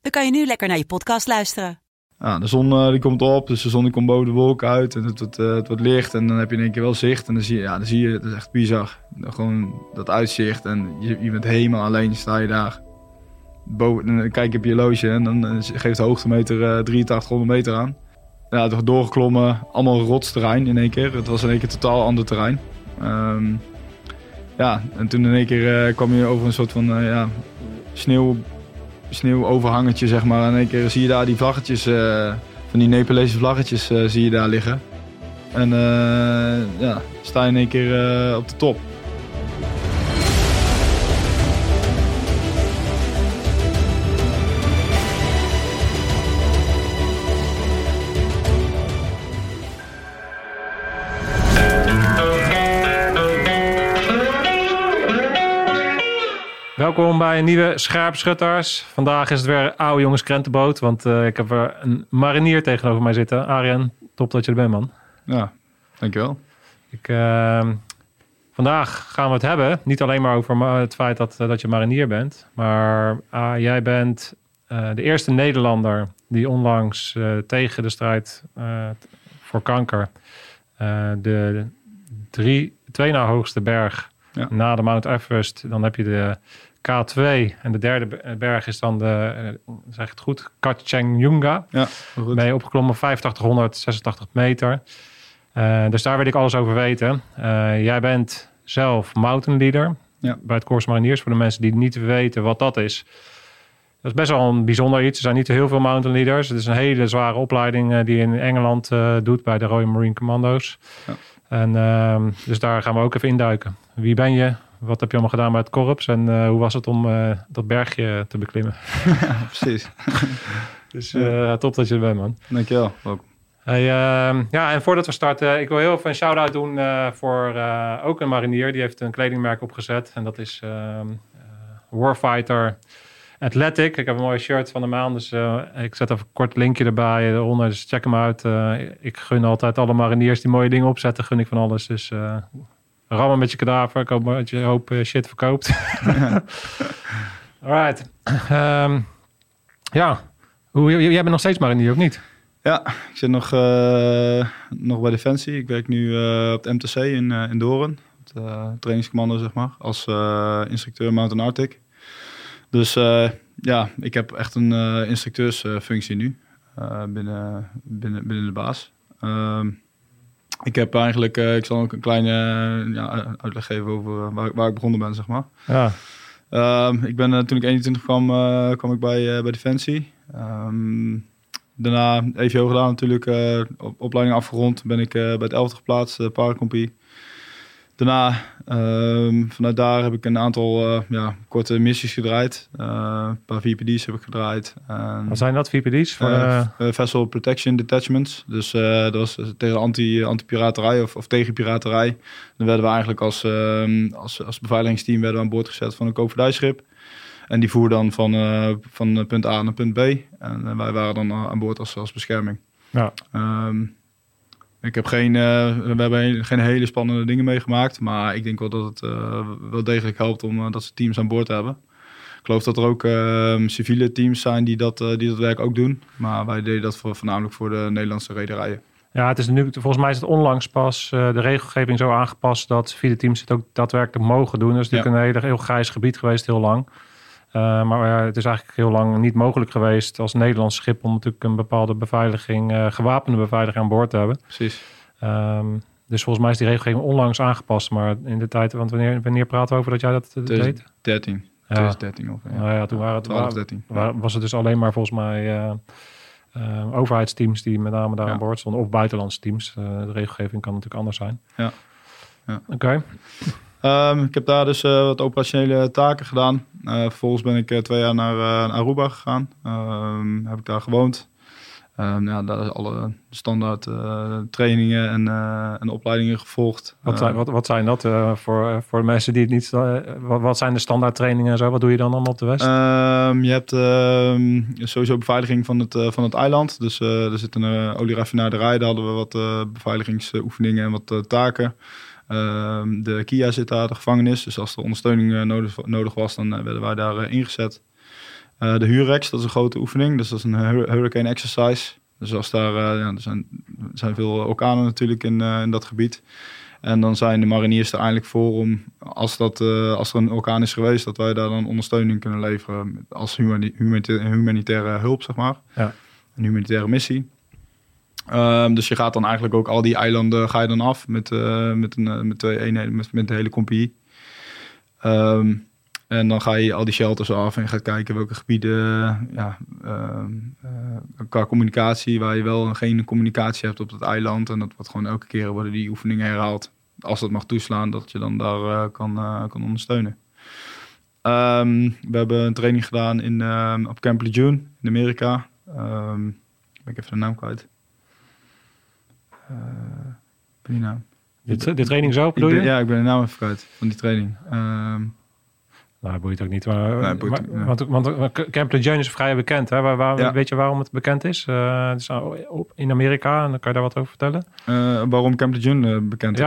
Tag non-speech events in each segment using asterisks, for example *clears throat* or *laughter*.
dan kan je nu lekker naar je podcast luisteren. Ja, de zon eh, die komt op, dus de zon die komt boven de wolken uit en het, wordt, eh, het wordt licht en dan heb je in één keer wel zicht en dan zie je, ja, dan zie je, het is echt bizar. Gewoon dat uitzicht en je, je bent helemaal alleen, sta je daar. Boven, dan kijk je op je loge en dan eh, geeft de hoogtemeter eh 8300 meter aan. Ja, doorgeklommen, allemaal rotsterrein in één keer. Het was in één keer totaal ander terrein. Ehm, ja, en toen in één keer kwam je over een soort van ja, sneeuw, sneeuwoverhangetje, zeg maar. En één keer zie je daar die vlaggetjes, eh, van die Nepalese vlaggetjes, eh, zie je daar liggen. En eh, ja, sta je in één keer op de top. Welkom bij een nieuwe Scherpschutters. Vandaag is het weer oude jongens krentenboot, want eh, ik heb er een marinier tegenover mij zitten. Arjen, top dat je er bent, man. Ja, dankjewel. Ik, eh, vandaag gaan we het hebben, niet alleen maar over het feit dat, eh, dat je marinier bent, maar ah, jij bent eh, de eerste Nederlander die onlangs tegen de strijd voor kanker de drie, twee na hoogste berg Ja. na de Mount Everest, dan heb je de K2 en de derde be- berg is dan de, eh, zeg het goed, Kachchenjunga. Ja, goed. Ben je opgeklommen 8586 meter. Eh, dus daar wil ik alles over weten. Eh, jij bent zelf mountain leader Ja. bij het Corps Mariniers. Voor de mensen die niet weten wat dat is. Dat is best wel een bijzonder iets. Er zijn niet heel veel mountain leaders. Het is een hele zware opleiding eh, die je in Engeland eh, doet bij de Royal Marine Commando's. Ja. En ehm, dus daar gaan we ook even induiken. Wie ben je? Wat heb je allemaal gedaan bij het korps? En eh, hoe was het om eh, dat bergje te beklimmen? *laughs* Precies. *laughs* Dus eh, top dat je er bent, man. Dankjewel. Welkom. Hey, ehm, ja, en voordat we starten, ik wil heel even een shout-out doen voor ook een marinier. Die heeft een kledingmerk opgezet. En dat is ehm, eh, Warfighter Athletic. Ik heb een mooi shirt van de maand. Dus ik zet even een kort linkje erbij eronder. Dus check hem uit. Ik gun altijd alle mariniers die mooie dingen opzetten. Gun ik van alles. Dus rammen met je kadaver. Ik hoop dat je een hoop shit verkoopt. *laughs* Alright. Ehm, ja. Hoe, jij bent nog steeds marinier, of niet? Ja, ik zit nog, eh, nog bij Defensie. Ik werk nu eh, op het MTC in, eh, in Doorn. Het eh, trainingscommando, zeg maar. Als eh, instructeur Mountain Arctic. Dus eh, ja, ik heb echt een eh, instructeursfunctie nu. eh, binnen, binnen, binnen de baas. Ehm, ik heb eigenlijk, eh, ik zal ook een kleine eh, ja, uitleg geven over eh, waar, waar ik begonnen ben, zeg maar. Ja. Ehm, ik ben toen ik 21 kwam, kwam ik bij, bij Defensie. Ehm, daarna EVO gedaan natuurlijk, op, opleiding afgerond. Ben ik bij het 11 geplaatst, uh. Daarna, ehm, vanuit daar heb ik een aantal eh, ja, korte missies gedraaid. Eh, een paar VPD's heb ik gedraaid. En, Wat zijn dat, VPD's? Voor eh, Vessel Protection Detachments. Dus dat was tegen anti, anti-piraterij of, of tegen piraterij. Dan werden we eigenlijk als, ehm, als, als beveiligingsteam werden we aan boord gezet van een koopvaardijschip. En die voer dan van, van punt A naar punt B. En wij waren dan aan boord als, als bescherming. Ja. Ehm, ik heb geen, eh, we hebben geen hele spannende dingen meegemaakt. Maar ik denk wel dat het eh, wel degelijk helpt om eh, dat ze teams aan boord hebben. Ik geloof dat er ook ehm, civiele teams zijn die dat, die dat werk ook doen. Maar wij deden dat voor, voornamelijk voor de Nederlandse rederijen. ja, het is nu, volgens mij is het onlangs pas de regelgeving zo aangepast dat civiele teams het ook daadwerkelijk mogen doen. Dus het is Ja. natuurlijk een hele, heel grijs gebied geweest, heel lang. Eh, maar eh, het is eigenlijk heel lang niet mogelijk geweest als Nederlands schip om natuurlijk een bepaalde beveiliging, eh, gewapende beveiliging aan boord te hebben. Precies. Ehm, dus volgens mij is die regelgeving onlangs aangepast. Maar in de tijd, want wanneer, wanneer praten we over dat jij dat deed? 13. Ja. 2013 of ja. Nou ja, toen waren het 12, 13. Waar, was het dus alleen maar volgens mij overheidsteams die met name daar Ja. aan boord stonden. Of buitenlandse teams. De regelgeving kan natuurlijk anders zijn. Ja. Ja. Oké. Ehm, ik heb daar dus eh, wat operationele taken gedaan. Eh, vervolgens ben ik eh, twee jaar naar, naar Aruba gegaan. Ehm, heb ik daar gewoond. Ehm, ja, daar is alle standaard trainingen en, en opleidingen gevolgd. Wat, zijn, wat, wat zijn dat voor, voor de mensen die het niet... wat, wat zijn de standaard trainingen en zo? Wat doe je dan allemaal op de West? Je hebt sowieso beveiliging van het, van het eiland. Dus er zit een olieraffinaderij. Daar hadden we wat beveiligingsoefeningen en wat taken. Ehm, de Kia zit daar, de gevangenis. Dus als er ondersteuning eh, nodig, nodig was, dan eh, werden wij daar eh, ingezet. De Hurex, dat is een grote oefening. Dus dat is een hur- hurricane exercise. Dus als daar, ja, er, zijn, er zijn veel orkanen natuurlijk in, in dat gebied. En dan zijn de mariniers er eigenlijk voor om, als, dat, als er een orkaan is geweest, dat wij daar dan ondersteuning kunnen leveren als humani- humanita- humanitaire hulp, zeg maar. Ja. Een humanitaire missie. Ehm, dus je gaat dan eigenlijk ook al die eilanden ga je dan af met, eh, met, een, eh, met twee eenheden, met, de hele compagnie. Ehm, en dan ga je al die shelters af en je gaat kijken welke gebieden, ja, eh, qua communicatie, waar je wel en geen communicatie hebt op het eiland. En dat wordt gewoon elke keer worden die oefeningen herhaald. Als dat mag toeslaan, dat je dan daar kan, kan ondersteunen. We hebben een training gedaan in, op Camp Lejeune in Amerika. Ben ik even de naam kwijt. Eh, de, de training zo bedoel je? ja, ik ben de naam even kwijt van die training. Ehm, Nou, boeit ook niet. Maar, Nee, boeit maar- ook niet. want, want eh, Camp Lejeune is vrij bekend. Hè? Waar, waar- Ja. Weet je waarom het bekend is? Eh, het is op- in Amerika. En dan kan je daar wat over vertellen. waarom Camp Lejeune bekend is?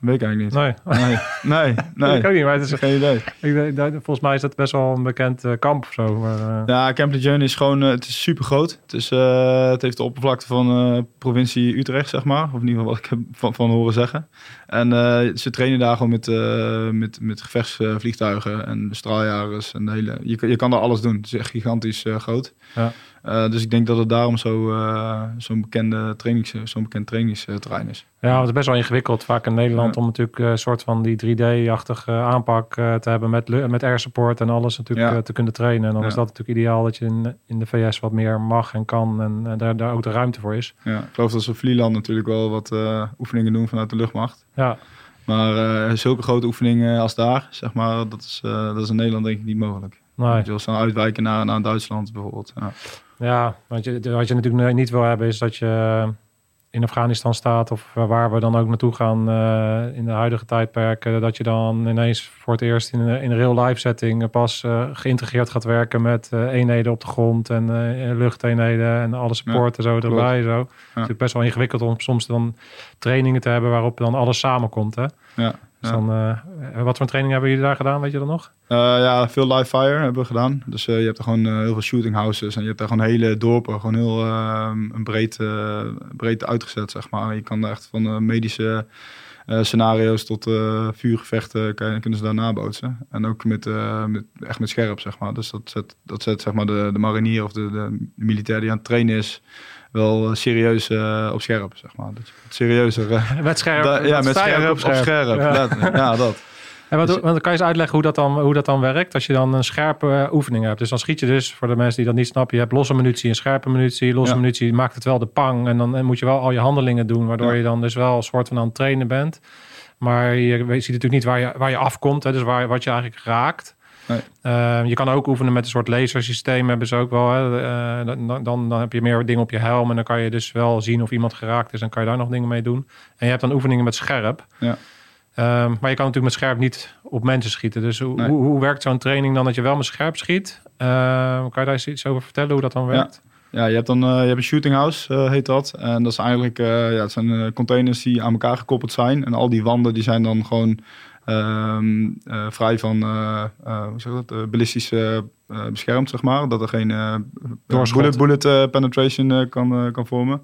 Weet ik eigenlijk niet. nee. Nee, nee, *laughs* nee. ik ook niet. Maar het is, Geen idee. ik, volgens mij is dat best wel een bekend eh, kamp of zo. Maar, eh, Ja, Camp Lejeune is gewoon, eh, het is super groot. Het, is, het heeft de oppervlakte van provincie Utrecht, zeg maar. Of in ieder geval wat ik heb van, van horen zeggen. En ze trainen daar gewoon met, met, met gevechtsvliegtuigen en straaljagers. En de hele, je, kan- je kan daar alles doen. Het is echt gigantisch groot. Ja. Eh, dus ik denk dat het daarom zo, eh, zo'n bekende trainings, zo'n bekend trainingsterrein is. Ja, het is best wel ingewikkeld vaak in Nederland Ja. om natuurlijk eh, een soort van die 3D-achtige aanpak eh, te hebben met, met air support en alles natuurlijk Ja. eh, te kunnen trainen. En dan Ja. is dat natuurlijk ideaal dat je in, in de VS wat meer mag en kan en eh, daar, daar ook de ruimte voor is. Ja, ik geloof dat ze Vlieland natuurlijk wel wat eh, oefeningen doen vanuit de luchtmacht. Ja, Maar eh, zulke grote oefeningen als daar, zeg maar, dat is, eh, dat is in Nederland denk ik niet mogelijk. nee. Je wil snel uitwijken naar, naar Duitsland bijvoorbeeld. Ja. Ja, want je, wat je natuurlijk niet wil hebben is dat je in Afghanistan staat of waar we dan ook naartoe gaan eh, in de huidige tijdperken, dat je dan ineens voor het eerst in een, in real life setting eh, pas eh, geïntegreerd gaat werken met eh, eenheden op de grond en eh, luchteenheden en alle support en zo erbij. Zo. Het is best wel ingewikkeld om soms dan trainingen te hebben waarop dan alles samenkomt. Hè? Ja, Dus ja. dan, eh, wat voor training hebben jullie daar gedaan, weet je dat nog? Eh, ja, veel live fire hebben we gedaan. Dus eh, je hebt er gewoon heel veel shooting houses en je hebt daar gewoon hele dorpen, gewoon heel eh, een breed, breed uitgezet, zeg maar. Je kan echt van medische scenario's tot vuurgevechten kan kunnen ze daar nabootsen. En ook met, met, echt met scherp, zeg maar. Dus dat zet, dat zet zeg maar de, de marinier of de, de militair die aan het trainen is, wel eh, serieus eh, op scherp, zeg maar. Dat serieuzer... eh, *laughs* Met scherp. da- ja, met scherp, op scherp. Ja. dat. *laughs* En wat, Dus- want dan kan je eens uitleggen hoe dat, dan, hoe dat dan werkt. Als je dan een scherpe oefening hebt. Dus dan schiet je dus, voor de mensen die dat niet snappen, je hebt losse munitie en scherpe munitie. Losse Ja. munitie maakt het wel de pang. En dan moet je wel al je handelingen doen, waardoor je dan dus wel een soort van aan het trainen bent. Maar je ziet natuurlijk niet waar je, waar je afkomt. Hè, dus waar, wat je eigenlijk raakt. Nee. Eh, je kan ook oefenen met een soort lasersysteem, hebben ze ook wel. Hè. Eh, dan, dan, dan heb je meer dingen op je helm en dan kan je dus wel zien of iemand geraakt is en kan je daar nog dingen mee doen. En je hebt dan oefeningen met scherp. Ja. Ehm, maar je kan natuurlijk met scherp niet op mensen schieten. Dus hoe, Nee. hoe, hoe werkt zo'n training dan dat je wel met scherp schiet? Ehm, kan je daar eens iets over vertellen hoe dat dan werkt? Ja, je hebt dan eh, je hebt een shooting house, eh, heet dat. En dat is eigenlijk, ja, het zijn containers die aan elkaar gekoppeld zijn. En al die wanden die zijn dan gewoon ehm, eh, vrij van, eh, eh, hoe zeg dat, ballistische eh, beschermd, zeg maar. Dat er geen bullet, bullet penetration kan, kan vormen.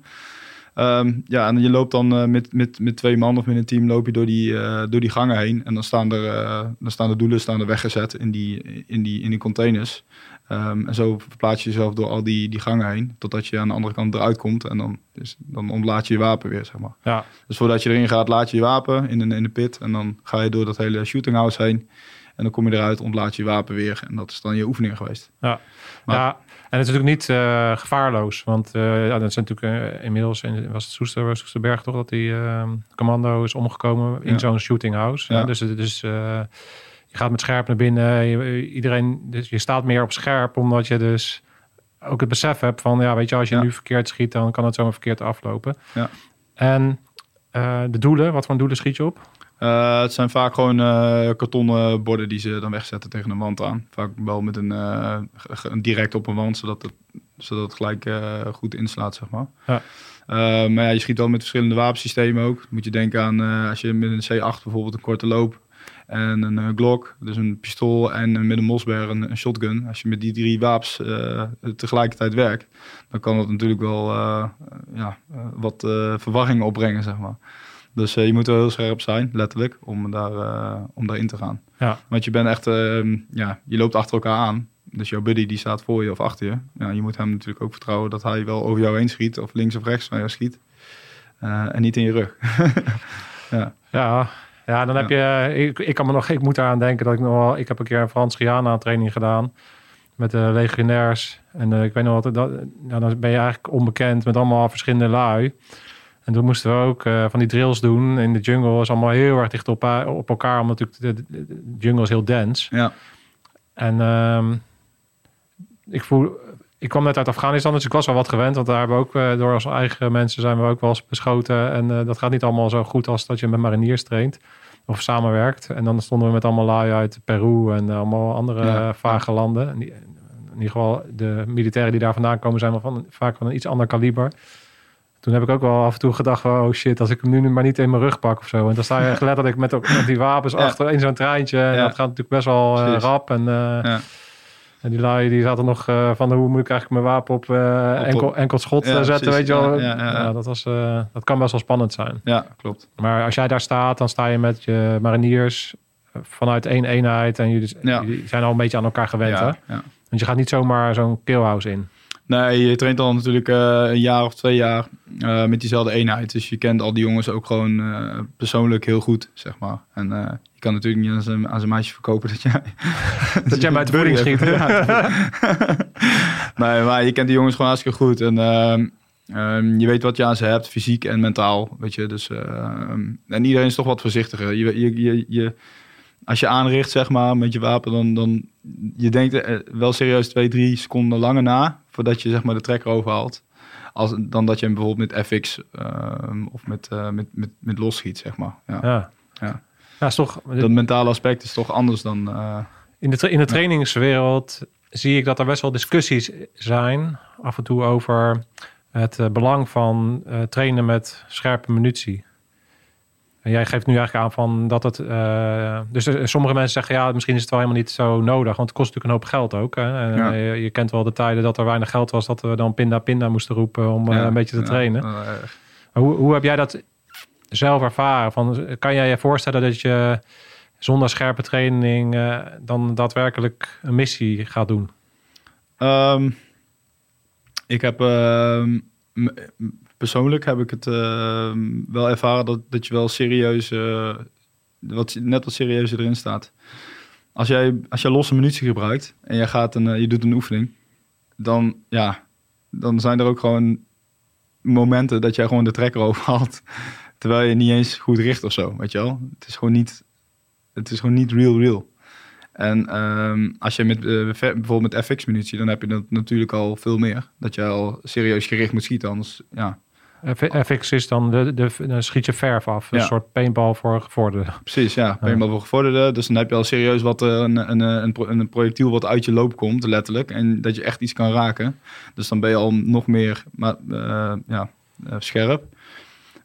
Ehm, ja, en je loopt dan met, met, met twee man of met een team loop je door die, door die gangen heen. En dan staan, er, dan staan de doelen staan er weggezet in die, in die, in die containers. Ehm, en zo verplaats je jezelf door al die, die gangen heen, totdat je aan de andere kant eruit komt. En dan, dus, dan ontlaat je je wapen weer, zeg maar. Ja. Dus voordat je erin gaat, laat je je wapen in een, in de pit. En dan ga je door dat hele shooting house heen. En dan kom je eruit, ontlaat je je wapen weer. En dat is dan je oefening geweest. Ja, Maar- ja en het is natuurlijk niet eh, gevaarloos. Want eh, ja, dat zijn natuurlijk eh, inmiddels, in, was het Soester, Soesterberg toch, dat die eh, commando is omgekomen in Ja. zo'n shooting house. Ja. Dus het- dus eh, je gaat met scherp naar binnen. Je, iedereen, dus je staat meer op scherp, omdat je dus ook het besef hebt van, ja, weet je, als je Ja. nu verkeerd schiet, dan kan het zomaar verkeerd aflopen. Ja. En eh, de doelen, wat voor doelen schiet je op? Eh, het zijn vaak gewoon eh, kartonnen borden die ze dan wegzetten tegen een wand aan. Vaak wel met een, direct op een wand, zodat het, zodat het gelijk goed inslaat, zeg maar. Ja. Maar ja, je schiet wel met verschillende wapensystemen ook. Dan moet je denken aan als je met een C8 bijvoorbeeld een korte loop en een eh, Glock, dus een pistool en met een Mosberg een, een shotgun. Als je met die drie wapens eh, tegelijkertijd werkt, dan kan dat natuurlijk wel eh, ja, wat verwarring opbrengen, zeg maar. Dus je moet wel heel scherp zijn, letterlijk, om, daar, om daarin te gaan. Ja. Want je bent echt, ehm, ja, je loopt achter elkaar aan. Dus jouw buddy die staat voor je of achter je. Ja, je moet hem natuurlijk ook vertrouwen dat hij wel over jou heen schiet. Of links of rechts van jou schiet. En niet in je rug. *laughs* Ja, ja dan heb je. Ik, ik kan me nog. Ik moet eraan denken dat ik nog wel. Ik heb een keer een Frans Guyana training gedaan met de legionairs. En eh, ik weet nog wat. Dat, nou, dan ben je eigenlijk onbekend met allemaal verschillende lui. En toen moesten we ook eh, van die drills doen in de jungle. is allemaal heel erg dicht op, op elkaar, omdat natuurlijk de, de, de jungle is heel dense. ja, En ehm, ik voel, ik kwam net uit Afghanistan, dus ik was wel wat gewend. Want daar hebben we ook eh, door onze eigen mensen zijn we ook wel eens beschoten. En eh, dat gaat niet allemaal zo goed als dat je met mariniers traint of samenwerkt. En dan stonden we met allemaal lui uit Peru en eh, allemaal andere Ja. vage landen. In ieder geval de militairen die daar vandaan komen zijn wel van, vaak van een iets ander kaliber. Toen heb ik ook wel af en toe gedacht oh shit, als ik hem nu maar niet in mijn rug pak of zo. En dan sta je echt *laughs* letterlijk met, ook- met die wapens Ja. achter in zo'n treintje. En Ja. dat gaat natuurlijk best wel rap. En, Ja. En die lui die zaten nog eh, van, hoe moet ik eigenlijk mijn wapen op, eh, Op- enkel, enkel schot Ja, eh, zetten, precies. weet je wel. Ja, dat, was, dat kan best wel spannend zijn. ja, klopt. Maar als jij daar staat, dan sta je met je mariniers vanuit één eenheid. En jullie, jullie zijn al een beetje aan elkaar gewend, hè? Want je gaat niet zomaar zo'n killhouse in. Nee, je traint al natuurlijk eh, een jaar of twee jaar eh, met diezelfde eenheid. Dus je kent al die jongens ook gewoon eh, persoonlijk heel goed, zeg maar. En je kan natuurlijk niet aan zijn, aan zijn meisje verkopen dat jij... *laughs* Dat *laughs* jij uit de voeding schiet. *laughs* Nee, maar je kent die jongens gewoon hartstikke goed. En ehm, ehm, je weet wat je aan ze hebt, fysiek en mentaal, weet je. Dus, ehm, en iedereen is toch wat voorzichtiger. Je, je, je, je, als je aanricht, zeg maar, met je wapen, dan... dan je denkt wel serieus twee, drie seconden langer na... voordat je zeg maar, de trekker overhaalt. Als, dan dat je hem bijvoorbeeld met FX ehm, of met, eh, met, met, met los schiet, zeg maar. Ja. Ja. Ja. Ja, is toch, Dat mentale aspect is toch anders dan... eh, in, de, in de trainingswereld zie ik dat er best wel discussies zijn. Af en toe over het eh, belang van trainen met scherpe munitie. En jij geeft nu eigenlijk aan van dat het. eh, dus er- sommige mensen zeggen ja, misschien is het wel helemaal niet zo nodig. Want het kost natuurlijk een hoop geld ook. Hè? En, Ja. eh, je, je kent wel de tijden dat er weinig geld was, dat we dan pinda pinda moesten roepen om eh, een beetje te ja, trainen. Maar Hoe, hoe heb jij dat zelf ervaren? Van, kan jij je voorstellen dat je zonder scherpe training dan daadwerkelijk een missie gaat doen? Ehm, ik heb ehm, persoonlijk heb ik het ehm, wel ervaren dat, dat je wel serieus, eh, wat, net wat serieuzer erin staat. Als jij, als jij losse munitie gebruikt en jij gaat een, eh, je doet een oefening, dan, ja, dan zijn er ook gewoon momenten dat jij gewoon de trekker *laughs* overhaalt. Terwijl je niet eens goed richt of zo, weet je wel. Het is gewoon niet, het is gewoon niet real real. En ehm, als je met eh, bijvoorbeeld met FX-munitie, dan heb je dat natuurlijk al veel meer. Dat je al serieus gericht moet schieten, anders ja. FX is dan, de, de, dan schiet je verf af. Een Ja. soort paintball voor gevorderden. Precies, ja. Paintball voor gevorderde. Dus dan heb je al serieus wat eh, een, een, een, pro- een projectiel wat uit je loop komt, letterlijk. En dat je echt iets kan raken. Dus dan ben je al nog meer maar, eh, ja, eh, scherp.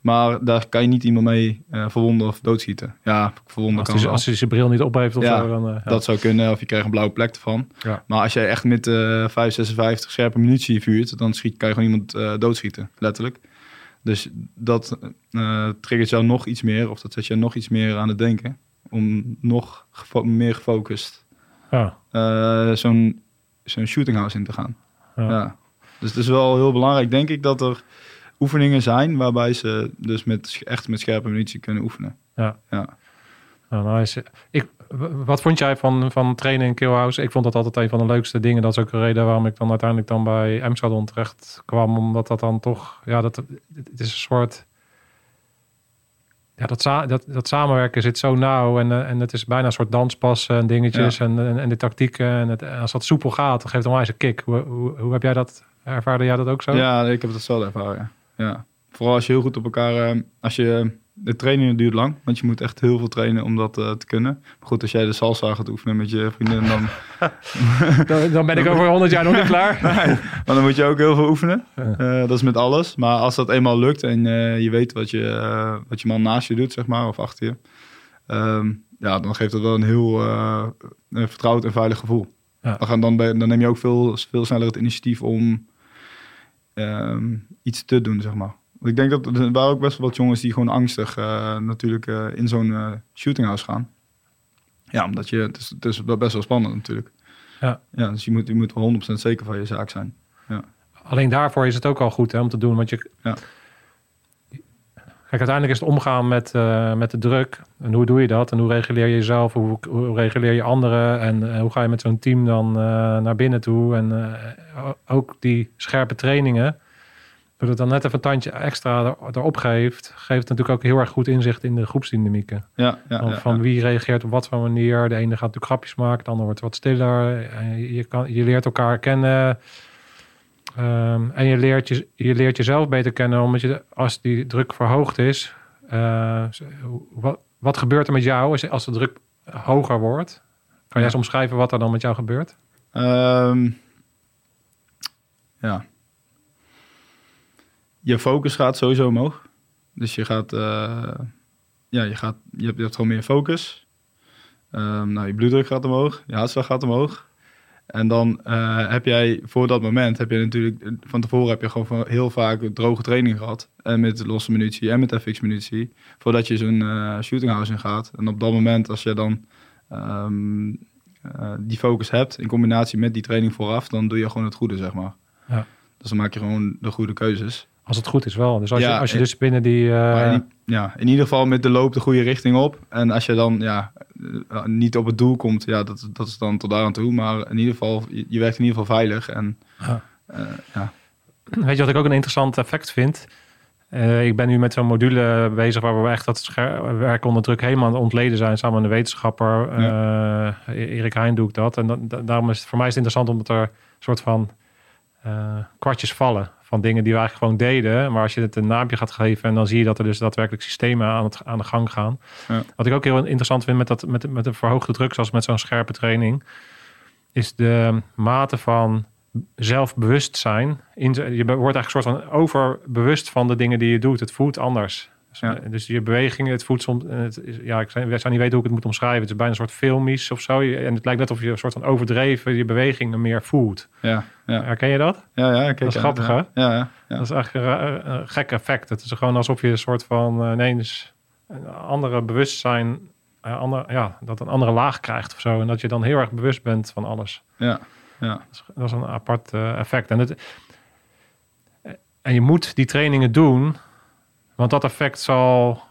Maar daar kan je niet iemand mee eh, verwonden of doodschieten. Ja, verwonden Als kan als hij zijn bril niet op heeft of Ja, zo. Dan, eh, ja. Dat zou kunnen, of je krijgt een blauwe plek ervan. Ja. Maar als jij echt met eh 556 scherpe munitie vuurt, dan schiet, kan je gewoon iemand eh, doodschieten, letterlijk. Dus dat eh triggert jou nog iets meer, of dat zet je nog iets meer aan het denken. Om nog gefo- meer gefocust Ja. eh, zo'n zo'n shooting house in te gaan. Ja. Ja. Dus het is wel heel belangrijk, denk ik, dat er oefeningen zijn waarbij ze dus met, echt met scherpe munitie kunnen oefenen. Ja. Ja. Nou, nice. Ik, wat vond jij van, van trainen in Killhouse? Ik vond dat altijd een van de leukste dingen. Dat is ook een reden waarom ik dan uiteindelijk dan bij Amsterdam terecht kwam. Omdat dat dan toch, ja, dat, het is een soort... Ja, dat, dat, dat samenwerken zit zo nauw en, eh, en het is bijna een soort danspassen en dingetjes en, en, en de tactieken. En, het, als dat soepel gaat, dan geeft het onwijs een kick. Hoe, hoe, hoe heb jij dat, ervaarde jij dat ook zo? Ja, ik heb het zelf ervaren. Ja. Vooral als je heel goed op elkaar... eh, als je, de training duurt lang, want je moet echt heel veel trainen om dat eh, te kunnen. Maar goed, als jij de salsa gaat oefenen met je vrienden, dan, *laughs* Dan, dan ben ik over 100 jaar nog niet klaar. *laughs* maar dan moet je ook heel veel oefenen. Eh, dat is met alles. Maar als dat eenmaal lukt en eh, je weet wat je, wat je man naast je doet, zeg maar, of achter je. ehm, ja, dan geeft dat wel een heel een vertrouwd en veilig gevoel. Ja. Dan, gaan, dan, dan neem je ook veel, veel sneller het initiatief om ehm, iets te doen, zeg maar. Ik denk dat er waren ook best wel wat jongens die gewoon angstig eh, natuurlijk eh, in zo'n eh, shootinghouse gaan. Ja, omdat je, het is, het is best wel spannend natuurlijk. Ja. ja dus je moet, je moet wel 100% zeker van je zaak zijn. Alleen daarvoor is het ook al goed hè, om te doen. Want je. Ja. Kijk, uiteindelijk is het omgaan met, met de druk. En hoe doe je dat? En hoe reguleer je jezelf? Hoe, hoe reguleer je anderen? En hoe ga je met zo'n team dan naar binnen toe? En ook die scherpe trainingen. Dat het dan net even een tandje extra er- erop geeft, geeft natuurlijk ook heel erg goed inzicht in de groepsdynamieken. Ja, ja, van ja, van ja. wie reageert op wat voor manier. De ene gaat natuurlijk grapjes maken, de ander wordt wat stiller. En je, kan, je leert elkaar kennen. Ehm, en je leert, je, je leert jezelf beter kennen, omdat je, als die druk verhoogd is, eh, wat, wat gebeurt er met jou als, als de druk hoger wordt? Kan jij eens omschrijven wat er dan met jou gebeurt? Ehm, ja. Je focus gaat sowieso omhoog. Dus je gaat, eh, ja, je gaat, je hebt, je hebt gewoon meer focus. Ehm, nou, je bloeddruk gaat omhoog, je hartslag gaat omhoog. En dan eh, heb jij voor dat moment, heb je natuurlijk, van tevoren heb je gewoon heel vaak droge training gehad. En met losse munitie en met FX-munitie. Voordat je zo'n eh shootinghouse in gaat. En op dat moment, als je dan ehm, eh, die focus hebt in combinatie met die training vooraf, dan doe je gewoon het goede, zeg maar. Ja. Dus dan maak je gewoon de goede keuzes. Als het goed is wel. Dus als, Ja, je, als je eh, dus binnen die... eh, in, ja, in ieder geval met de loop de goede richting op. En als je dan ja, eh, niet op het doel komt, ja, dat, dat is dan tot daar aan toe. Maar in ieder geval, je, je werkt in ieder geval veilig. En Ja. eh, ja, Weet je wat ik ook een interessant effect vind? Eh, ik ben nu met zo'n module bezig waar we echt dat werk onder druk helemaal ontleden zijn samen met een wetenschapper. Eh, Erik Heijn doe ik dat. En da- da- daarom is het voor mij is het interessant omdat er een soort van eh, kwartjes vallen van dingen die we eigenlijk gewoon deden. Maar als je het een naampje gaat geven en dan zie je dat er dus daadwerkelijk systemen aan, het, aan de gang gaan. Ja. Wat ik ook heel interessant vind met, dat, met, met een verhoogde druk, zoals met zo'n scherpe training, is de mate van zelfbewustzijn. In, je wordt eigenlijk een soort van overbewust van de dingen die je doet. Het voelt anders. Dus, Ja. eh, dus je bewegingen, het voelt soms... Het is, ja, ik zou, niet weten hoe ik het moet omschrijven. Het is bijna een soort filmisch of zo. En het lijkt net of je een soort van overdreven je bewegingen meer voelt. ja, ja, Herken je dat? ja, ja kijk Dat is grappig, ja. hè? Ja, ja, ja. Dat is echt een, een gek effect. Het is gewoon alsof je een soort van eh, ineens een andere bewustzijn... eh, ander, ja, dat een andere laag krijgt of zo. En dat je dan heel erg bewust bent van alles. ja, ja. Dat is, dat is een apart eh, effect. En, het, en je moet die trainingen doen, want dat effect zal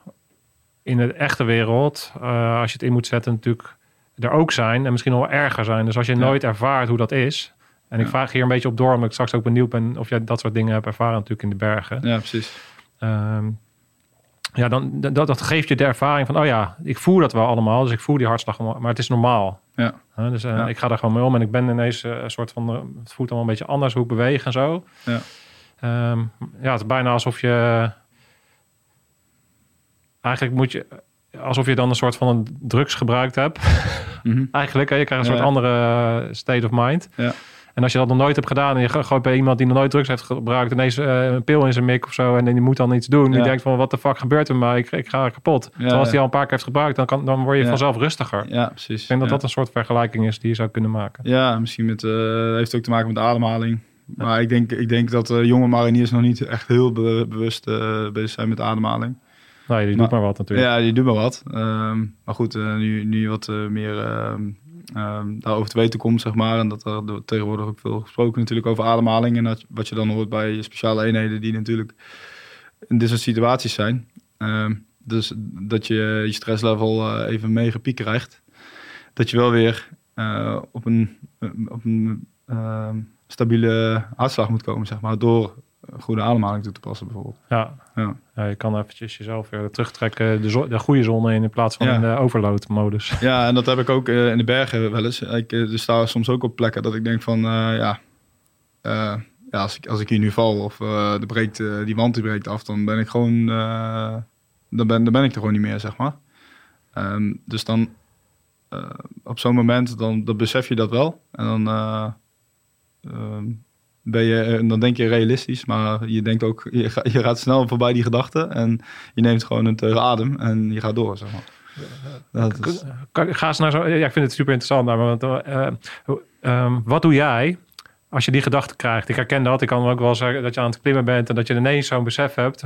in de echte wereld, eh, als je het in moet zetten, natuurlijk er ook zijn en misschien nog wel erger zijn. Dus als je Ja. nooit ervaart hoe dat is, en ik vraag hier een beetje op door, omdat ik straks ook benieuwd ben of jij dat soort dingen hebt ervaren natuurlijk in de bergen. ja precies. Ehm, ja, dan, dat, dat geeft je de ervaring van, oh ja, ik voel dat wel allemaal, dus ik voel die hartslag, maar het is normaal. Ja. Dus eh, Ja. ik ga daar gewoon mee om en ik ben ineens eh, een soort van, het voelt allemaal een beetje anders hoe ik beweeg en zo. Ja. Ehm, ja, het is bijna alsof je, eigenlijk moet je, alsof je dan een soort van een drugs gebruikt hebt. Mhm. *laughs* Eigenlijk, hè, je krijgt een Ja. soort andere eh, state of mind. Ja. En als je dat nog nooit hebt gedaan en je go- gooit bij iemand die nog nooit drugs heeft gebruikt ineens eh, een pil in zijn mik of zo en die moet dan iets doen. Die denkt van wat de fuck gebeurt er mij? Ik, ik ga kapot. Terwijl als die al een paar keer heeft gebruikt, dan, kan, dan word je vanzelf rustiger. Ja, precies. Ik denk dat dat een soort vergelijking is die je zou kunnen maken. Ja, misschien met, eh heeft ook te maken met de ademhaling. Maar ik denk, ik denk dat jonge mariniers nog niet echt heel be- bewust bezig zijn met ademhaling. Nee, die Maar- doet maar wat natuurlijk. Ja, die doen wel wat. Ehm, maar goed, eh, nu, nu wat eh, meer ehm, daarover te weten komt, zeg maar. En dat er tegenwoordig ook veel gesproken natuurlijk over ademhaling. En dat, wat je dan hoort bij speciale eenheden die natuurlijk in dit soort situaties zijn. Dus dat je je stresslevel eh, even mee gepiekt krijgt. dat je wel weer op een, op een stabiele hartslag moet komen, zeg maar, door goede ademhaling toe te passen bijvoorbeeld. Ja. Ja. Ja, je kan eventjes jezelf weer terugtrekken, de, de goede zone in in plaats van Ja. in de overload-modus. *laughs* Ja, en dat heb ik ook eh, in de bergen wel eens. Ik eh, dus sta soms ook op plekken dat ik denk van, eh, ja, eh, ja als, ik, als ik hier nu val of eh, de breekt, eh, die wand die breekt af, dan ben ik gewoon, eh, dan, ben, dan ben ik er gewoon niet meer, zeg maar. Ehm, dus dan, eh, op zo'n moment, dan, dan besef je dat wel. En dan, eh, ehm, ben je, en dan denk je realistisch, maar je denkt ook, je, ga- je gaat snel voorbij die gedachten en je neemt gewoon een teug adem en je gaat door, zeg maar. Dat is, Ga eens naar zo. Ja, ik vind het super interessant. Want, eh, eh, ehm, wat doe jij als je die gedachte krijgt? Ik herken dat. Ik kan ook wel zeggen dat je aan het klimmen bent en dat je ineens zo'n besef hebt.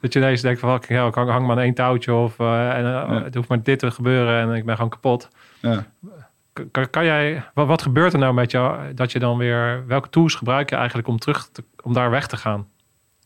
Dat je ineens denkt van, ja, ik hang, hang maar aan één touwtje of eh, en, eh, Ja. het hoeft maar dit te gebeuren en ik ben gewoon kapot. ja. Kan, kan jij, wat, wat gebeurt er nou met jou dat je dan weer, welke tools gebruik je eigenlijk om terug te, om daar weg te gaan?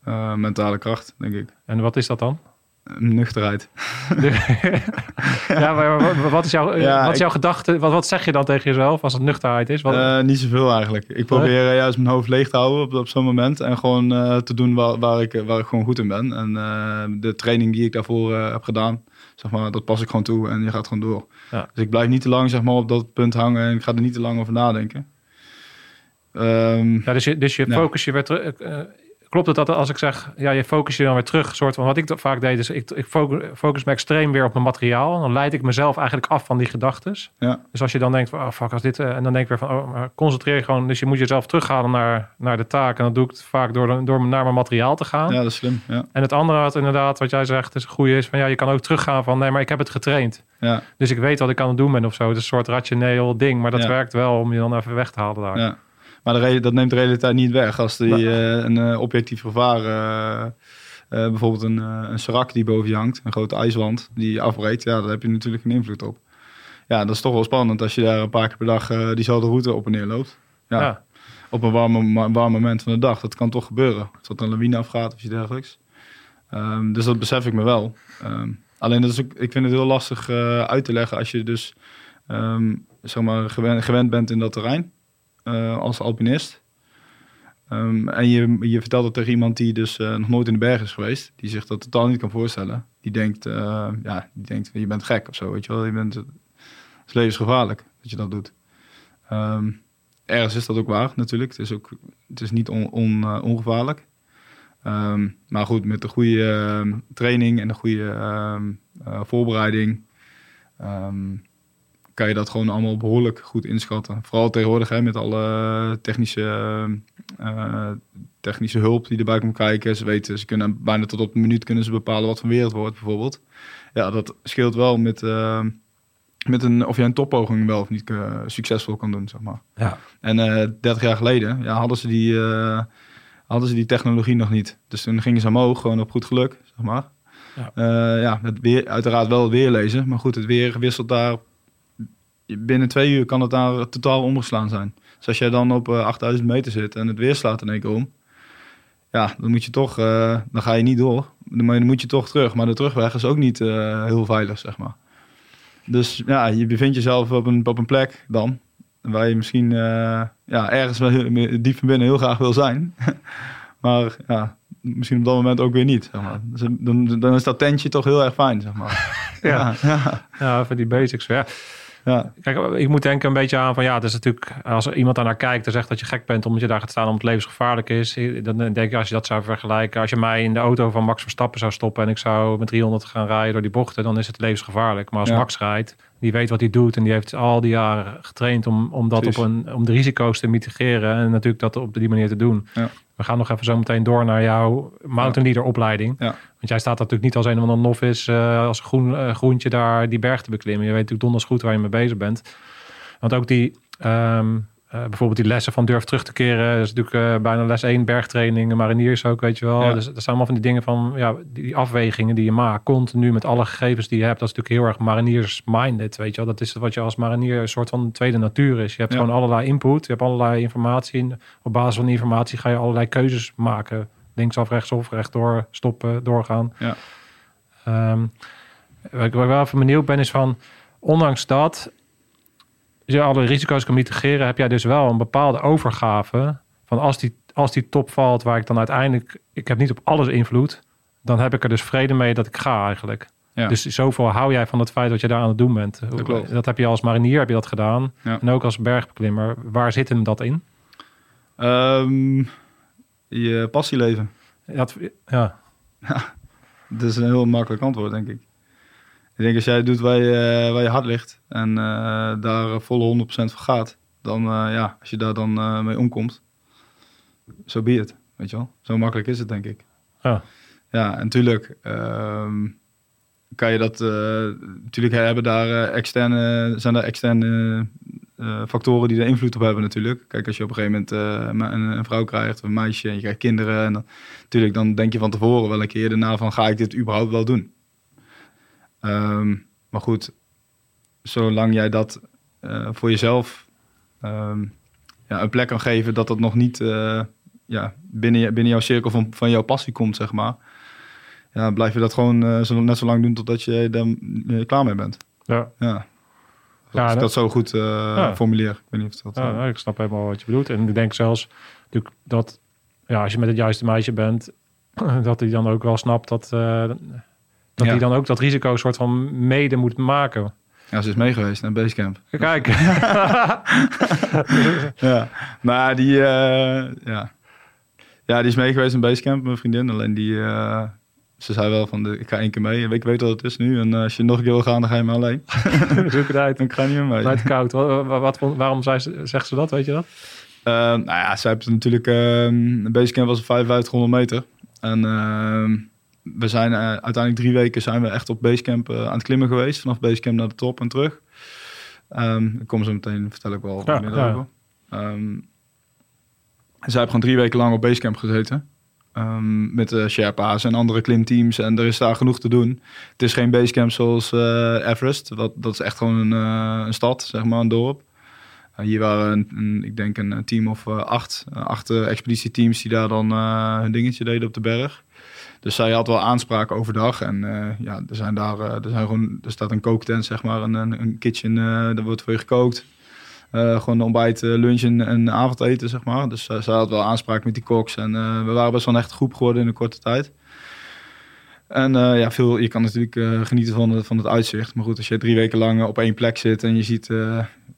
Eh, mentale kracht, denk ik. En wat is dat dan? Eh, Nuchterheid. *laughs* ja, maar wat- is jouw, Ja, wat is ik- jouw gedachte? Wat, wat zeg je dan tegen jezelf als het nuchterheid is? Wat, Eh, niet zoveel eigenlijk. Ik probeer eh, juist mijn hoofd leeg te houden op, op zo'n moment. En gewoon eh, te doen waar, waar, ik, waar ik gewoon goed in ben. En eh, de training die ik daarvoor eh, heb gedaan, zeg maar, dat pas ik gewoon toe. En je gaat gewoon door. Ja. Dus ik blijf niet te lang zeg maar, op dat punt hangen. En ik ga er niet te lang over nadenken. Ehm, Ja, dus je, dus je focus je weer terug. Klopt het dat als ik zeg, ja, je focus je dan weer terug? Soort van wat ik vaak deed, is ik, ik focus, focus me extreem weer op mijn materiaal. Dan leid ik mezelf eigenlijk af van die gedachten. ja, Dus als je dan denkt, van, oh fuck, als dit. eh, en dan denk ik weer van, oh, concentreer je gewoon. Dus je moet jezelf terughalen naar, naar de taak. En dat doe ik vaak door, door naar mijn materiaal te gaan. ja, dat is slim. Ja, En het andere wat inderdaad, wat jij zegt, is een goede is van ja, je kan ook teruggaan van nee, maar ik heb het getraind. ja, Dus ik weet wat ik aan het doen ben of zo. Het is een soort rationeel ding, maar dat Ja. werkt wel om je dan even weg te halen daar. ja. Maar de dat neemt de realiteit niet weg. Als die, eh, een eh, objectief gevaar, eh, bijvoorbeeld een, eh, een serak die boven je hangt, een grote ijswand die afbreekt, ja, daar heb je natuurlijk een invloed op. Ja, dat is toch wel spannend als je daar een paar keer per dag diezelfde route op en neer loopt. Ja, Ja. Op een warme, ma- warm moment van de dag. Dat kan toch gebeuren. Als dat een lawine afgaat of iets dergelijks. Ehm, dus dat besef ik me wel. Ehm, alleen dat is ook, ik vind het heel lastig uit te leggen als je dus ehm, zeg maar gewend, gewend bent in dat terrein als alpinist. Ehm, en je, je vertelt het tegen iemand die dus eh, nog nooit in de berg is geweest. Die zich dat totaal niet kan voorstellen. Die denkt, eh, ja, die denkt je bent gek of zo. Weet je wel? Je bent, het is levensgevaarlijk dat je dat doet. Ehm, ergens is dat ook waar natuurlijk. Het is, ook, het is niet on, on, eh, ongevaarlijk. Ehm, maar goed, met de goede training en de goede eh, voorbereiding... kan je dat gewoon allemaal behoorlijk goed inschatten. Vooral tegenwoordig hè, met alle technische, eh, technische hulp die erbij komt kijken. Ze weten, ze kunnen bijna tot op de minuut kunnen ze bepalen wat voor weer het wordt bijvoorbeeld. Ja, dat scheelt wel met, eh, met een, of je een toppoging wel of niet eh, succesvol kan doen, zeg maar. Ja. En eh 30 jaar geleden ja, hadden, ze die, eh, hadden ze die technologie nog niet. Dus toen gingen ze omhoog, gewoon op goed geluk, zeg maar. Ja. Ja, ja het weer, uiteraard wel het weer lezen. Maar goed, het weer wisselt daar... Binnen twee uur kan het daar totaal omgeslaan zijn. Dus als jij dan op eh, 8000 meter zit en het weer slaat in één keer om... Ja, dan moet je toch... eh, dan ga je niet door. Dan moet je toch terug. Maar de terugweg is ook niet eh, heel veilig, zeg maar. Dus ja, je bevindt jezelf op een, op een plek dan... waar je misschien eh, ja, ergens wel heel- diep van binnen heel graag wil zijn. *laughs* maar ja, misschien op dat moment ook weer niet. Zeg maar. Dus dan, dan is dat tentje toch heel erg fijn, zeg maar. *laughs* Ja. ja, Ja, even die basics. Ja. Ja, Kijk, ik moet denken een beetje aan van ja, het is natuurlijk als er iemand daar naar kijkt en zegt dat je gek bent omdat je daar gaat staan omdat het levensgevaarlijk is, dan denk ik als je dat zou vergelijken, als je mij in de auto van Max Verstappen zou stoppen en ik zou met 300 gaan rijden door die bochten, dan is het levensgevaarlijk. Maar als Ja. Max rijdt, die weet wat hij doet en die heeft al die jaren getraind om, om dat op een om de risico's te mitigeren en natuurlijk dat op die manier te doen. Ja. We gaan nog even zo meteen door naar jouw mountain leader opleiding. Ja. Want jij staat natuurlijk niet als een of ander novice uh, als groen, uh, groentje daar die berg te beklimmen. Je weet natuurlijk donders goed waar je mee bezig bent. Want ook die, um, uh, bijvoorbeeld die lessen van durf terug te keren, dat is natuurlijk uh, bijna les 1 bergtraining, mariniers ook, weet je wel. Ja. Dus dat zijn allemaal van die dingen van, ja, die, afwegingen die je maakt, continu met alle gegevens die je hebt. Dat is natuurlijk heel erg mariniers-minded, weet je wel. Dat is wat je als marinier een soort van tweede natuur is. Je hebt Ja. gewoon allerlei input, je hebt allerlei informatie. En op basis van die informatie ga je allerlei keuzes maken. Linksaf, rechtsaf, rechtdoor, stoppen, doorgaan. Ja. Um, waar ik wel even benieuwd ben is van, ondanks dat je alle risico's kan mitigeren, heb jij dus wel een bepaalde overgave. Van als die, als die top valt, waar ik dan uiteindelijk. Ik heb niet op alles invloed. Dan heb ik er dus vrede mee dat ik ga eigenlijk. Ja. Dus zoveel hou jij van het feit wat je daar aan het doen bent. Dat. Dat heb je als marinier heb je dat gedaan. Ja. En ook als bergbeklimmer. Waar zit hem dat in? Ehm, je passieleven. Dat, ja, *laughs* Dat is een heel makkelijk antwoord, denk ik. Ik denk als jij doet waar je, eh, waar je hart ligt en eh, daar volle 100% voor gaat, dan eh, ja, als je daar dan eh, mee omkomt, zo be it, weet je wel. Zo makkelijk is het, denk ik. Ja. Ja, en natuurlijk ehm, kan je dat, eh, natuurlijk hebben daar eh, externe, zijn daar externe eh, factoren die er invloed op hebben natuurlijk. Kijk, als je op een gegeven moment eh, een, een vrouw krijgt, of een meisje, en je krijgt kinderen, en dan, natuurlijk, dan denk je van tevoren wel een keer daarna van, ga ik dit überhaupt wel doen? Ehm, maar goed, zolang jij dat eh, voor jezelf ehm, ja, een plek kan geven dat dat nog niet eh, ja, binnen, binnen jouw cirkel van, van jouw passie komt, zeg maar. Ja, blijf je dat gewoon eh, zo, net zo lang doen totdat je er klaar mee bent. ja. Ja. Ja, Als ik dat- dat zo goed Ja. formuleer. Ik weet niet of dat... Ja, nou, ik snap helemaal wat je bedoelt. En ik denk zelfs natuurlijk dat ja, als je met het juiste meisje bent, *clears throat* dat hij dan ook wel snapt dat, dat Ja. hij dan ook dat risico soort van mede moet maken. ja, ze is mee geweest naar Basecamp. Kijk, *laughs* ja, maar die, eh, ja. ja, die is mee geweest in Basecamp, mijn vriendin. Alleen die, eh, ze zei wel van, de, ik ga één keer mee. Ik weet wat het is nu. En eh, als je nog een keer wil gaan, dan ga je maar alleen. *laughs* zoek het uit. Dan ga je niet meer mee. Blijft koud. Wat, wat, wat- waarom zei ze, zegt ze dat? Weet je dat? Eh, nou ja, zij heeft natuurlijk... ehm Basecamp was 5500 meter. En ehm, we zijn eh, uiteindelijk drie weken zijn we echt op Basecamp eh, aan het klimmen geweest. Vanaf Basecamp naar de top en terug. Ehm, ik kom zo meteen, vertel ik wel Ja, meer ja. over. Ehm, zij heeft gewoon drie weken lang op Basecamp gezeten. Ehm, met de Sherpa's en andere klimteams. En er is daar genoeg te doen. Het is geen Basecamp zoals eh, Everest. Wat, dat is echt gewoon een, eh, een stad, zeg maar, een dorp. Hier waren, een, een- ik denk, een team of eh, acht, eh, acht eh, expeditieteams die daar dan eh, hun dingetje deden op de berg. Dus zij had wel aanspraak overdag. En eh, ja, er, zijn daar, eh, er, zijn gewoon, er staat een kooktent, zeg maar, een, een, kitchen, eh daar wordt voor je gekookt. Gewoon ontbijt, eh, lunch en, en avondeten, zeg maar. Dus zij had wel aanspraak met die koks. En we waren best wel een echte groep geworden in een korte tijd. En ja, veel, je kan natuurlijk genieten van van het uitzicht. Maar goed, als je drie weken lang op één plek zit en je ziet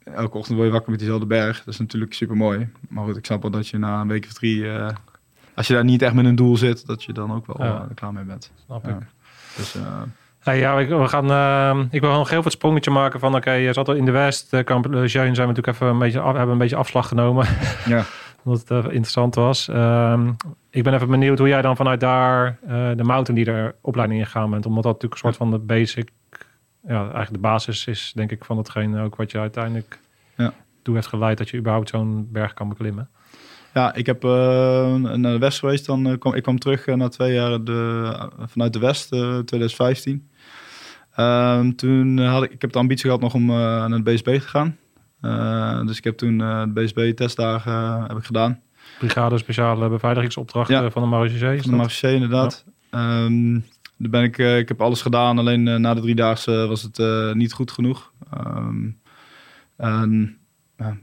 elke ochtend word je wakker met diezelfde berg. Dat is natuurlijk super mooi. Maar goed, ik snap wel dat je na een week of drie, als je daar niet echt met een doel zit, dat je dan ook wel Ja. eh, er klaar mee bent. Snap ik. Dus eh, Hey, ja, ik, we gaan, eh, ik wil nog heel veel het sprongetje maken van... Oké, je zat al in de West. Uh, Kamp Lejeune zijn we natuurlijk even een beetje, af, hebben een beetje afslag genomen. *laughs* ja. omdat het interessant was. Ehm, ik ben even benieuwd hoe jij dan vanuit daar eh, de mountain leader opleiding ingegaan bent. Omdat dat natuurlijk een soort van de basic, ja, eigenlijk de basis is, denk ik, van hetgeen ook wat je uiteindelijk Ja. toe heeft geleid dat je überhaupt zo'n berg kan beklimmen. Ja, ik heb eh, naar de West geweest. Dan, kwam, ik kwam terug eh, na twee jaar de, vanuit de West, eh, 2015. Ehm, toen had ik, ik heb de ambitie gehad nog om naar de BSB te gaan. Dus ik heb toen de BSB-testdagen heb ik gedaan. Brigade Speciale Beveiligingsopdrachten Ja. van de is Van de? Marseille inderdaad. Ehm, daar ben ik, ik heb alles gedaan, alleen na de driedaagse was het niet goed genoeg. Ehm, en eh,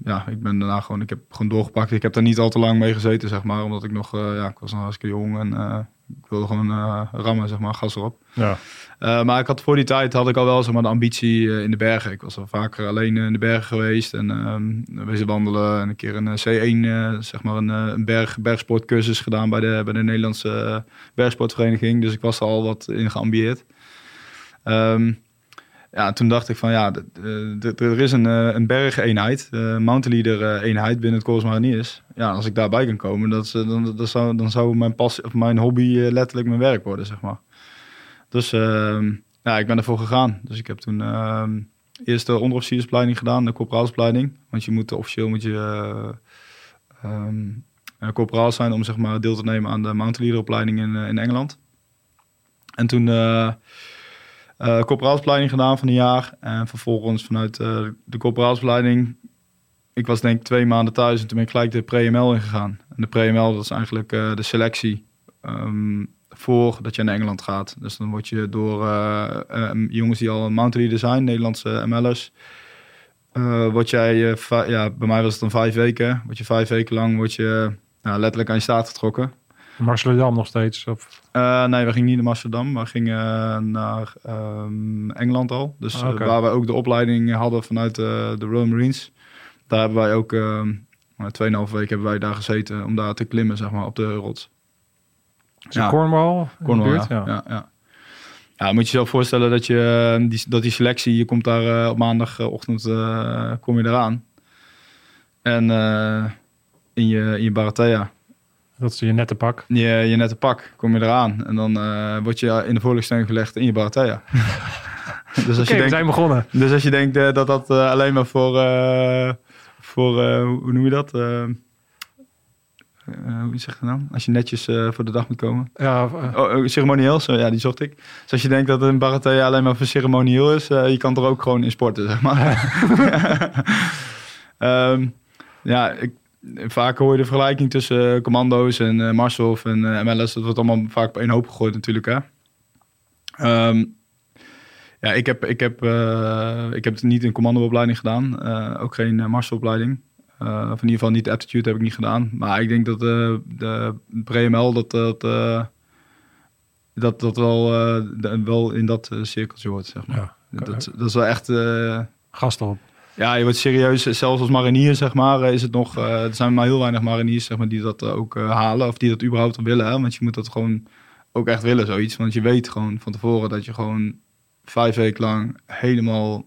ja, ik ben daarna gewoon, ik heb gewoon doorgepakt. Ik heb daar niet al te lang mee gezeten, zeg maar, omdat ik nog, eh, ja, ik was nog hartstikke jong en eh, ik wilde gewoon eh, rammen, zeg maar, gas erop. Ja. Eh, maar ik had voor die tijd had ik al wel zeg maar, de ambitie eh, in de bergen. Ik was al vaker alleen in de bergen geweest en ehm wezen wandelen en een keer een eh, C1, eh, zeg maar een, eh, een berg, bergsportcursus gedaan bij de, bij de Nederlandse eh, bergsportvereniging. Dus ik was er al wat in geambieerd. Ehm, ja, en toen dacht ik van ja, er is een, eh, een bergeenheid, een mountain leader eh, eenheid binnen het Mariniers. Ja, als ik daarbij kan komen, dat, eh, dan, zou, dan zou mijn, pas, of mijn hobby eh, letterlijk mijn werk worden, zeg maar. Dus ehm, ja, ik ben ervoor gegaan. Dus ik heb toen ehm, eerst de onderofficiersopleiding gedaan, de corporaalsopleiding. Want je moet officieel moet je eh, ehm, eh, corporaal zijn om zeg maar deel te nemen aan de mountain leader opleiding in, eh, in Engeland. En toen eh corporaalsopleiding gedaan van een jaar. En vervolgens vanuit eh, de corporaalsopleiding, ik was denk ik twee maanden thuis en toen ben ik gelijk de pre-ML ingegaan. En de pre-ML dat is eigenlijk eh, de selectie ehm, voor dat je naar Engeland gaat. Dus dan word je door jongens die al een mountain leader zijn, Nederlandse ML'ers, word jij, ja, bij mij was het dan vijf weken. Word je vijf weken lang word je nou, letterlijk aan je staat getrokken. Marcelendam nog steeds. Of, Eh, nee, we gingen niet naar Amsterdam, maar gingen eh, naar ehm, Engeland al. Dus Ah, eh, waar we ook de opleiding hadden vanuit de Royal Marines. Daar hebben wij ook, nou, tweeënhalve week hebben wij daar gezeten om daar te klimmen, zeg maar, op de rots. is Ja. het Cornwall? Cornwall, buurt? ja. Ja. Ja, ja. moet je jezelf voorstellen dat, je, die, dat die selectie, je komt daar op maandagochtend, kom je eraan. En in je, in je Baratea, Dat is je nette pak. je, je nette pak, kom je eraan. En dan eh, word je in de voorlichting gelegd in je Baratea. *laughs* dus, als je we denkt, zijn begonnen. dus als je denkt eh, dat dat eh, alleen maar voor, voor hoe noem je dat? Hoe zeg je nou? Als je netjes voor de dag moet komen. Ja, Oh, oh, ceremonieel, zo, ja, die zocht ik. Dus als je denkt dat een baratea alleen maar voor ceremonieel is, je kan er ook gewoon in sporten, zeg maar. *laughs* *laughs* Ehm, ja, ik, vaak hoor je de vergelijking tussen eh, commando's en Marshof en eh, MLS. Dat wordt allemaal vaak op één hoop gegooid natuurlijk, hè. Ehm, ja, ik heb, ik, heb, ik heb niet een commandoopleiding gedaan. ook geen uh, marsopleiding. Eh, of in ieder geval niet de aptitude heb ik niet gedaan. Maar ik denk dat de pre-ML dat, dat, dat, dat wel, de- wel in dat cirkeltje hoort, zeg maar. Ja. Dat, dat is wel echt... gast op. ja, je wordt serieus, zelfs als marinier, zeg maar, eh, is het nog... eh, er zijn maar heel weinig mariniers, zeg maar, die dat eh, ook halen. Of die dat überhaupt willen. Want je moet dat gewoon ook echt willen, zoiets. Want je weet gewoon van tevoren dat je gewoon vijf weken lang helemaal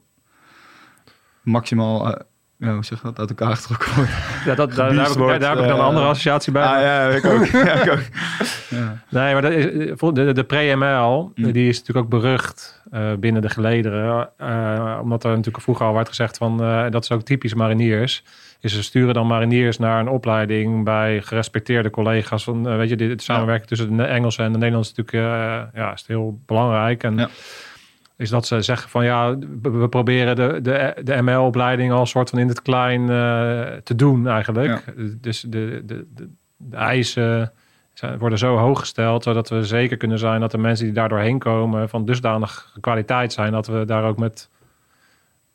maximaal... eh, ja, hoe zeg je dat? Uit elkaar getrokken wordt. *laughs* Ja, dat, daar, daar, heb ik, wordt, daar heb ik dan een eh, andere associatie bij. Ah, ja, ik ook. *laughs* ja, ik ook. Ja. Nee, maar dat is, de, de pre-ML, Mm. die is natuurlijk ook berucht eh, binnen de gelederen. eh, omdat er natuurlijk vroeger al werd gezegd van, eh, dat is ook typisch mariniers. Is ze sturen dan mariniers naar een opleiding bij gerespecteerde collega's. Van, eh, weet je, dit samenwerking tussen de Engelse en de Nederlandse is natuurlijk eh, ja, is heel belangrijk. En Ja. Is dat ze zeggen van ja, we, proberen de, de, de ML-opleiding al een soort van in het klein eh, te doen eigenlijk. Dus de, de, de, de eisen zijn, worden zo hoog gesteld, zodat we zeker kunnen zijn dat de mensen die daar doorheen komen van dusdanig kwaliteit zijn dat we daar ook met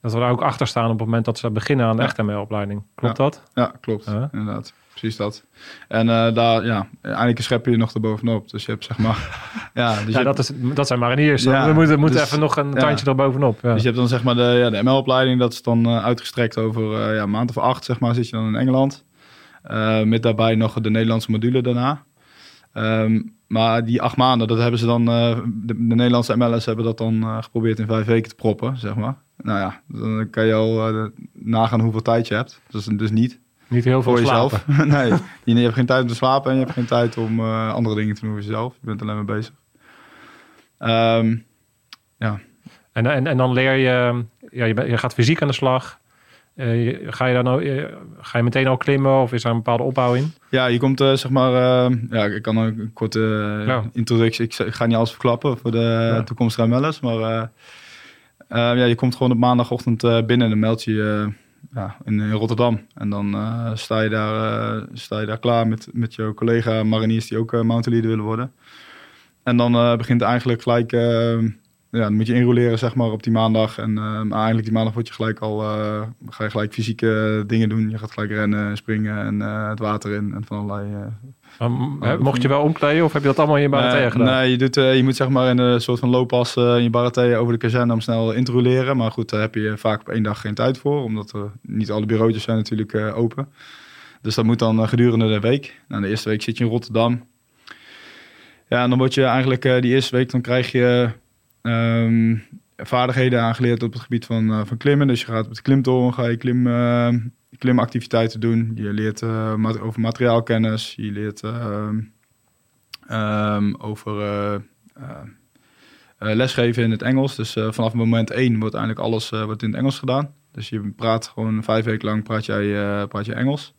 dat we daar ook achter staan op het moment dat ze beginnen aan de Ja. echte ML-opleiding. Klopt Ja. dat? Ja, klopt. Ja. Inderdaad. Precies dat. En eh, daar, ja, eindelijk een schepje er nog erbovenop. Dus je hebt zeg maar... *laughs* ja, dus Ja, je dat, is, dat zijn mariniers. Ja, we moeten, moeten dus- even nog een ja. tandje erbovenop. Ja. Dus je hebt dan zeg maar de, ja, de ML-opleiding, dat is dan eh, uitgestrekt over eh, ja, een maand of acht, zeg maar, zit je dan in Engeland. Met daarbij nog de Nederlandse module daarna. Ehm, maar die acht maanden, dat hebben ze dan, de, de Nederlandse MLS hebben dat dan geprobeerd in vijf weken te proppen, zeg maar. Nou ja, dan kan je al nagaan hoeveel tijd je hebt. Dus, dus niet Niet heel veel voor jezelf. slapen. *laughs* nee, je, je hebt geen tijd om te slapen en je hebt geen tijd om eh, andere dingen te doen voor jezelf. Je bent alleen maar bezig. Ehm, En, en, en dan leer je, ja, je, gaat fysiek aan de slag. Eh, je- ga, je dan eh, ga je meteen al klimmen of is er een bepaalde opbouw in? Ja, je komt zeg maar, ja, ik kan ook een korte Ja. introductie. Ik, ik ga niet alles verklappen voor de Ja. toekomstige MLS, maar ja, je komt gewoon op maandagochtend binnen en dan meld je je ja, in, Rotterdam. En dan eh, sta, je daar, eh, sta je daar klaar met, met jouw collega mariniers die ook eh mountain leader willen worden. En dan begint eigenlijk gelijk, ja, dan moet je inroleren zeg maar op die maandag. En eigenlijk die maandag word je gelijk al, ga je gelijk fysieke dingen doen. Je gaat gelijk rennen, springen en het water in en van allerlei mocht je wel omkleden of heb je dat allemaal in je nee, gedaan? Nee, je, doet, eh, je moet zeg maar in een soort van looppas eh, in je baratea over de kazerne om snel in te roleren. Maar goed, daar heb je vaak op één dag geen tijd voor, omdat er niet alle bureautjes zijn natuurlijk eh, open. Dus dat moet dan gedurende de week. Nou, de eerste week zit je in Rotterdam. Ja, en dan word je eigenlijk die eerste week, dan krijg je ehm, vaardigheden aangeleerd op het gebied van, van klimmen. Dus je gaat op de klimtoren, ga je klim, eh, klimactiviteiten doen. Je leert eh, over materiaalkennis. Je leert ehm, ehm, over eh, eh, eh, lesgeven in het Engels. Dus eh, vanaf moment één wordt eigenlijk alles eh, wordt in het Engels gedaan. Dus je praat gewoon vijf weken lang praat jij, eh, praat je Engels.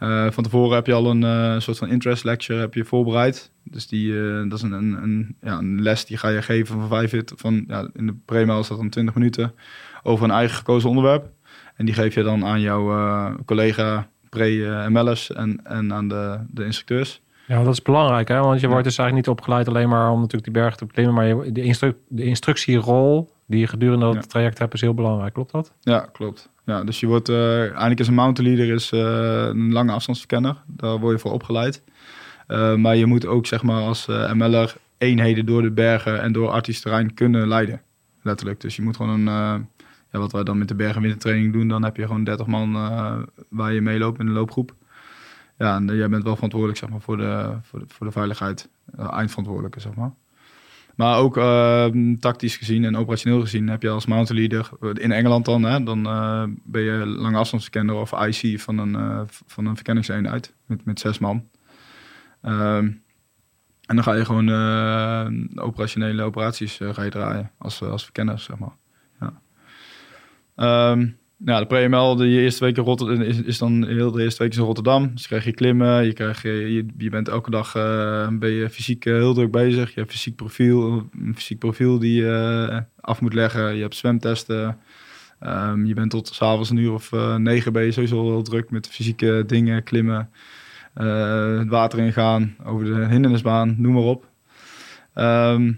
Eh, van tevoren heb je al een eh, soort van interest lecture heb je voorbereid. Dus die, eh, dat is een, een, ja, een les die ga je geven van vijf van ja, in de pre is dat dan 20 minuten over een eigen gekozen onderwerp. En die geef je dan aan jouw eh, collega pre-ML'ers en, en aan de, de instructeurs. Ja, dat is belangrijk, hè? want je wordt dus eigenlijk niet opgeleid alleen maar om natuurlijk die berg te beklimmen, maar je, de, instru de instructierol die je gedurende Ja. het traject hebt, is heel belangrijk. Klopt dat? Ja, klopt. Ja, dus je wordt eh, eigenlijk is een mountain leader is eh, een lange afstandsverkenner. Daar word je voor opgeleid. Eh, maar je moet ook zeg maar als eh ML'er eenheden door de bergen en door artistisch terrein kunnen leiden. Letterlijk. Dus je moet gewoon een, eh, ja, wat wij dan met de bergen wintertraining doen, dan heb je gewoon 30 man eh, waar je meeloopt in een loopgroep. Ja, en eh, jij bent wel verantwoordelijk zeg maar, voor, de, voor, de, voor de veiligheid. Eh, eindverantwoordelijke, zeg maar. Maar ook eh, tactisch gezien en operationeel gezien heb je als mountain leader in Engeland dan, hè, dan ben je lange afstandsverkenner of IC van een, van een verkenningseenheid met, met zes man. Ehm, en dan ga je gewoon operationele operaties ga je draaien als, als verkenner, zeg maar. Ehm, ja, de pre-ML, de eerste week in Rotterdam, is, dan heel de eerste week in Rotterdam. Dus krijg je klimmen, je, krijgt, je, je, bent elke dag eh, ben je fysiek eh, heel druk bezig. Je hebt fysiek profiel, een fysiek profiel die je eh, af moet leggen. Je hebt zwemtesten. Ehm, je bent tot s'avonds een uur of negen ben je sowieso heel druk met fysieke dingen, klimmen, het water ingaan, over de hindernisbaan, noem maar op. Ehm,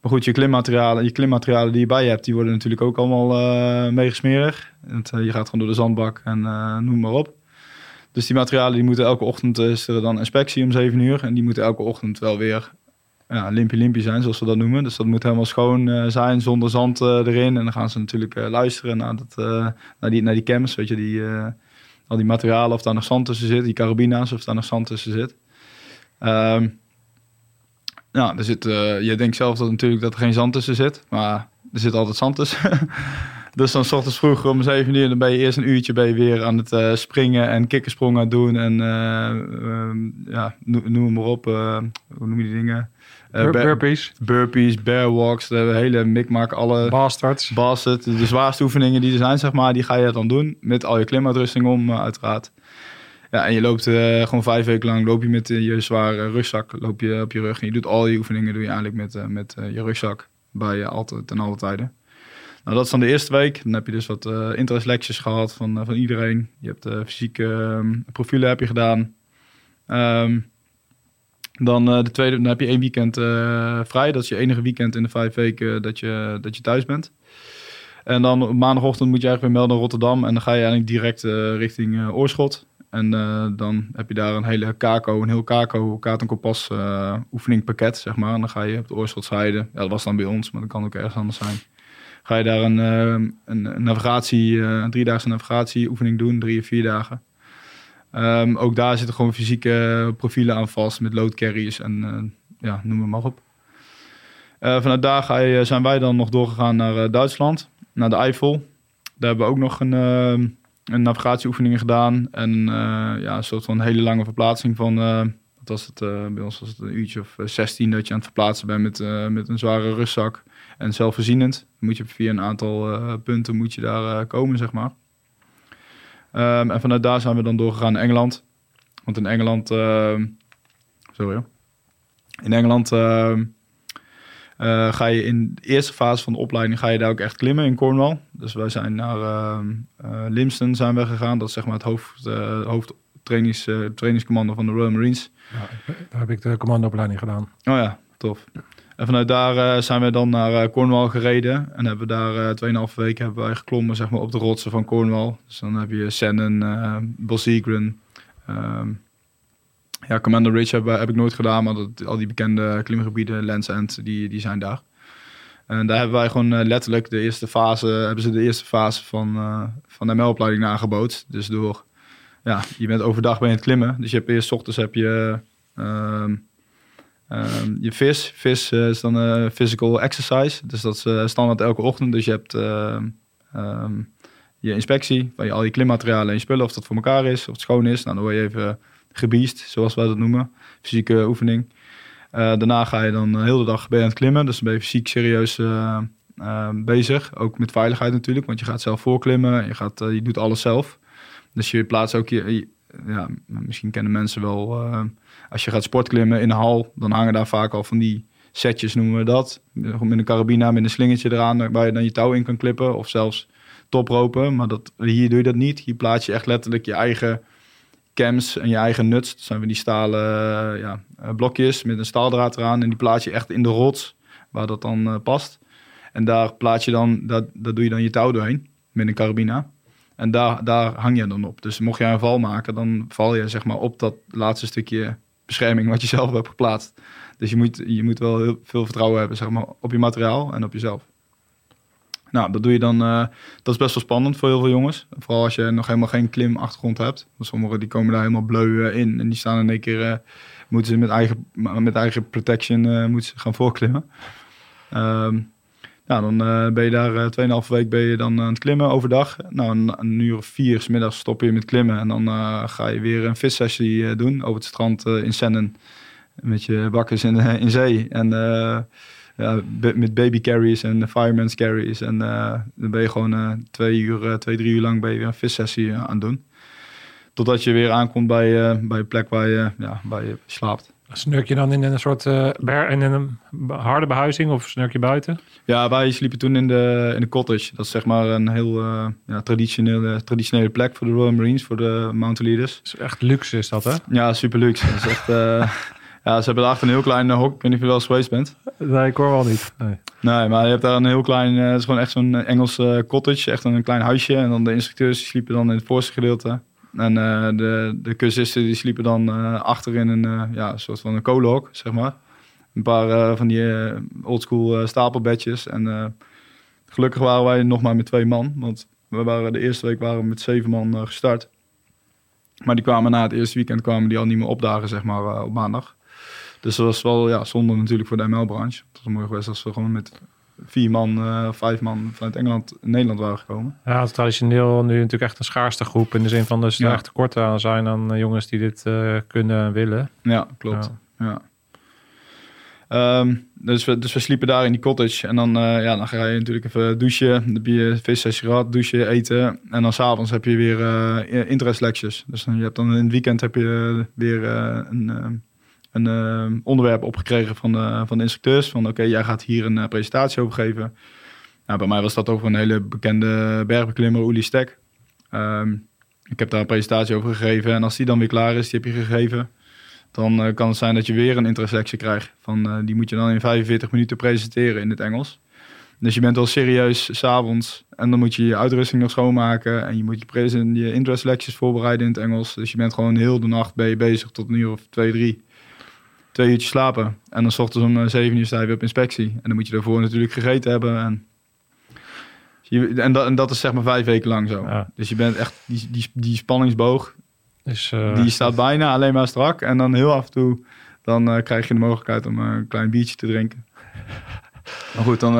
maar goed, je klimmaterialen, je klimmaterialen die je bij je hebt, die worden natuurlijk ook allemaal eh meegesmerig. Want, eh, je gaat gewoon door de zandbak en eh, noem maar op. Dus die materialen die moeten elke ochtend, is er dan inspectie om 7 uur. En die moeten elke ochtend wel weer ja, limpie limpie zijn, zoals we dat noemen. Dus dat moet helemaal schoon zijn, zonder zand erin. En dan gaan ze natuurlijk luisteren naar, dat, naar, die, naar die cams, weet je, die, al die materialen, of daar nog zand tussen zit. Die carabina's, of daar nog zand tussen zit. Ehm ja, er zit, eh, je denkt zelf dat natuurlijk dat er geen zand tussen zit, maar er zit altijd zand tussen. *laughs* dus dan 's ochtends vroeg om 7 uur, dan ben je eerst een uurtje ben je weer aan het eh, springen en kikkersprongen doen. En ehm, ja, noem, maar op, hoe noem je die dingen? Burpees, burpees, bear walks, de hele mikmak, alle bastards. de zwaarste oefeningen die er zijn, zeg maar, die ga je dan doen. Met al je klimuitrusting om, eh, uiteraard. Ja, en je loopt eh, gewoon vijf weken lang, loop je met eh, je zware rugzak, loop je op je rug. En je doet al je oefeningen, doe je eigenlijk met, eh, met je rugzak bij altijd, ten alle tijden. Nou, dat is dan de eerste week. Dan heb je dus wat uh, interest gehad van, van iedereen. Je hebt fysieke ehm, profielen heb je gedaan. Ehm, dan de tweede, dan heb je één weekend vrij. Dat is je enige weekend in de vijf weken dat je, dat je thuis bent. En dan maandagochtend moet je eigenlijk weer melden naar Rotterdam. En dan ga je eigenlijk direct richting Oorschot. En eh, dan heb je daar een hele kako, een heel kako, kaart en kompas eh, oefeningpakket, zeg maar. En dan ga je op de Oorschotszijde, ja, dat was dan bij ons, maar dat kan ook ergens anders zijn. Ga je daar een, eh, een, navigatie, een driedaagse navigatieoefening doen, drie of vier dagen. Ehm, ook daar zitten gewoon fysieke profielen aan vast met loadcarriers en ja, noem het maar op. Vanuit daar ga je, zijn wij dan nog doorgegaan naar Duitsland, naar de Eifel. Daar hebben we ook nog een, eh, een navigatieoefeningen gedaan. En eh, ja, een soort van hele lange verplaatsing van, eh, wat was het, eh, bij ons was het een uurtje of eh, 16 dat je aan het verplaatsen bent met, met een zware rugzak. En zelfvoorzienend. Moet je via een aantal punten moet je daar komen, zeg maar. Ehm, en vanuit daar zijn we dan doorgegaan naar Engeland. Want in Engeland, ehm, sorry. In Engeland eh, ga je in de eerste fase van de opleiding ga je daar ook echt klimmen in Cornwall. Dus wij zijn naar ehm eh, Limston zijn we gegaan. Dat is zeg maar het hoofd, eh hoofdtrainings, trainingscommando van de Royal Marines. Ja, daar heb ik de commandoopleiding gedaan. Oh ja, tof. En vanuit daar zijn we dan naar Cornwall gereden. En hebben we daar eh 2,5 weken hebben wij geklommen zeg maar, op de rotsen van Cornwall. Dus dan heb je Shannon, eh Bosegren. ehm ja, Commander Ridge heb, heb ik nooit gedaan, maar dat, al die bekende klimgebieden, Lands End, die, die zijn daar. En daar hebben wij gewoon eh, letterlijk de eerste fase, hebben ze de eerste fase van, eh, van de ML-opleiding. Dus door, ja, je bent overdag aan het klimmen. Dus je hebt eerst ochtends heb je ehm, ehm, je vis. Vis eh, is dan eh, physical exercise. Dus dat is standaard elke ochtend. Dus je hebt ehm, je inspectie van je, al je klimmaterialen en je spullen. Of dat voor elkaar is, of het schoon is. Nou, dan word je even gebiest, zoals wij dat noemen. Fysieke oefening. Eh, daarna ga je dan de hele dag ben je aan het klimmen. Dus dan ben je fysiek serieus eh, eh, bezig. Ook met veiligheid natuurlijk. Want je gaat zelf voorklimmen. Je, gaat, eh, je doet alles zelf. Dus je plaatst ook je... ja, misschien kennen mensen wel... eh, als je gaat sportklimmen in een hal... dan hangen daar vaak al van die setjes, noemen we dat. Met een carabina, met een slingertje eraan... waar je dan je touw in kan klippen. Of zelfs topropen. Maar dat, hier doe je dat niet. Hier plaats je echt letterlijk je eigen cams en je eigen nuts. Dat zijn van die stalen eh, ja, eh, blokjes met een staaldraad eraan. En die plaats je echt in de rots, waar dat dan eh, past. En daar plaats je dan, dat, dat doe je dan je touw doorheen met een carabina. En daar, daar hang je dan op. Dus mocht jij een val maken, dan val je zeg maar op dat laatste stukje bescherming wat je zelf hebt geplaatst. Dus je moet, je moet wel heel veel vertrouwen hebben zeg maar, op je materiaal en op jezelf. Nou, dat doe je dan. eh, dat is best wel spannend voor heel veel jongens. Vooral als je nog helemaal geen klimachtergrond hebt. Want sommigen die komen daar helemaal bleu eh, in. En die staan in één keer. eh, moeten ze met eigen, met eigen protection moeten ze gaan voorklimmen. Nou, dan ben je daar eh 2,5 week ben je dan aan het klimmen overdag. Nou, een, uur of vier 's middags stop je met klimmen. En dan ga je weer een vissessie doen over het strand in Sennen. Met je bakkers in, in zee. En ja, met baby carries en fireman's carries. En eh, dan ben je gewoon eh, twee uur, eh, twee, drie uur lang ben je weer een vissessie aan het doen. Totdat je weer aankomt bij, bij een plek waar je, ja, waar je slaapt. Snurk je dan in een soort ber, in een harde behuizing of snurk je buiten? Ja, wij sliepen toen in de, in de cottage. Dat is zeg maar een heel eh, ja, traditionele, traditionele plek voor de Royal Marines, voor de mountain leaders. Is echt luxe is dat, hè? Ja, super luxe. Dat is echt, *laughs* ja, ze hebben daarachter een heel klein eh, hok. Ik weet niet of je wel eens geweest bent. Nee, ik hoor wel niet. Nee. Nee, maar je hebt daar een heel klein, eh, het is gewoon echt zo'n Engels eh, cottage, echt een klein huisje. En dan de instructeurs die sliepen dan in het voorste gedeelte. En de, de cursisten die sliepen dan achter in een ja, soort van een kolenhok, zeg maar. Een paar van die oldschool stapelbedjes. En gelukkig waren wij nog maar met twee man, want we waren de eerste week waren we met zeven man gestart. Maar die kwamen na het eerste weekend kwamen die al niet meer opdagen, zeg maar, op maandag. Dus dat was wel ja, zonde natuurlijk voor de ML-branche. Het was mooi geweest als we gewoon met vier man, eh, vijf man vanuit Engeland in Nederland waren gekomen. Ja, het is traditioneel nu natuurlijk echt een schaarste groep. In de zin van, dus er Ja. echt tekort aan zijn aan eh, jongens die dit eh, kunnen en willen. Ja, klopt. Ja. Ehm, dus, we, dus we sliepen daar in die cottage. En dan, ja, dan ga je natuurlijk even douchen. Dan heb je vissessie gehad, douchen, eten. En dan s'avonds heb je weer interest lectures. Dus dan, je hebt dan in het weekend heb je weer een, een eh, onderwerp opgekregen van de, van de instructeurs. Van oké, jij gaat hier een eh, presentatie over geven. Nou, bij mij was dat over een hele bekende bergbeklimmer, Uli Stek. Ehm, ik heb daar een presentatie over gegeven. En als die dan weer klaar is, die heb je gegeven. Dan eh, kan het zijn dat je weer een interselectie krijgt. Van, eh, die moet je dan in 45 minuten presenteren in het Engels. Dus je bent al serieus s'avonds. En dan moet je je uitrusting nog schoonmaken. En je moet je, present, je interselecties voorbereiden in het Engels. Dus je bent gewoon heel de nacht ben je bezig tot een uur of twee, drie. Twee uurtjes slapen. En dan s ochtends om eh, zeven uur sta je weer op inspectie. En dan moet je daarvoor natuurlijk gegeten hebben. En, je, en, dat, en dat is zeg maar vijf weken lang zo. Ja. Dus je bent echt die, die, die spanningsboog Dus, eh, die staat bijna alleen maar strak. En dan heel af en toe dan, eh, krijg je de mogelijkheid om een klein biertje te drinken. *laughs* maar goed, dan,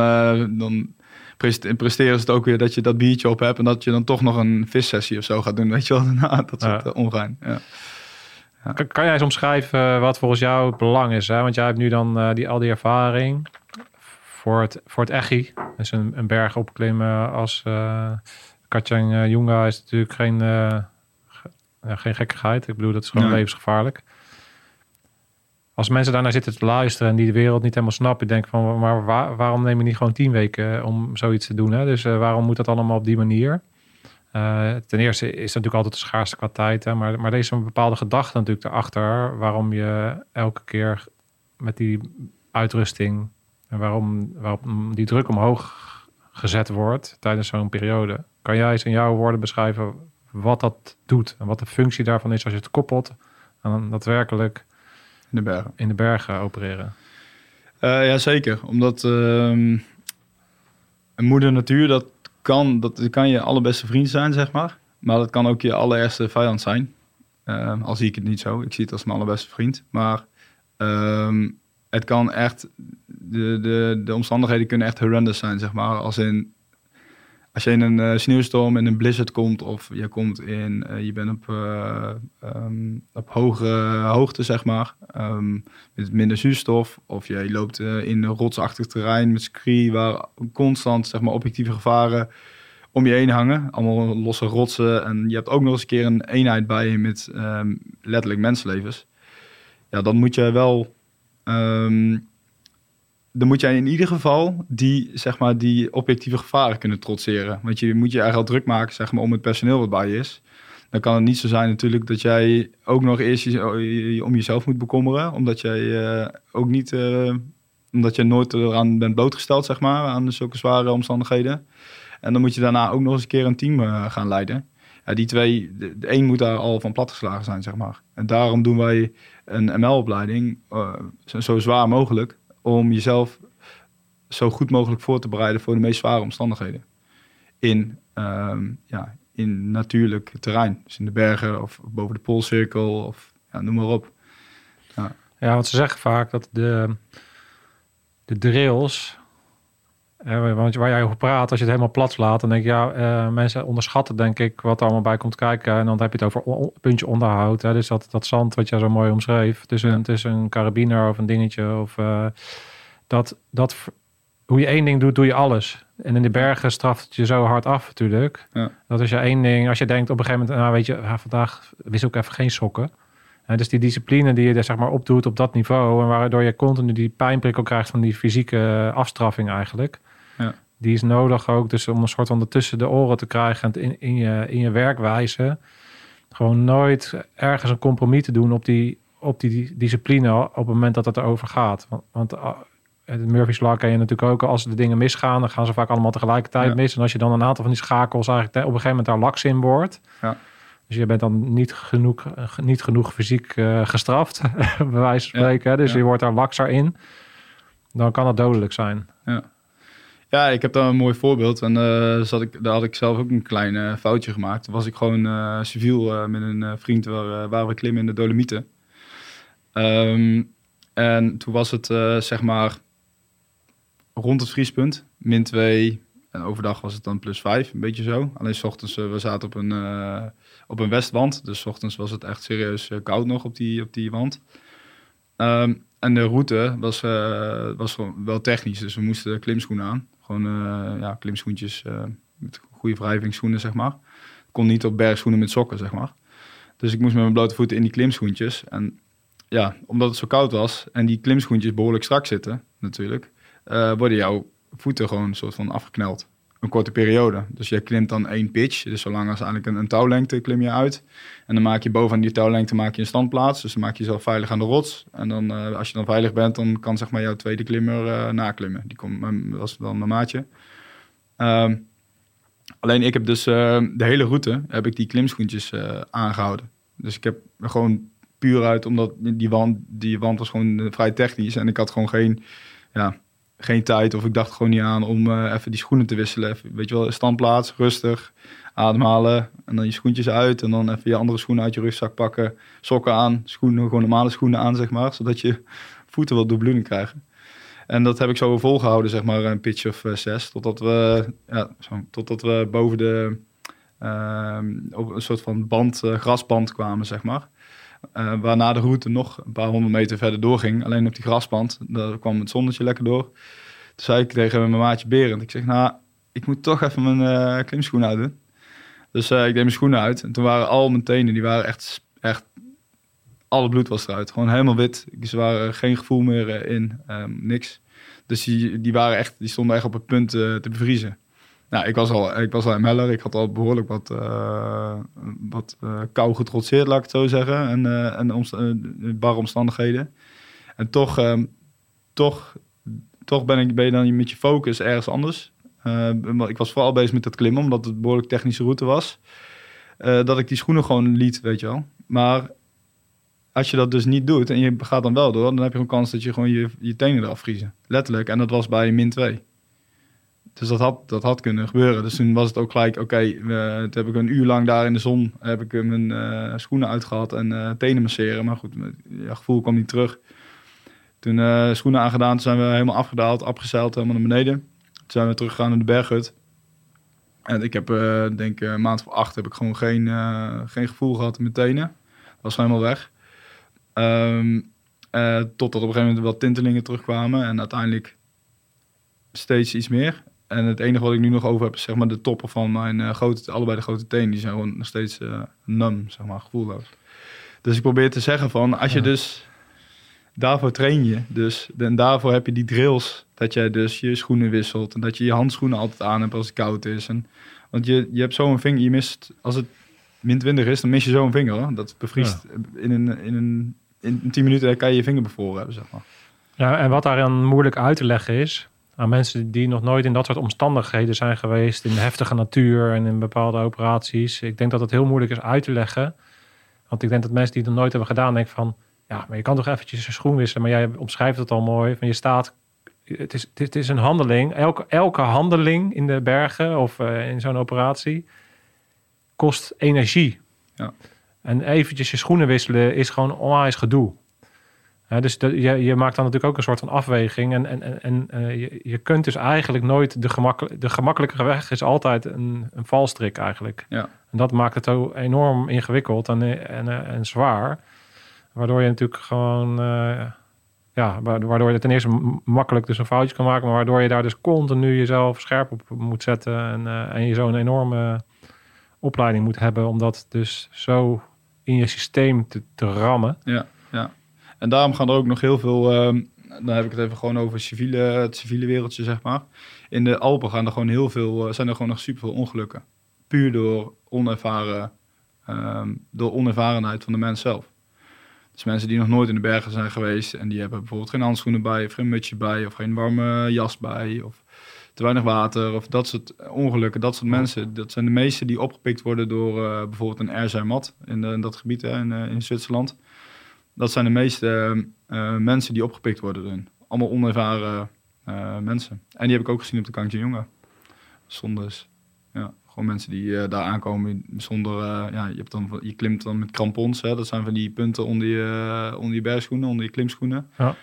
dan prest- presteren ze het ook weer dat je dat biertje op hebt. En dat je dan toch nog een vissessie of zo gaat doen. Weet je wel, *laughs* daarna. dat soort ongein. Ja. Kan, kan jij eens omschrijven eh, wat volgens jou het belang is? Hè? Want jij hebt nu dan eh, die, al die ervaring voor het, voor het EGI. Dus een, een berg opklimmen als uh, Katjang uh, Junga is natuurlijk geen, uh, ge, geen gekkigheid. Ik bedoel, dat is gewoon Nee. levensgevaarlijk. Als mensen daarnaar zitten te luisteren en die de wereld niet helemaal snappen, denk ik van, maar waar- waarom neem je niet gewoon tien weken om zoiets te doen? Hè? Dus eh, waarom moet dat allemaal op die manier? Uh, ten eerste is het natuurlijk altijd de schaarste qua tijd. Hè, maar, maar er is een bepaalde gedachte natuurlijk erachter. Waarom je elke keer met die uitrusting. En waarom, waarom die druk omhoog gezet wordt tijdens zo'n periode. Kan jij eens in jouw woorden beschrijven wat dat doet? En wat de functie daarvan is als je het koppelt aan daadwerkelijk In de bergen. in de bergen opereren? Uh, ja, zeker. Omdat ehm, een moeder natuur, dat kan, dat kan je allerbeste vriend zijn, zeg maar. Maar dat kan ook je allerergste vijand zijn. Uh, al zie ik het niet zo. Ik zie het als mijn allerbeste vriend. Maar um, het kan echt... De, de, de omstandigheden kunnen echt horrendous zijn, zeg maar. Als in... Als je in een uh, sneeuwstorm, in een blizzard komt... of je komt in... Uh, je bent op, uh, op hoge hoogte, zeg maar... Um, met minder zuurstof... of je loopt in een rotsachtig terrein met scree... waar constant, zeg maar, objectieve gevaren om je heen hangen. Allemaal losse rotsen. En je hebt ook nog eens een keer een eenheid bij je met um, letterlijk mensenlevens. Ja, dan moet je wel... Dan moet jij in ieder geval die, zeg maar, die objectieve gevaren kunnen trotseren. Want je moet je eigenlijk al druk maken zeg maar, om het personeel wat bij je is. Dan kan het niet zo zijn natuurlijk dat jij ook nog eerst je, om jezelf moet bekommeren. Omdat jij uh, ook niet uh, Omdat je nooit eraan bent blootgesteld, zeg maar, aan zulke zware omstandigheden. En dan moet je daarna ook nog eens een keer een team eh, gaan leiden. Ja, die twee, de, een moet daar al van platgeslagen zijn, zeg maar. En daarom doen wij een ML-opleiding eh, zo zwaar mogelijk. Om jezelf zo goed mogelijk voor te bereiden voor de meest zware omstandigheden. In, ehm, ja, in natuurlijk terrein. Dus in de bergen of boven de poolcirkel of ja, noem maar op. Ja, want ze zeggen vaak dat de, de drills, want waar jij over praat, als je het helemaal plat slaat, dan denk je, ja, eh, mensen onderschatten denk ik wat er allemaal bij komt kijken. En dan heb je het over puntje onderhoud. Hè? Dus dat, dat zand wat je zo mooi omschreef, tussen, Ja. tussen een karabiner of een dingetje. Of, eh, dat, dat, hoe je één ding doet, doe je alles. En in de bergen straft het je zo hard af natuurlijk. Ja. Dat is je één ding. Als je denkt op een gegeven moment, nou weet je, ah, vandaag wissel ik even geen sokken. Dus die discipline die je er zeg maar opdoet op dat niveau... en waardoor je continu die pijnprikkel krijgt van die fysieke afstraffing eigenlijk... Die is nodig ook dus om een soort van tussen de oren te krijgen... en in, in, je, in je werkwijze gewoon nooit ergens een compromis te doen... op die, op die discipline op het moment dat het erover gaat. Want, want ah, het Murphy's Law ken je natuurlijk ook. Als de dingen misgaan, dan gaan ze vaak allemaal tegelijkertijd Ja. mis. En als je dan een aantal van die schakels eigenlijk op een gegeven moment daar laks in wordt... Ja. Dus je bent dan niet genoeg, niet genoeg fysiek eh, gestraft, *laughs* bij wijze van spreken. Dus je wordt daar lakser in. Dan kan het dodelijk zijn. Ja, ik heb daar een mooi voorbeeld. En eh, zat ik, daar had ik zelf ook een klein eh, foutje gemaakt. Toen was ik gewoon eh, civiel met een vriend waar, waar we klimmen in de Dolomieten. Ehm, en toen was het zeg maar rond het vriespunt, min 2. En overdag was het dan plus 5, een beetje zo. Alleen s ochtends, we zaten op een, op een westwand. Dus 's ochtends was het echt serieus koud nog op die, op die wand. Ehm, en de route was, was wel technisch. Dus we moesten klimschoenen aan. Gewoon eh, ja, klimschoentjes eh, met goede wrijvingsschoenen, zeg maar. Kon niet op bergschoenen met sokken, zeg maar. Dus ik moest met mijn blote voeten in die klimschoentjes. En ja, omdat het zo koud was en die klimschoentjes behoorlijk strak zitten, natuurlijk, eh, worden jouw voeten gewoon een soort van afgekneld. Een korte periode. Dus je klimt dan één pitch. Dus zolang als eigenlijk een, een touwlengte klim je uit. En dan maak je bovenaan die touwlengte maak je een standplaats. Dus dan maak je jezelf veilig aan de rots. En dan, eh, als je dan veilig bent, dan kan zeg maar jouw tweede klimmer eh, naklimmen. Die komt, dat was dan mijn maatje. Ehm, alleen ik heb dus eh, de hele route heb ik die klimschoentjes eh, aangehouden. Dus ik heb gewoon puur uit, omdat die wand, die wand was gewoon eh, vrij technisch. En ik had gewoon geen, ja, geen tijd of ik dacht gewoon niet aan om eh, even die schoenen te wisselen. Even, weet je wel, standplaats, rustig, ademhalen en dan je schoentjes uit. En dan even je andere schoenen uit je rugzak pakken, sokken aan, schoenen, gewoon normale schoenen aan, zeg maar. Zodat je *laughs* voeten wat doorbloeding krijgen. En dat heb ik zo volgehouden, zeg maar, een pitch of eh, zes. Totdat we, ja, totdat we boven de, ehm, op een soort van band, eh, grasband kwamen, zeg maar. Eh, waarna de route nog een paar honderd meter verder doorging. Alleen op die grasband, daar kwam het zonnetje lekker door. Toen zei ik tegen mijn maatje Berend, ik zeg, nou, ik moet toch even mijn eh klimschoenen uitdoen. Dus eh, ik deed mijn schoenen uit. En toen waren al mijn tenen, die waren echt, echt alle bloed was eruit. Gewoon helemaal wit. Ze waren geen gevoel meer in, ehm, niks. Dus die, die, waren echt, die stonden echt op het punt te bevriezen. Nou, ik was al, ik was al ML'er. Ik had al behoorlijk wat, eh, wat eh, kou getrotseerd, laat ik het zo zeggen. En, eh en omst- barre omstandigheden. En toch, ehm, toch, toch ben, ik, ben je dan met je focus ergens anders. Ik was vooral bezig met dat klimmen, omdat het een behoorlijk technische route was. Dat ik die schoenen gewoon liet, weet je wel. Maar als je dat dus niet doet en je gaat dan wel door, dan heb je een kans dat je gewoon je, je tenen eraf vriezen. Letterlijk. En dat was bij min 2. Dus dat had, dat had kunnen gebeuren. Dus toen was het ook gelijk, oké, eh, toen heb ik een uur lang daar in de zon, heb ik eh, mijn eh, schoenen uitgehad en eh, tenen masseren. Maar goed, ja, gevoel kwam niet terug. Toen schoenen aangedaan, toen zijn we helemaal afgedaald, afgezeild, helemaal naar beneden. Toen zijn we teruggegaan naar de berghut. En ik heb, denk een maand of acht heb ik gewoon geen, geen gevoel gehad in mijn tenen. Dat was helemaal weg. Eh, totdat op een gegeven moment wat tintelingen terugkwamen. En uiteindelijk steeds iets meer. En het enige wat ik nu nog over heb is zeg maar de toppen van mijn eh, grote, allebei de grote tenen. Die zijn gewoon nog steeds eh numb, zeg maar, gevoelloos. Dus ik probeer te zeggen van, als je Ja. dus... Daarvoor train je dus. En daarvoor heb je die drills. Dat jij dus je schoenen wisselt. En dat je je handschoenen altijd aan hebt als het koud is. En, want je, je hebt zo'n vinger, je mist... Als het min 20 is, dan mis je zo'n vinger. Hoor. Dat bevriest in, een, in, een, in 10 minuten kan je je vinger bevroren hebben, zeg maar. Ja, en wat daaraan moeilijk uit te leggen is aan mensen die nog nooit in dat soort omstandigheden zijn geweest, in de heftige natuur en in bepaalde operaties. Ik denk dat het heel moeilijk is uit te leggen. Want ik denk dat mensen die het nog nooit hebben gedaan, denken van, ja, maar je kan toch eventjes een schoen wisselen, maar jij omschrijft het al mooi. Van je staat, het is, het is een handeling. Elke, elke handeling in de bergen of uh, in zo'n operatie kost energie. Ja. En eventjes je schoenen wisselen is gewoon onwijs gedoe. Dus je, je maakt dan natuurlijk ook een soort van afweging. En, en, en uh, je, je kunt dus eigenlijk nooit de, gemakkelijk, de gemakkelijke weg is altijd een, een valstrik eigenlijk. Ja. En dat maakt het zo enorm ingewikkeld en, en, en zwaar. Waardoor je natuurlijk gewoon, uh, ja, waardoor je ten eerste makkelijk dus een foutje kan maken, maar waardoor je daar dus continu jezelf scherp op moet zetten en, en je zo'n enorme opleiding moet hebben om dat dus zo in je systeem te, te rammen. Ja. En daarom gaan er ook nog heel veel, uh, dan heb ik het even gewoon over civiele, het civiele wereldje, zeg maar. In de Alpen gaan er gewoon heel veel, zijn er gewoon nog super veel ongelukken. Puur door onervaren, um, door onervarenheid van de mens zelf. Dus mensen die nog nooit in de bergen zijn geweest en die hebben bijvoorbeeld geen handschoenen bij, of geen mutsje bij, of geen warme jas bij, of te weinig water, of dat soort ongelukken, dat soort mensen. Dat zijn de meeste die opgepikt worden door uh, bijvoorbeeld een Erzermat in, in dat gebied hè, in, in Zwitserland. Dat zijn de meeste uh, mensen die opgepikt worden erin. Allemaal onervaren mensen. En die heb ik ook gezien op de Kantje Jongen. Zonder, ja, gewoon mensen die uh, daar aankomen zonder, ja, je, hebt dan, je klimt dan met krampons. Hè? Dat zijn van die punten onder je, onder je bergschoenen, onder je klimschoenen. Ja,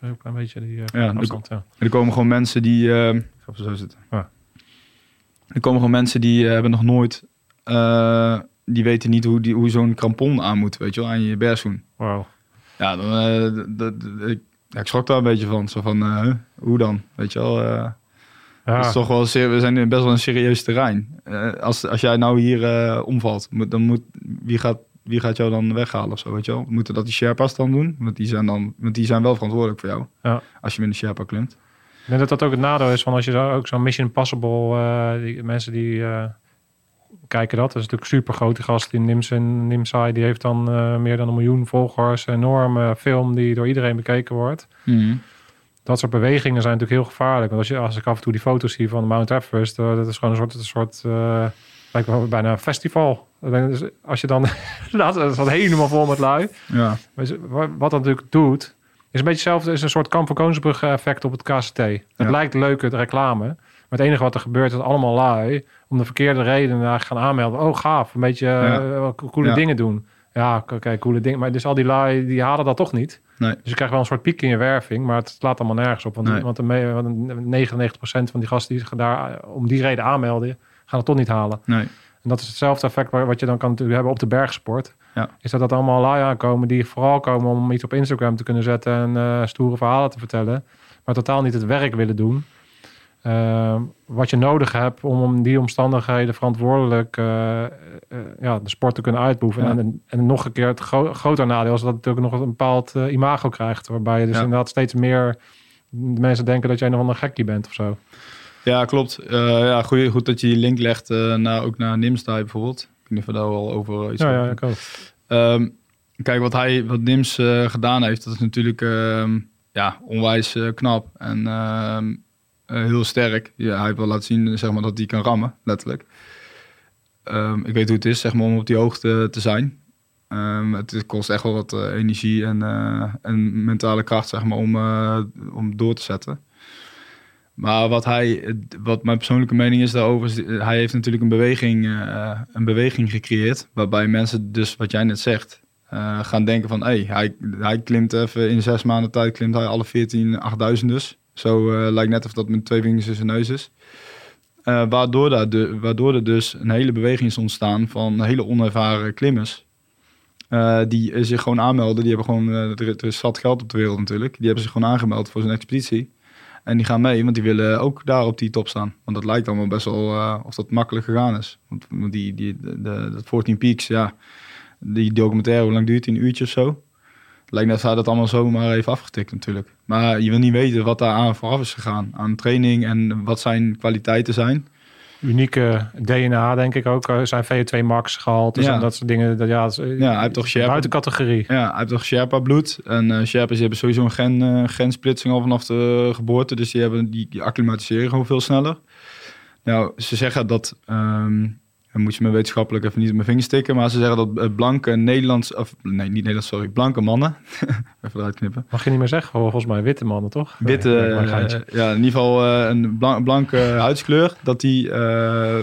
een klein beetje die ja, afstand. Er, ja. er komen gewoon mensen die, ik ga zo zitten. Ja. Er komen gewoon mensen die hebben nog nooit, die weten niet hoe, die, hoe zo'n krampon aan moet, weet je wel, aan je bergschoen. Wow. Ja, dan, dat, ik, ja, ik schrok daar een beetje van. Zo van, hoe dan, weet je wel. Ja. Dat is toch wel we zijn best wel een serieus terrein. Uh, als, als jij nou hier uh, omvalt, dan moet wie gaat, wie gaat jou dan weghalen of zo, weet je wel? Moeten dat die Sherpa's dan doen? Want die zijn dan, want die zijn wel verantwoordelijk voor jou. Ja. Als je met een Sherpa klimt. Ik denk dat dat ook het nadeel is van als je ook zo'n Mission Impossible, uh, die mensen die kijken dat. Dat is natuurlijk super grote gast in Nimsen, Nimsai. Die heeft dan meer dan een miljoen volgers. Een enorme film die door iedereen bekeken wordt. Mm -hmm dat soort bewegingen zijn natuurlijk heel gevaarlijk. Want als, je, als ik af en toe die foto's zie van Mount Everest, uh, dat is gewoon een soort, een soort uh, lijkt wel bijna een festival. Dus als je dan, *laughs* het staat helemaal vol met lui. Ja. Wat dat natuurlijk doet, is een beetje hetzelfde, is een soort Kamp van Koonsbrug effect op het KCT. Het Ja. lijkt leuk, het reclame. Maar het enige wat er gebeurt, is dat allemaal lui om de verkeerde redenen gaan aanmelden. Oh, gaaf, een beetje Ja. uh, coole Ja. dingen doen. Ja, oké, coole dingen. Maar dus al die lui, die halen dat toch niet. Nee. Dus je krijgt wel een soort piek in je werving, maar het slaat allemaal nergens op. Want, Nee. want de want 99% van die gasten die zich daar eh, om die reden aanmelden, gaan het toch niet halen. Nee. En dat is hetzelfde effect wa- wat je dan kan natuurlijk hebben op de bergsport. Ja. Is dat dat allemaal lui aankomen die vooral komen om iets op Instagram te kunnen zetten en eh, stoere verhalen te vertellen, maar totaal niet het werk willen doen. Eh, wat je nodig hebt om om die omstandigheden verantwoordelijk eh, eh, ja, de sport te kunnen uitboeven. Ja. En, en nog een keer het gro- groter nadeel is dat het natuurlijk nog een bepaald eh, imago krijgt. Waarbij je dus Ja. inderdaad steeds meer mensen denken dat jij nog wel een gekkie bent of zo. Ja, klopt. Eh, ja, goed, goed dat je die link legt eh, naar, ook naar Nimstai bijvoorbeeld. Ik weet niet of we daar al over iets Ja, ik ook. Ehm, kijk, wat, hij, wat Nims eh, gedaan heeft, dat is natuurlijk ehm, ja, onwijs eh, knap en ehm, eh, heel sterk. Ja, hij heeft wel laten zien zeg maar, dat hij kan rammen, letterlijk. Ehm, ik weet hoe het is zeg maar, om op die hoogte te zijn. Ehm, het kost echt wel wat eh, energie en, eh, en mentale kracht zeg maar, om, eh, om door te zetten. Maar wat, hij, wat mijn persoonlijke mening is daarover, eh, hij heeft natuurlijk een beweging, eh, een beweging gecreëerd. Waarbij mensen dus, wat jij net zegt, eh, gaan denken van... Hey, hij, hij klimt even in zes maanden tijd, klimt hij alle 14 8000 dus. Zo eh, lijkt net of dat met twee vingers in zijn neus is. Eh, waardoor, daar de, waardoor er dus een hele beweging is ontstaan van hele onervaren klimmers. Eh, die zich gewoon aanmelden. Die hebben gewoon, er, is zat geld op de wereld natuurlijk. Die hebben zich gewoon aangemeld voor zo'n expeditie. En die gaan mee, want die willen ook daar op die top staan. Want dat lijkt allemaal best wel of dat makkelijk gegaan is. Want die, die, de, de, dat 14 Peaks, ja, die documentaire, hoe lang duurt die? Een uurtje of zo? Lijkt net of hij dat allemaal zomaar even afgetikt natuurlijk. Maar je wil niet weten wat daar aan vooraf is gegaan. Aan training en wat zijn kwaliteiten zijn. unieke DNA, denk ik ook. Uh, zijn VO2 max gehaald. Dus Ja. en dat soort dingen. Dat, ja, dat is, Ja, hij heeft toch Sherpa- buiten categorie. Ja, hij heeft toch Sherpa bloed. En eh Sherpa's hebben sowieso een gen, eh, gensplitsing al vanaf de geboorte. Dus die, hebben, die, die acclimatiseren gewoon veel sneller. Nou, ze zeggen dat... ehm dan moet je me wetenschappelijk even niet op mijn vingers stikken. Maar ze zeggen dat eh, blanke Nederlands... Of, nee, niet Nederlands, sorry. Blanke mannen... *laughs* even eruit knippen. Mag je niet meer zeggen. Volgens mij witte mannen, toch? Witte, Nee, eh, ja, in ieder geval eh, een blan- blanke huidskleur, dat die eh,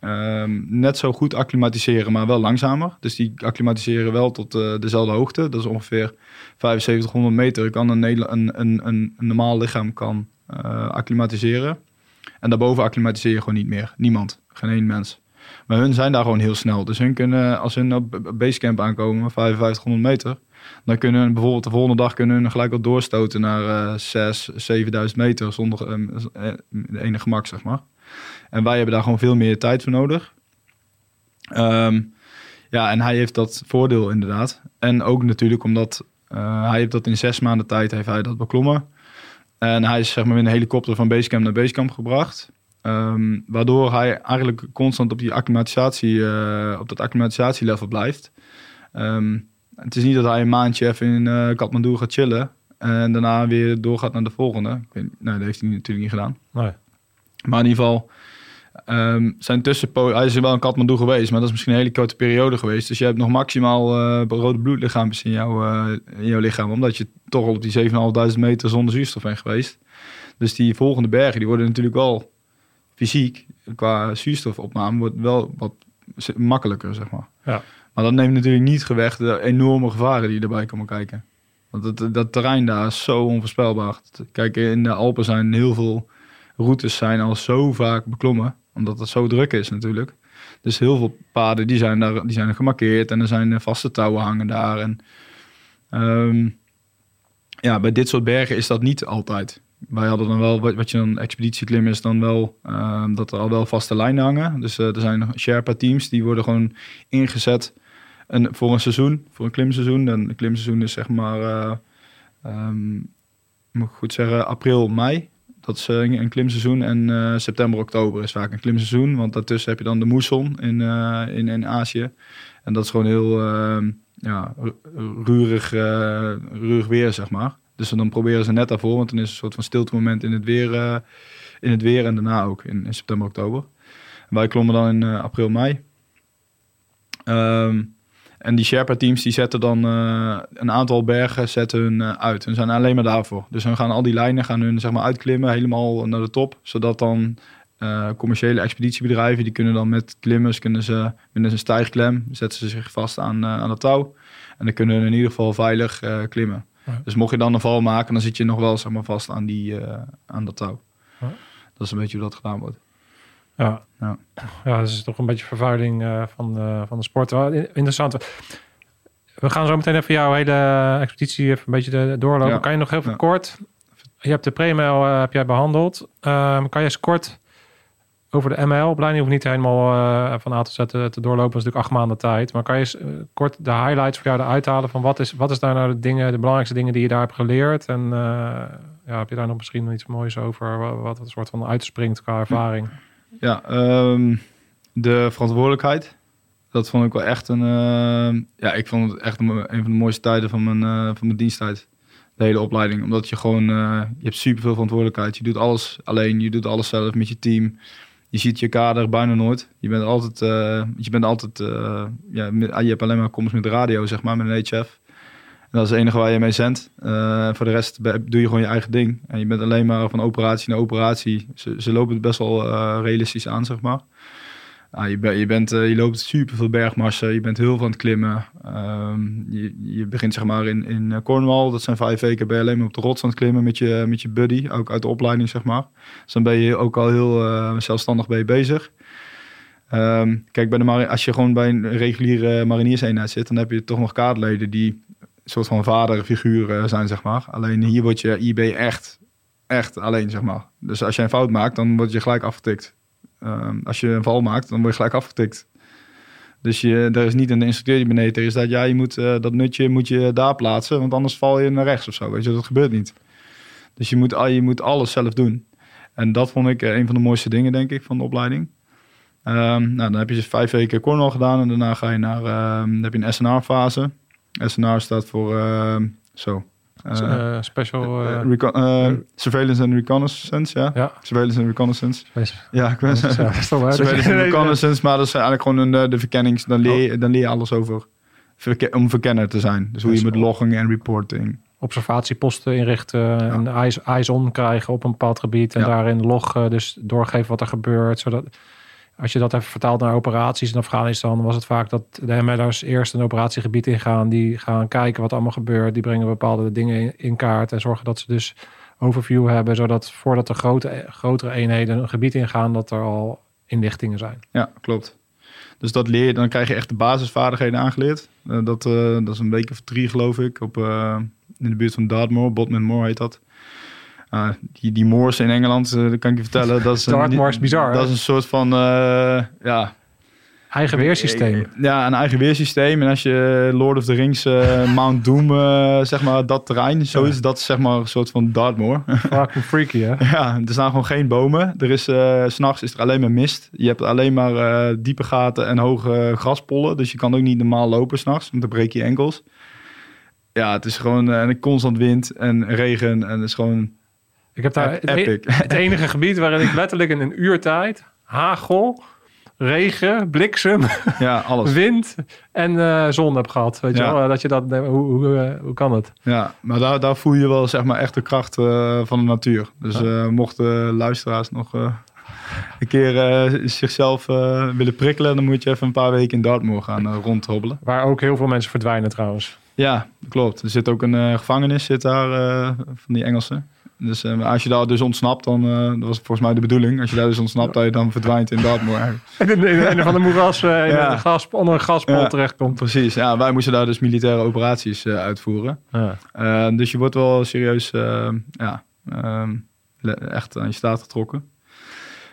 ehm, net zo goed acclimatiseren, maar wel langzamer. Dus die acclimatiseren wel tot dezelfde hoogte. Dat is ongeveer 7500 meter. Kan een, een, een, een, normaal lichaam kan acclimatiseren. En daarboven acclimatiseer je gewoon niet meer. Niemand. Geen één mens. Maar hun zijn daar gewoon heel snel. Dus hun kunnen, als hun op basecamp aankomen, 5500 meter, dan kunnen hun bijvoorbeeld de volgende dag kunnen hun gelijk al doorstoten naar eh 6, 7000 meter zonder de enige gemak, zeg maar. En wij hebben daar gewoon veel meer tijd voor nodig. Ehm, ja, en hij heeft dat voordeel inderdaad. En ook natuurlijk omdat eh, hij heeft dat in zes maanden tijd heeft hij dat beklommen. En hij is zeg maar in een helikopter van basecamp naar basecamp gebracht. Ehm, waardoor hij eigenlijk constant op die acclimatisatie, eh, op dat acclimatisatielevel blijft. Ehm, het is niet dat hij een maandje even in eh Kathmandu gaat chillen. En daarna weer doorgaat naar de volgende. Ik weet, nee, dat heeft hij natuurlijk niet gedaan. Nee. Maar in ieder geval, ehm, zijn hij is wel in Kathmandu geweest, maar dat is misschien een hele korte periode geweest. Dus je hebt nog maximaal eh, rode bloedlichaampjes in, jouw in jouw lichaam, omdat je toch al op die 7.500 meter zonder zuurstof bent geweest. Dus die volgende bergen, die worden natuurlijk wel fysiek, qua zuurstofopname, wordt wel wat makkelijker, zeg maar. Ja. Maar dat neemt natuurlijk niet geweg de enorme gevaren die erbij komen kijken. Want dat, dat terrein daar is zo onvoorspelbaar. Kijk, in de Alpen zijn heel veel routes zijn al zo vaak beklommen. Omdat het zo druk is natuurlijk. Dus heel veel paden die zijn, daar, die zijn gemarkeerd. En er zijn eh, vaste touwen hangen daar. En, ehm, ja, bij dit soort bergen is dat niet altijd. Wij hadden dan wel, wat, je dan expeditieklim is, dan wel ehm, dat er al wel vaste lijnen hangen. Dus eh, er zijn Sherpa-teams die worden gewoon ingezet en voor een seizoen, voor een klimseizoen. En een klimseizoen is zeg maar, ehm, moet ik goed zeggen, april, mei. Dat is eh, een klimseizoen. En september, oktober is vaak een klimseizoen. Want daartussen heb je dan de moesson in, in, in Azië. En dat is gewoon heel ehm, ja, ru- rurig, rurig weer, zeg maar. Dus dan proberen ze net daarvoor, want dan is het een soort van stilte moment in het weer, eh, in het weer en daarna ook in, september, oktober. En wij klommen dan in eh, april, mei. Ehm, en die Sherpa-teams die zetten dan eh, een aantal bergen zetten hun uit. En zijn alleen maar daarvoor. Dus dan gaan al die lijnen gaan hun zeg maar uitklimmen, helemaal naar de top. Zodat dan commerciële expeditiebedrijven, die kunnen dan met klimmers, kunnen ze met een stijgklem, zetten ze zich vast aan, aan de touw. En dan kunnen hun in ieder geval veilig klimmen. Ja. Dus mocht je dan een val maken, dan zit je nog wel zeg maar, vast aan, die, eh, aan dat touw. Ja. Dat is een beetje hoe dat gedaan wordt. Ja. Ja. ja, dat is toch een beetje vervuiling eh, van, de, van de sport. Wel, in- interessant. We gaan zo meteen even jouw hele expeditie even een beetje doorlopen. Kan je nog heel kort... Je hebt de pre-mail eh, heb jij behandeld. Ehm, kan je eens kort over de ML-opleiding... hoeft niet helemaal eh, van A tot Z te, doorlopen. Dat is natuurlijk acht maanden tijd. Maar kan je eens eh, kort de highlights voor jou eruit halen... van wat is, wat is daar nou de, dingen, de belangrijkste dingen die je daar hebt geleerd? En eh, ja, heb je daar nog misschien iets moois over... wat, wat een soort van uitspringt qua ervaring? Ja, ehm, de verantwoordelijkheid. Dat vond ik wel echt een. ehm, ja, ik vond het echt een, van de mooiste tijden van mijn, van mijn diensttijd. De hele opleiding. Omdat je gewoon. je hebt superveel verantwoordelijkheid. Je doet alles alleen. Je doet alles zelf met je team. Je ziet je kader bijna nooit. Je bent altijd. eh, je bent altijd. eh, ja, met- je hebt alleen maar komst met de radio, zeg maar, met een HF. En dat is het enige waar je mee zendt. Eh, voor de rest doe je gewoon je eigen ding. En je bent alleen maar van operatie naar operatie. Ze, ze lopen het best wel realistisch aan, zeg maar. Ja, je, je, bent, eh, je loopt super veel bergmarsen. Je bent heel veel aan het klimmen. Ehm, je, je begint zeg maar in, in eh, Cornwall. Dat zijn vijf weken. Ben je alleen maar op de rots aan het klimmen met je, met je buddy. Ook uit de opleiding, zeg maar. Dus dan ben je ook al heel eh, zelfstandig je bezig. Ehm, kijk, bij de als je gewoon bij een reguliere marinierseenheid zit, dan heb je toch nog kaartleden die een soort van vaderfiguren zijn, zeg maar. Alleen hier, word je, je echt, echt alleen, zeg maar. Dus als je een fout maakt, dan word je gelijk afgetikt. Ehm, als je een val maakt, dan word je gelijk afgetikt. Dus je, er is niet een instructeur die beneden is dat ja, je moet eh, dat nutje moet je daar plaatsen, want anders val je naar rechts of zo. Weet je, dat gebeurt niet. Dus je moet, je moet alles zelf doen. En dat vond ik eh, een van de mooiste dingen, denk ik, van de opleiding. Ehm, nou, dan heb je dus vijf weken Cornwall gedaan en daarna ga je naar ehm, dan heb je een SNR-fase. SNR staat voor zo. Eh, Eh, special... eh, surveillance and reconnaissance, ja. ja. Surveillance and reconnaissance. special- Ja, ik ben Ja, surveillance and *laughs* reconnaissance, maar dat is eigenlijk gewoon een, de verkennings. Dan leer, je, dan leer je alles over verke- om verkenner te zijn. Dus hoe je met logging en reporting. observatieposten inrichten en eyes, eyes on krijgen op een bepaald gebied en daarin loggen, dus doorgeven wat er gebeurt. Zodat als je dat even vertaalt naar operaties in Afghanistan, was het vaak dat de ML'ers eerst een operatiegebied ingaan, die gaan kijken wat allemaal gebeurt, die brengen bepaalde dingen in, kaart en zorgen dat ze dus overview hebben, zodat voordat de grote, grotere eenheden een gebied ingaan, dat er al inlichtingen zijn. Ja, klopt. Dus dat leer je, dan krijg je echt de basisvaardigheden aangeleerd. Eh, dat, eh, dat is een week of drie, geloof ik, op, eh, in de buurt van Dartmoor. Bodmin Moor heet dat. Ah, die, die moors in Engeland, eh, dat kan ik je vertellen. Dat is *laughs* een- Dartmoor is bizar, Dat is een soort van, eh, ja... Eigen weersysteem. Ja, een eigen weersysteem. En als je Lord of the Rings, eh, *laughs* Mount Doom, zeg maar, dat terrein, zoiets, Ja. dat is zeg maar een soort van Dartmoor. *laughs* Fucking freaky, hè? Ja, er staan gewoon geen bomen. Er is, s s'nachts is er alleen maar mist. Je hebt alleen maar diepe gaten en hoge graspollen. Dus je kan ook niet normaal lopen s'nachts, want dan breek je enkels. Ja, het is gewoon een constant wind en regen. En het is gewoon Ik heb daar het, e- epic. *laughs* het enige gebied waarin ik letterlijk in een uur tijd hagel, regen, bliksem, *laughs* ja, alles. wind en eh, zon heb gehad. Weet je Ja. wel? Dat je dat, hoe, hoe, eh, hoe kan het? Ja, maar daar, daar voel je wel zeg maar echt de kracht eh, van de natuur. Dus eh, mochten luisteraars nog eh, een keer eh, zichzelf eh, willen prikkelen... dan moet je even een paar weken in Dartmoor gaan eh, rondhobbelen. Waar ook heel veel mensen verdwijnen trouwens. Ja, klopt. Er zit ook een eh, gevangenis zit daar eh, van die Engelsen. Dus eh, als je daar dus ontsnapt, dan uh, dat was volgens mij de bedoeling. Als je daar dus ontsnapt, dat je dan verdwijnt in Dartmoor. En *laughs* in, een van de moeras uh, in Ja. een gas, onder een gaspol Ja. terechtkomt. Precies, ja, wij moesten daar dus militaire operaties eh, uitvoeren. Ja. Eh, dus je wordt wel serieus eh, ja, ehm, echt aan je staat getrokken.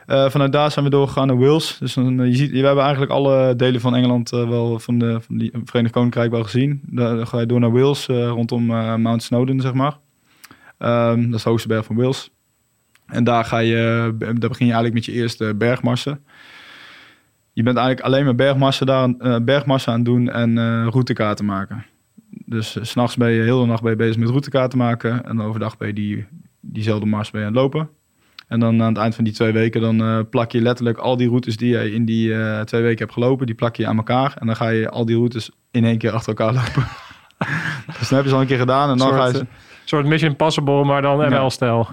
Eh, vanuit daar zijn we doorgegaan naar Wales. Dus dan, eh, je ziet, we hebben eigenlijk alle delen van Engeland eh, wel van de van die Verenigd Koninkrijk wel gezien. Dan ga je door naar Wales, eh, rondom eh, Mount Snowdon, zeg maar. Ehm, dat is de hoogste berg van Wales. En daar, ga je, daar begin je eigenlijk met je eerste bergmarsen. Je bent eigenlijk alleen maar bergmarsen, daar, eh, bergmarsen aan het doen en eh, routekaarten maken. Dus s s'nachts ben je heel de nacht ben je bezig met routekaarten maken. En overdag ben je die, diezelfde mars ben je aan het lopen. En dan aan het eind van die twee weken, dan eh, plak je letterlijk al die routes die je in die eh, twee weken hebt gelopen, die plak je aan elkaar. En dan ga je al die routes in één keer achter elkaar lopen. dus dan heb je ze al een keer gedaan en dan Soort, ga je... soort Mission Impossible, maar dan. ML-stijl.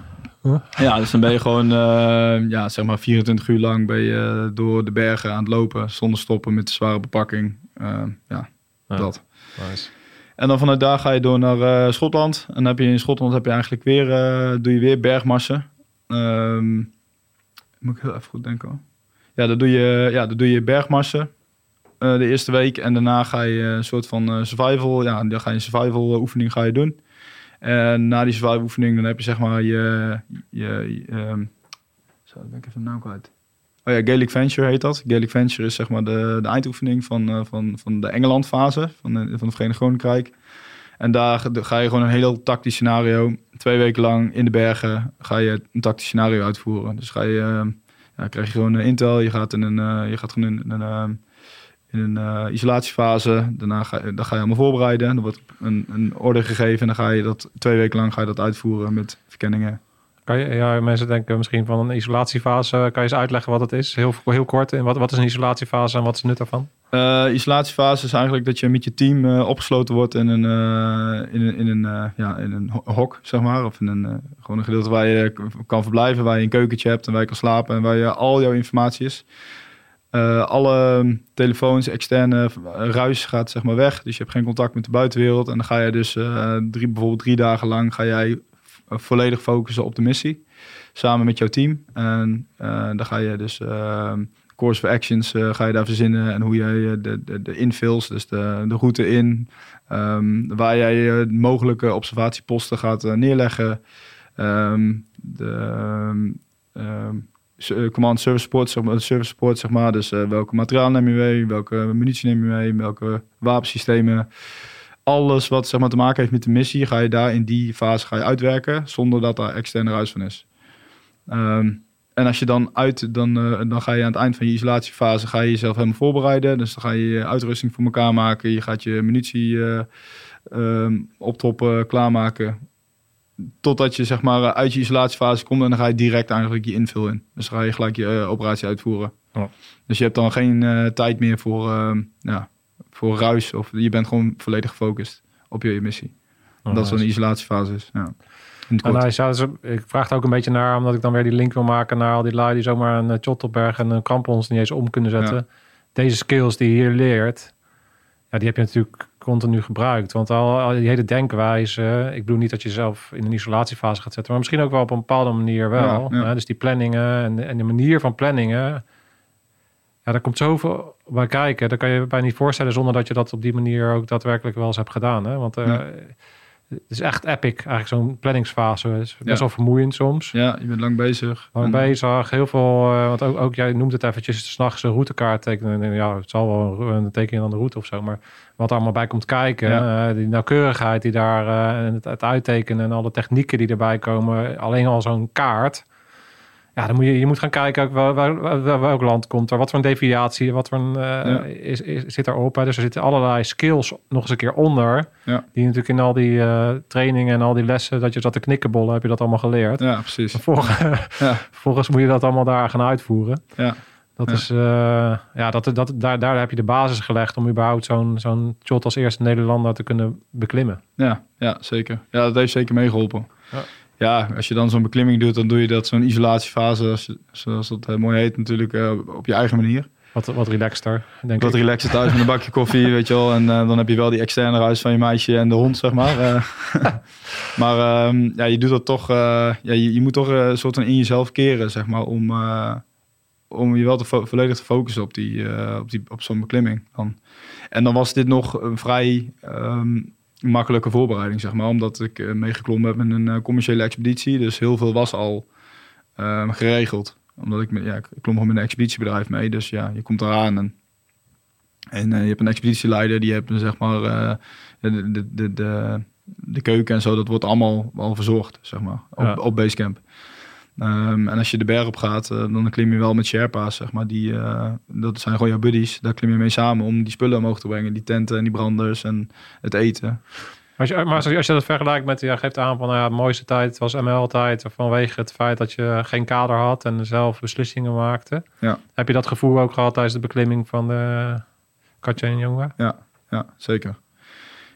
Ja, dus dan ben je gewoon, eh, ja, zeg maar 24 uur lang ben je door de bergen aan het lopen, zonder stoppen, met zware bepakking. Eh, ja, Ja. dat. Nice. En dan vanuit daar ga je door naar eh, Schotland. En dan heb je in Schotland heb je eigenlijk weer, eh, doe je weer bergmarsen. Ehm, moet ik heel even goed denken hoor. Ja, dan doe je, ja, dan doe je bergmarsen eh, de eerste week. En daarna ga je een soort van survival, ja, dan ga je een survival oefening ga je doen. En na die survival oefening, dan heb je zeg maar je, je, ehm, zo, ben ik even de naam kwijt. Oh ja, Gaelic Venture heet dat. Gaelic Venture is zeg maar de, de eindoefening van, eh, van, van de Engeland fase van, de, van het Verenigd Koninkrijk. En daar ga- je gewoon een heel tactisch scenario, twee weken lang in de bergen, ga je een tactisch scenario uitvoeren. Dus ga je, eh, ja, krijg je gewoon een intel, je gaat, in een, eh, je gaat gewoon in, een, eh, in een eh, isolatiefase. Daarna ga, je- dan ga je allemaal voorbereiden. Er wordt een, een orde gegeven en dan ga je dat twee weken lang ga je dat uitvoeren met verkenningen. Kan je, ja, mensen denken misschien van een isolatiefase. Kan je eens uitleggen wat het is? Heel, heel kort. En wat, wat is een isolatiefase en wat is het nut daarvan? Eh, isolatiefase is eigenlijk dat je met je team eh, opgesloten wordt in een, eh, in een, in een, eh, ja, in een ho- hok, zeg maar. Of in een, eh, gewoon een gedeelte waar je kan verblijven, waar je een keukentje hebt en waar je kan slapen en waar je al jouw informatie is. Eh, alle telefoons, externe eh, ruis gaat zeg maar weg. Dus je hebt geen contact met de buitenwereld. En dan ga je dus eh, drie, bijvoorbeeld drie dagen lang ga jij volledig focussen op de missie. Samen met jouw team. En dan ga je dus eh, course of actions ga je daar verzinnen. En hoe jij de, de, de dus de, de route in. ehm, waar jij mogelijke observatieposten gaat neerleggen. Ehm, de ehm, ehm, command service support, zeg maar, service support, zeg maar. Dus eh, welke materiaal neem je mee, welke munitie neem je mee, welke wapensystemen. Alles wat zeg maar, te maken heeft met de missie, ga je daar in die fase ga je uitwerken, zonder dat daar externe ruis van is. Ehm, En als je dan uit, dan, eh, dan ga je aan het eind van je isolatiefase ga je jezelf helemaal voorbereiden. Dus dan ga je uitrusting voor elkaar maken. Je gaat je munitie eh ehm, optoppen, klaarmaken. Totdat je zeg maar uit je isolatiefase komt en dan ga je direct eigenlijk je invul in. Dus dan ga je gelijk je eh, operatie uitvoeren. Dus je hebt dan geen eh, tijd meer voor, ehm, ja, voor ruis. Of je bent gewoon volledig gefocust op je missie. Oh, dat is dan de isolatiefase is. Ja. Het En hij zou, ik vraag er ook een beetje naar, omdat ik dan weer die link wil maken naar al die lui die zomaar een eh, Chottelberg en een krampons niet eens om kunnen zetten. Deze skills die je hier leert, ja, die heb je natuurlijk continu gebruikt. Want al, al die hele denkwijze, ik bedoel niet dat je zelf in een isolatiefase gaat zetten, maar misschien ook wel op een bepaalde manier wel. Ja, ja. Hè? Dus die planningen en, en de manier van planningen, ja, daar komt zoveel bij kijken. Dat kan je je bijna niet voorstellen zonder dat je dat op die manier ook daadwerkelijk wel eens hebt gedaan. Hè? Want eh. Het is echt epic, eigenlijk zo'n planningsfase. Het is best wel vermoeiend soms. Ja, je bent lang bezig. Lang En- bezig, heel veel, eh, want ook, ook jij noemt het eventjes, s'nachts een routekaart tekenen. En Ja, het zal wel een, een teken aan de route of zo, maar wat er allemaal bij komt kijken, Ja. eh, die nauwkeurigheid die daar, eh, en het, het uittekenen en alle technieken die erbij komen, alleen al zo'n kaart. Ja, dan moet je, je moet gaan kijken ook wel, waar, waar- welk land komt er, wat voor een deviatie, wat voor een, Ja. is, is, zit erop. Dus er zitten allerlei skills nog eens een keer onder, Ja. die natuurlijk in al die eh, trainingen en al die lessen, dat je zat te knikkenbollen, heb je dat allemaal geleerd. Ja, precies. Vervolgens, Ja, *laughs* moet je dat allemaal daar gaan uitvoeren. ja. Dat is, eh, ja, dat, dat, daar, daar heb je de basis gelegd om überhaupt zo'n zo'n shot als eerste Nederlander te kunnen beklimmen. Ja, ja, zeker. Ja, dat heeft zeker meegeholpen. Ja. Ja, als je dan zo'n beklimming doet, dan doe je dat zo'n isolatiefase, zoals dat eh, mooi heet natuurlijk, eh, op je eigen manier. Wat, wat relaxter, denk Wat ik. thuis met een bakje koffie, weet je wel. En eh, dan heb je wel die externe ruis van je meisje en de hond, zeg maar. *laughs* Maar ehm, ja, je doet dat toch, ja, je, je moet toch een soort van in jezelf keren, zeg maar, om, om je wel te volledig te focussen op, die, op, die, op zo'n beklimming. Dan. En dan was dit nog een vrij ehm, makkelijke voorbereiding, zeg maar. Omdat ik eh, meegeklommen heb in een eh, commerciële expeditie. Dus heel veel was al ehm, geregeld. Omdat ik, met- ja, ik klom gewoon met een expeditiebedrijf mee. Dus ja, je komt eraan en, en eh, je hebt een expeditieleider. Die heeft zeg maar de, de, de, de, de keuken en zo. Dat wordt allemaal al verzorgd, zeg maar. Op, Ja. op Basecamp. Ehm, en als je de berg op gaat, eh, dan klim je wel met Sherpa's, zeg maar. Die, eh, dat zijn gewoon jouw buddies. Daar klim je mee samen om die spullen omhoog te brengen. Die tenten en die branders en het eten. Als je, maar als je, als je dat vergelijkt met, ja, geeft aan van, nou ja, de mooiste tijd was ML-tijd. Vanwege het feit dat je geen kader had en zelf beslissingen maakte. Ja. Heb je dat gevoel ook gehad tijdens de beklimming van de Katja en Jonga? Ja, ja zeker.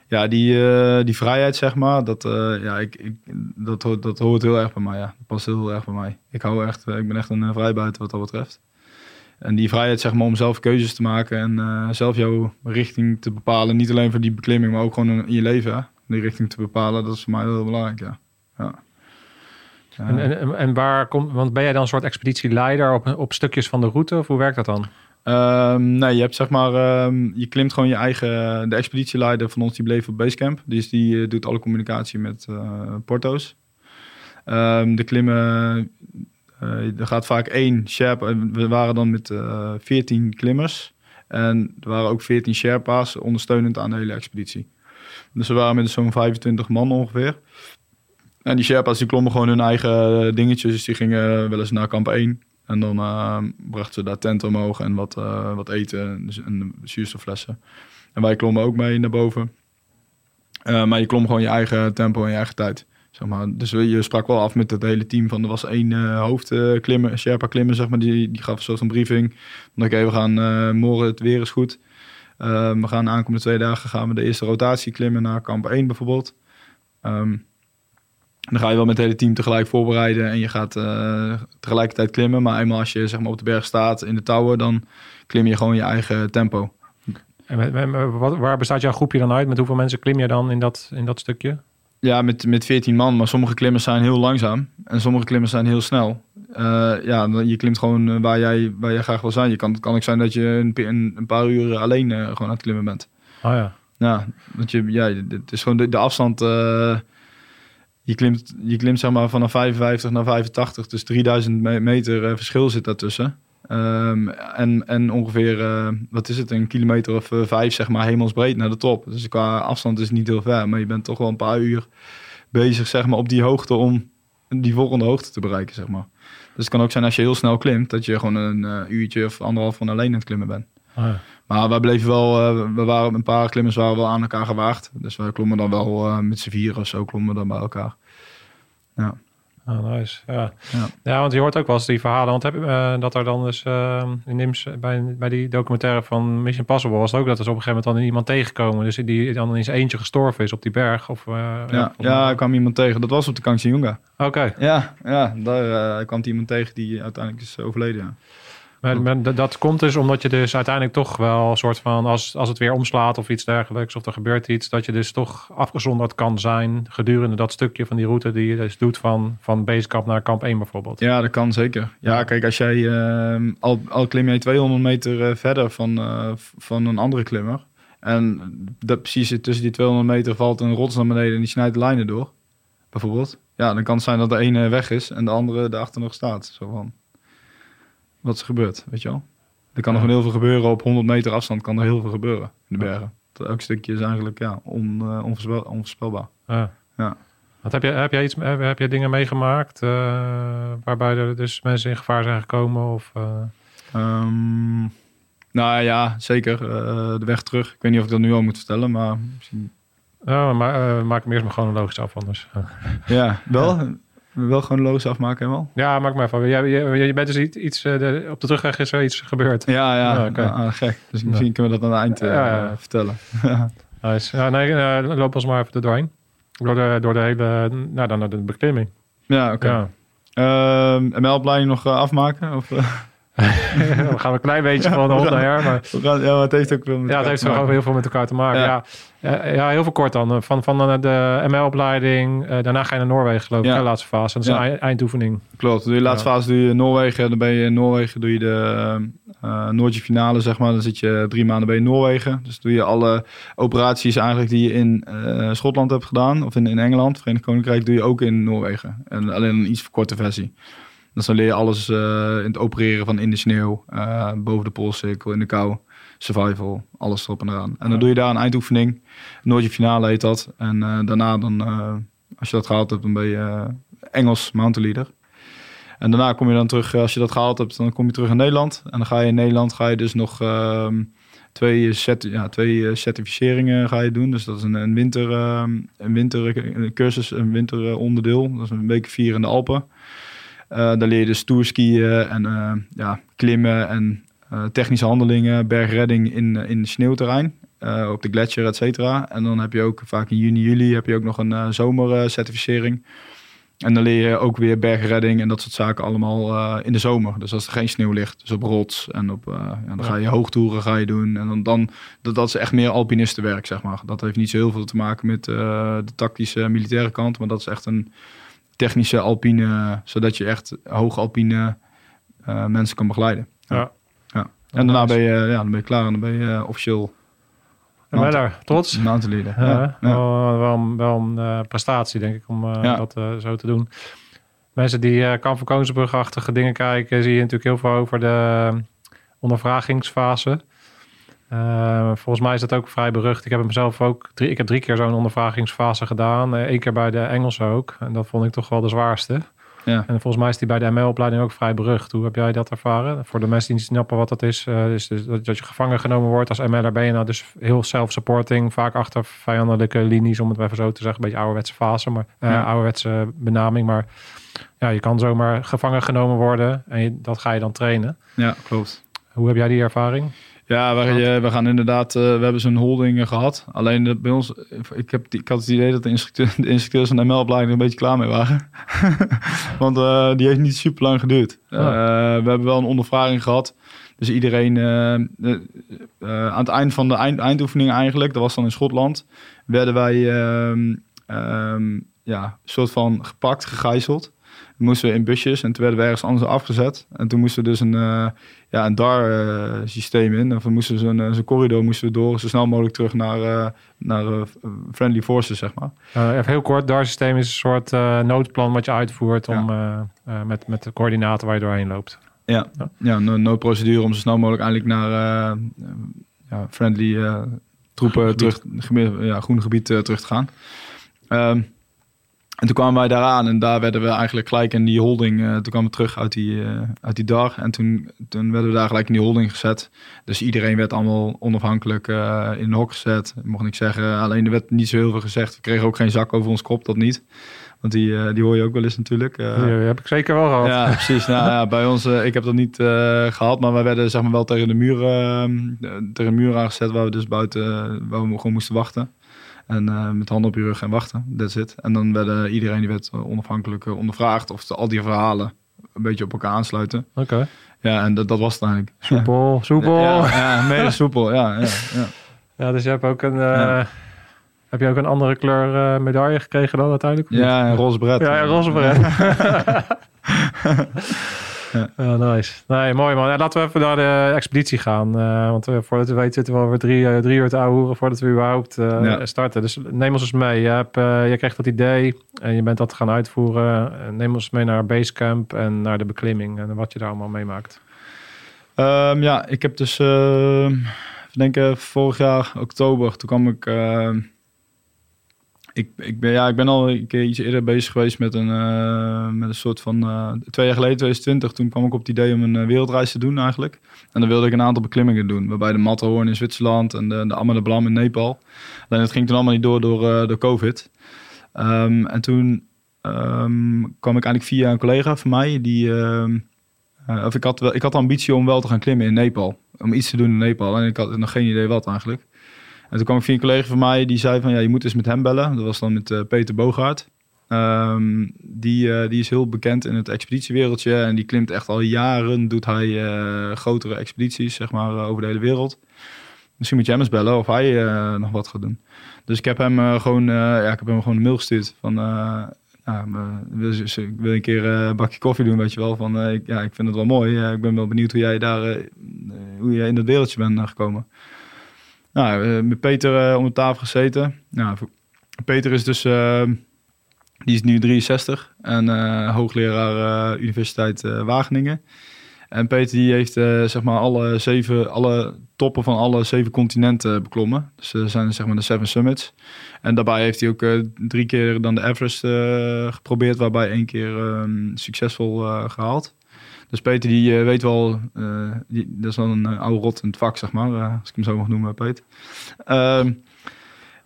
Ja, die, eh, die vrijheid, zeg maar, dat, eh, ja, ik, ik, dat, hoort, dat hoort heel erg bij mij. Ja. Dat past heel erg bij mij. Ik, hou echt, eh, ik ben echt een vrijbuiter wat dat betreft. En die vrijheid, zeg maar, om zelf keuzes te maken en zelf jouw richting te bepalen. Niet alleen voor die beklimming, maar ook gewoon in je leven. Die richting te bepalen, dat is voor mij heel belangrijk, ja. ja. En, en waar komt, want ben jij dan een soort expeditieleider op, op stukjes van de route? Of hoe werkt dat dan? Ehm, nee, je hebt zeg maar, ehm, je klimt gewoon je eigen, de expeditieleider van ons, die bleef op Basecamp. Dus die eh, doet alle communicatie met eh, porto's. Ehm, de klimmen, eh, er gaat vaak één Sherpa. We waren dan met 14 klimmers. En er waren ook 14 Sherpa's ondersteunend aan de hele expeditie. Dus we waren met zo'n 25 man ongeveer. En die Sherpa's die klommen gewoon hun eigen dingetjes. Dus die gingen wel eens naar kamp 1. En dan eh, brachten ze daar tenten omhoog en wat, eh, wat eten dus- en zuurstofflessen. En wij klommen ook mee naar boven. Eh, maar je klom gewoon je eigen tempo en je eigen tijd. Zeg maar. Dus je sprak wel af met het hele team. Van, er was één hoofdklimmer, Sherpa klimmer, zeg maar, die, die gaf een soort van briefing. Oké, we gaan morgen, het weer is goed. We gaan de aankomende twee dagen gaan we de eerste rotatie klimmen naar kamp 1 bijvoorbeeld. Dan ga je wel met het hele team tegelijk voorbereiden en je gaat eh, tegelijkertijd klimmen. Maar eenmaal als je zeg maar, op de berg staat in de touwen, dan klim je gewoon je eigen tempo. En wat, waar bestaat jouw groepje dan uit? Met hoeveel mensen klim je dan in dat, in dat stukje? Ja, met, met 14 man, maar sommige klimmers zijn heel langzaam en sommige klimmers zijn heel snel. Eh, ja, je klimt gewoon eh, waar jij, waar jij graag wil zijn. Je kan, het kan ook zijn dat je een, een, paar uur alleen gewoon aan het klimmen bent. Oh ja. Ja, want je, ja, het is gewoon de, de afstand. Je, klimt, je klimt zeg maar vanaf 55 naar 85, dus 3000 me- meter eh, verschil zit daartussen. Ehm, en, en ongeveer, eh, wat is het, een kilometer of eh, vijf, zeg maar, hemelsbreed naar de top. Dus qua afstand is het niet heel ver, maar je bent toch wel een paar uur bezig, zeg maar, op die hoogte om die volgende hoogte te bereiken, zeg maar. Dus het kan ook zijn als je heel snel klimt, dat je gewoon een uurtje of anderhalf van alleen aan het klimmen bent. Ah, ja. Maar wij bleven wel, eh, we waren een paar klimmers waren wel aan elkaar gewaagd. Dus wij klommen dan wel eh, met z'n vier of zo klommen we dan bij elkaar. Ja. Ah, nice. Ja. Ja. Ja. want je hoort ook wel eens die verhalen. Want heb, je, eh, dat er dan dus eh, in Nims, bij, bij die documentaire van Mission Impossible was het ook dat er op een gegeven moment dan iemand tegenkomen. Dus die dan in zijn eentje gestorven is op die berg. Of, Ja, ja, ik kwam iemand tegen. Dat was op de Kangchenjunga. Oké. Ja, ja, daar kwam iemand tegen die uiteindelijk is overleden. Ja. Maar, dat- komt dus omdat je dus uiteindelijk toch wel een soort van, als, als het weer omslaat of iets dergelijks, of er gebeurt iets, dat je dus toch afgezonderd kan zijn gedurende dat stukje van die route die je dus doet van, van basecamp naar kamp 1 bijvoorbeeld. Ja, dat kan zeker. Ja, kijk, als jij ehm, al, al klim jij 200 meter eh, verder van, eh, van een andere klimmer. En dat, precies tussen die 200 meter valt een rots naar beneden en die snijdt de lijnen door. Bijvoorbeeld. Ja, dan kan het zijn dat de ene weg is en de andere daarachter nog staat. Zo van. Wat is er gebeurd, weet je wel? Er kan Ja. nog heel veel gebeuren. Op 100 meter afstand kan er heel veel gebeuren in de bergen. Dat elk stukje is eigenlijk ja, on, eh, onvoorspel- onvoorspelbaar. Ja. Ja. Wat heb, je, heb, jij iets, heb, heb je dingen meegemaakt eh, waarbij er dus mensen in gevaar zijn gekomen? Of, eh, Ehm, nou ja, zeker. De weg terug. Ik weet niet of ik dat nu al moet vertellen, maar misschien... ja, maar maak hem eerst maar chronologisch af anders. Ja, wel. Wel gewoon loos afmaken helemaal. Ja, maak maar even. Je, je, je bent dus iets, iets eh, de- op de terugweg is er iets gebeurd. Ja, ja. Oké. Ah, gek. Dus misschien kunnen we dat aan het eind eh, Ja, ja. vertellen. *laughs* Nice. Ja, nee, eh, loop ons maar even er doorheen. Door de, door de hele, nou dan naar de beklimming. ja, oké. Ja. Ehm, ML-opleiding nog eh, afmaken? Of, *laughs* we gaan een klein beetje van de hond naar her, maar we gaan- ja, maar het heeft ook veel met ja, het heeft wel heel veel met elkaar te maken. Ja, Ja. ja. ja heel veel kort dan. Van, van de, de ML-opleiding, eh, daarna ga je naar Noorwegen geloof ik, Ja. de laatste fase. Dat is een ei- eindoefening. Klopt. Doe je de laatste fase doe je in Noorwegen. Dan ben je in Noorwegen doe je de eh Noordje finale, zeg maar. Dan zit je drie maanden bij Noorwegen. Dus doe je alle operaties eigenlijk die je in eh, Schotland hebt gedaan. Of in, in Engeland, Verenigd Koninkrijk, doe je ook in Noorwegen. En alleen een iets verkorte versie. Dus dan leer je alles eh, in het opereren van in de sneeuw, eh, boven de poolcirkel, in de kou, survival, alles erop en eraan. En dan Ja. doe je daar een eindoefening. Noordje finale heet dat. En eh, daarna dan, als je dat gehaald hebt, dan ben je Engels mountain leader. En daarna kom je dan terug, als je dat gehaald hebt, dan kom je terug in Nederland. En dan ga je in Nederland ga je dus nog ehm, twee, cert ja, twee certificeringen ga je doen. Dus dat is een, een winter, ehm, een wintercursus, een winteronderdeel. Dat is een week vier in de Alpen. Eh daar leer je dus tourskiën en eh, ja, klimmen en eh, technische handelingen, bergredding in, in sneeuwterrein. op de gletsjer, et cetera. En dan heb je ook vaak in juni, juli heb je ook nog een zomercertificering. En dan leer je ook weer bergredding en dat soort zaken allemaal in de zomer. Dus als er geen sneeuw ligt, dus op rots en op, ja, dan ga je hoogtoeren ga je doen. En dan, dan dat, dat is echt meer alpinistenwerk, zeg maar. Dat heeft niet zo heel veel te maken met de tactische militaire kant, maar dat is echt een technische alpine, zodat je echt hoog alpine eh, mensen kan begeleiden. Ja. ja. En daarna ben je, ja, dan ben je klaar en dan ben je eh, officieel En daar trots? mountain leader. Ja, Ja, ja. Wel, een- wel een eh, prestatie, denk ik, om eh, dat eh, zo te doen. Mensen die uh, Kamp van Koningsbrug-achtige dingen kijken, zie je natuurlijk heel veel over de eh, ondervragingsfase. Eh, volgens mij is dat ook vrij berucht. Ik heb hem zelf ook drie, ik heb drie keer zo'n ondervragingsfase gedaan. Eén keer bij de Engelsen ook. En dat vond ik toch wel de zwaarste. Ja. En volgens mij is die bij de ML-opleiding ook vrij berucht. Hoe heb jij dat ervaren? Voor de mensen die niet snappen wat dat is. eh, is dus dat, dat je gevangen genomen wordt als ML'er ben je nou dus heel self-supporting. Vaak achter vijandelijke linies, om het even zo te zeggen. Een beetje ouderwetse fase, maar eh, Ja. ouderwetse benaming. Maar ja, je kan zomaar gevangen genomen worden. En je- dat ga je dan trainen. ja, klopt. Hoe heb jij die ervaring? Ja, we, we gaan inderdaad, eh, we hebben zo'n holding eh, gehad. Alleen de, bij ons, ik, heb, die- ik had het idee dat de, instructeur, *laughs* de instructeurs van de ML-opleiding er een beetje klaar mee waren. *laughs* Want eh, die heeft niet super lang geduurd. Oh. Eh, we hebben wel een ondervraging gehad. Dus iedereen, eh, eh, eh, aan het eind van de eind, eindoefening eigenlijk, dat was dan in Schotland, werden wij ehm, ja, een soort van gepakt, gegijzeld. Moesten we in busjes en toen werden we ergens anders afgezet. En toen moesten we dus een, eh, ja, een DAR-systeem in. Of we moesten zo'n eh, zo'n corridor moesten we door, zo snel mogelijk terug naar, eh, naar eh, friendly forces, zeg maar. Eh, even heel kort, DAR-systeem is een soort eh, noodplan wat je uitvoert om, eh, eh, met, met de coördinaten waar je doorheen loopt. Ja, Ja. ja no- noodprocedure om zo snel mogelijk eigenlijk naar eh, eh, ja, friendly eh, troepen Groen terug, geme- ja, groen gebied eh, terug te gaan. Ehm, En toen kwamen wij daaraan en daar werden we eigenlijk gelijk in die holding. eh, toen kwamen we terug uit die, eh, uit die dag. En toen, toen werden we daar gelijk in die holding gezet. Dus iedereen werd allemaal onafhankelijk eh, in een hok gezet. Ik mocht niks zeggen. Alleen er werd niet zo heel veel gezegd. We kregen ook geen zak over ons kop, dat niet. Want die, die hoor je ook wel eens natuurlijk. Die heb ik zeker wel gehad. ja, *laughs* precies. Nou, ja, bij ons, ik heb dat niet eh, gehad, maar wij werden zeg maar wel tegen de muur, tegen de muur aangezet waar we dus buiten, waar we gewoon moesten wachten. En eh, met handen op je rug en wachten, that's it. En dan werden iedereen die werd onafhankelijk eh, ondervraagd of al die verhalen een beetje op elkaar aansluiten. Oké. Ja, en dat, dat was het eigenlijk. *laughs* Soepel, soepel. Ja. Ja, ja, mede soepel, ja. ja, ja. dus je hebt ook een... eh. Heb je ook een andere kleur eh, medaille gekregen dan uiteindelijk? Ja, en roze bret. Ja, een roze beret. *laughs* *laughs* ja. nice. Nee, mooi man. Ja, laten we even naar de expeditie gaan. eh, want eh, voordat we weten zitten we alweer drie, eh, drie uur te ouwehoeren voordat we überhaupt Ja. starten. Dus neem ons eens mee. Je, hebt, je kreeg dat idee en je bent dat gaan uitvoeren. Neem ons mee naar Basecamp en naar de beklimming en wat je daar allemaal meemaakt. Ehm, ja, ik heb dus, uh, denk ik, vorig jaar oktober, toen kwam ik, ehm, ik, ik, ben, ja, ik ben al een keer iets eerder bezig geweest met een, eh, met een soort van, eh, twee jaar geleden, 2020, toen kwam ik op het idee om een eh, wereldreis te doen eigenlijk. En dan wilde ik een aantal beklimmingen doen, waarbij de Matterhorn in Zwitserland en de, de in Nepal. Alleen dat ging toen allemaal niet door door, door COVID. Ehm, en toen ehm, kwam ik eigenlijk via een collega van mij, die... ehm, of ik had, ik had de ambitie om wel te gaan klimmen in Nepal. Om iets te doen in Nepal. En ik had nog geen idee wat eigenlijk. En toen kwam ik een collega van mij die zei van ja, je moet eens met hem bellen. Dat was dan met eh, Peter Bogaert. Ehm, die, eh, die is heel bekend in het expeditiewereldje. En die klimt echt al jaren. Doet hij eh, grotere expedities, zeg maar, over de hele wereld. Misschien moet je hem eens bellen of hij nog wat gaat doen. Dus ik heb hem gewoon, ja, ik heb hem gewoon een mail gestuurd van. ze- ik wil een keer een bakje koffie doen, weet je wel. Van, ik, ja, ik vind het wel mooi. Ik ben wel benieuwd hoe jij daar, hoe jij in dat wereldje bent gekomen. Nou, eh, met Peter eh, om de tafel gezeten. Nou, Peter is dus, eh, die is nu 63 en eh, hoogleraar Universiteit Wageningen. En Peter die heeft zeg maar alle zeven, alle toppen van alle zeven continenten beklommen. Dus er zijn zeg maar de Seven Summits. En daarbij heeft hij ook drie keer dan de Everest geprobeerd, waarbij één keer ehm, succesvol eh, gehaald. Dus Peter die eh, weet wel, eh, die, dat is wel een eh, oude rot in het vak, zeg maar, als ik hem zo mag noemen, Peter. Ehm,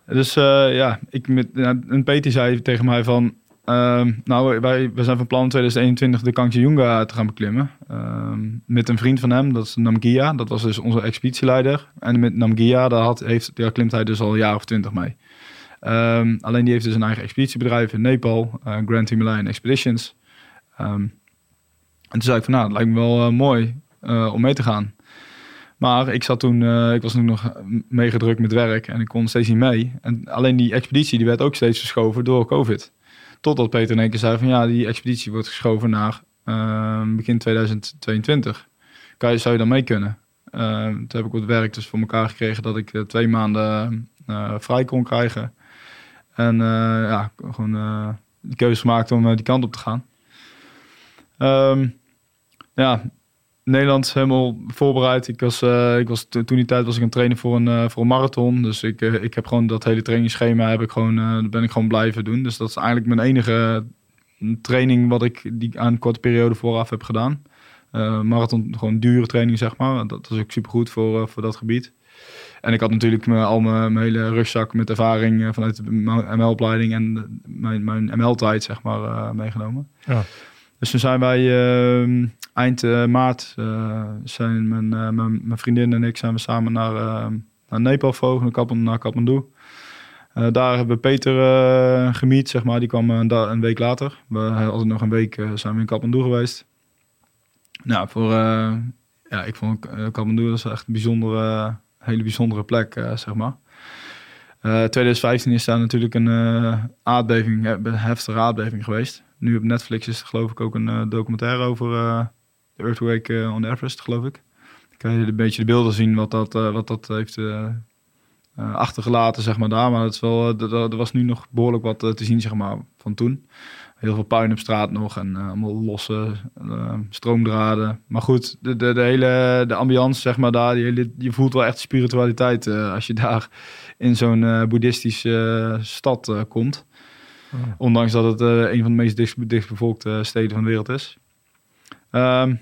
dus ja, ik met, ja, en Peter zei tegen mij van, ehm, nou wij, wij zijn van plan 2021 de Kanchenjunga te gaan beklimmen. Ehm, met een vriend van hem, dat is Namgia, dat was dus onze expeditieleider. En met Namgia, daar, had, heeft, daar klimt hij dus al een jaar of twintig mee. Alleen die heeft dus een eigen expeditiebedrijf in Nepal, Grand Himalayan Expeditions. Ehm, en toen zei ik van, nou, het lijkt me wel eh, mooi eh, om mee te gaan. Maar ik zat toen, eh, ik was toen nog meegedrukt met werk en ik kon steeds niet mee. En alleen die expeditie die werd ook steeds verschoven door COVID. Totdat Peter in één keer zei van, ja, die expeditie wordt geschoven naar eh, begin 2022. Kan je, zou je dan mee kunnen? Eh, toen heb ik wat werk dus voor elkaar gekregen dat ik twee maanden vrij kon krijgen. En ja, gewoon de keuze gemaakt om die kant op te gaan. Ehm, ja, Nederland helemaal voorbereid. Ik was, eh, ik was to- toen die tijd was ik aan het trainen voor een, eh, voor een marathon. Dus ik, eh, ik heb gewoon dat hele trainingsschema heb ik gewoon, ben ik gewoon blijven doen. Dus dat is eigenlijk mijn enige training wat ik die aan een korte periode vooraf heb gedaan. Marathon, gewoon dure training zeg maar. Dat is ook supergoed voor, voor dat gebied. En ik had natuurlijk mijn, al mijn, mijn hele rugzak met ervaring vanuit de ML-opleiding en mijn, mijn ML-tijd zeg maar meegenomen. Ja. Dus toen zijn wij eh, eind eh, maart, eh, zijn mijn, eh, mijn, mijn vriendin en ik zijn we samen naar, naar Nepal gevlogen, naar, Kathmandu- naar Kathmandu. Daar hebben we Peter gemiet, zeg maar. Die kwam een, week later. We hadden nog een week zijn we in Kathmandu geweest. Nou, voor, ja, ik vond Kathmandu dat is echt een bijzondere, hele bijzondere plek, zeg maar. Eh 2015 is daar natuurlijk een aardbeving, een heftige aardbeving geweest. Nu op Netflix is er geloof ik ook een documentaire over de Earthquake eh, on Everest, geloof ik. Dan kan je een beetje de beelden zien wat dat, eh, wat dat heeft eh, achtergelaten, zeg maar, daar. Maar het is wel, er- was nu nog behoorlijk wat te zien, zeg maar, van toen. Heel veel puin op straat nog en allemaal losse stroomdraden. Maar goed, de, de, de hele de ambiance, zeg maar, daar, die hele, je voelt wel echt spiritualiteit als je daar in zo'n boeddhistische stad komt. Ondanks dat het een van de meest dicht, dichtbevolkte steden van de wereld is. Ehm,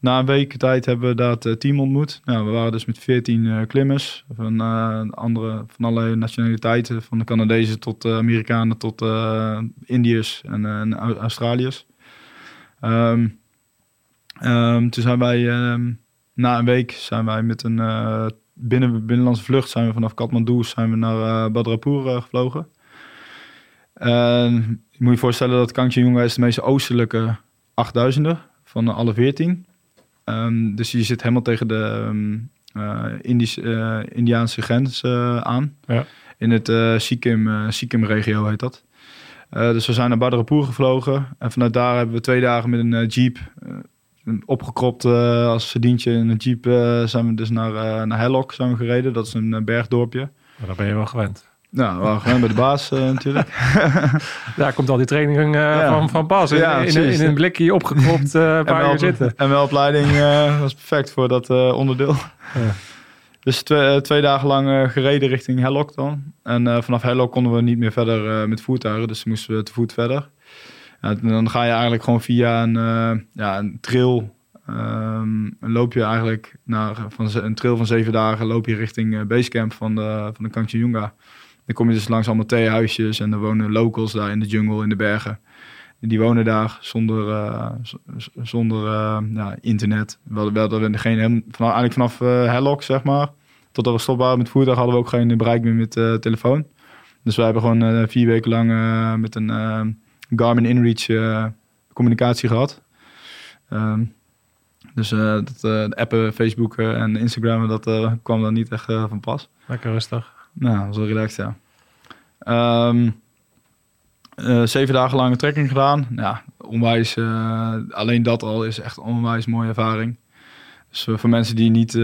na een week tijd hebben we dat eh, team ontmoet. Nou, we waren dus met 14 eh, klimmers van, eh, andere, van allerlei nationaliteiten. Van de Canadezen tot Amerikanen tot Indiërs en, en Au- Australiërs. Ehm, ehm, toen zijn wij na een week zijn wij met een eh, binnen, binnenlandse vlucht zijn we vanaf Kathmandu zijn we naar Badrapur eh, gevlogen. En je moet je voorstellen dat Kanchenjunga is de meest oostelijke 8000er van alle 14. Ehm, dus je zit helemaal tegen de ehm, eh, Indisch, eh, Indiaanse grens eh, aan. Ja. In het Sikkim, Sikkim-regio heet dat. Dus we zijn naar Badrapur gevlogen. En vanuit daar hebben we twee dagen met een jeep... opgekropt als verdientje in een jeep zijn we dus naar, naar Hellok zijn we gereden. Dat is een bergdorpje. Maar daar ben je wel gewend. Nou, we gewoon bij de baas eh, natuurlijk. *laughs* Daar komt al die training eh, Ja. van, van pas. In, Ja, in, precies. in een blikje opgekropt *laughs* paar uur zitten. En mijn opleiding eh, was perfect voor dat onderdeel. Ja. *laughs* Dus twee, twee dagen lang gereden richting Hellok dan. En vanaf Hellok konden we niet meer verder met voertuigen. Dus moesten we te voet verder. En dan ga je eigenlijk gewoon via een, ja, een trail. ehm, loop je eigenlijk naar van een trail van zeven dagen. Loop je richting basecamp van de, van de Kanchenjunga. Dan kom je dus langs allemaal theehuisjes. En er wonen locals daar in de jungle, in de bergen. Die wonen daar zonder, z- zonder eh, ja, internet. We hadden, we hadden geen, vanaf, eigenlijk vanaf Hellok, zeg maar, totdat we stop waren met voertuig, hadden we ook geen bereik meer met telefoon. Dus wij hebben gewoon vier weken lang met een Garmin InReach communicatie gehad. Ehm, dus eh, dat, de appen, Facebook en Instagram, dat kwam dan niet echt van pas. Lekker rustig. Nou, wel relaxed, ja. Ehm, eh, zeven dagen lang een trekking gedaan. Ja, onwijs. eh, alleen dat al is echt een onwijs mooie ervaring. Dus eh, voor mensen die niet,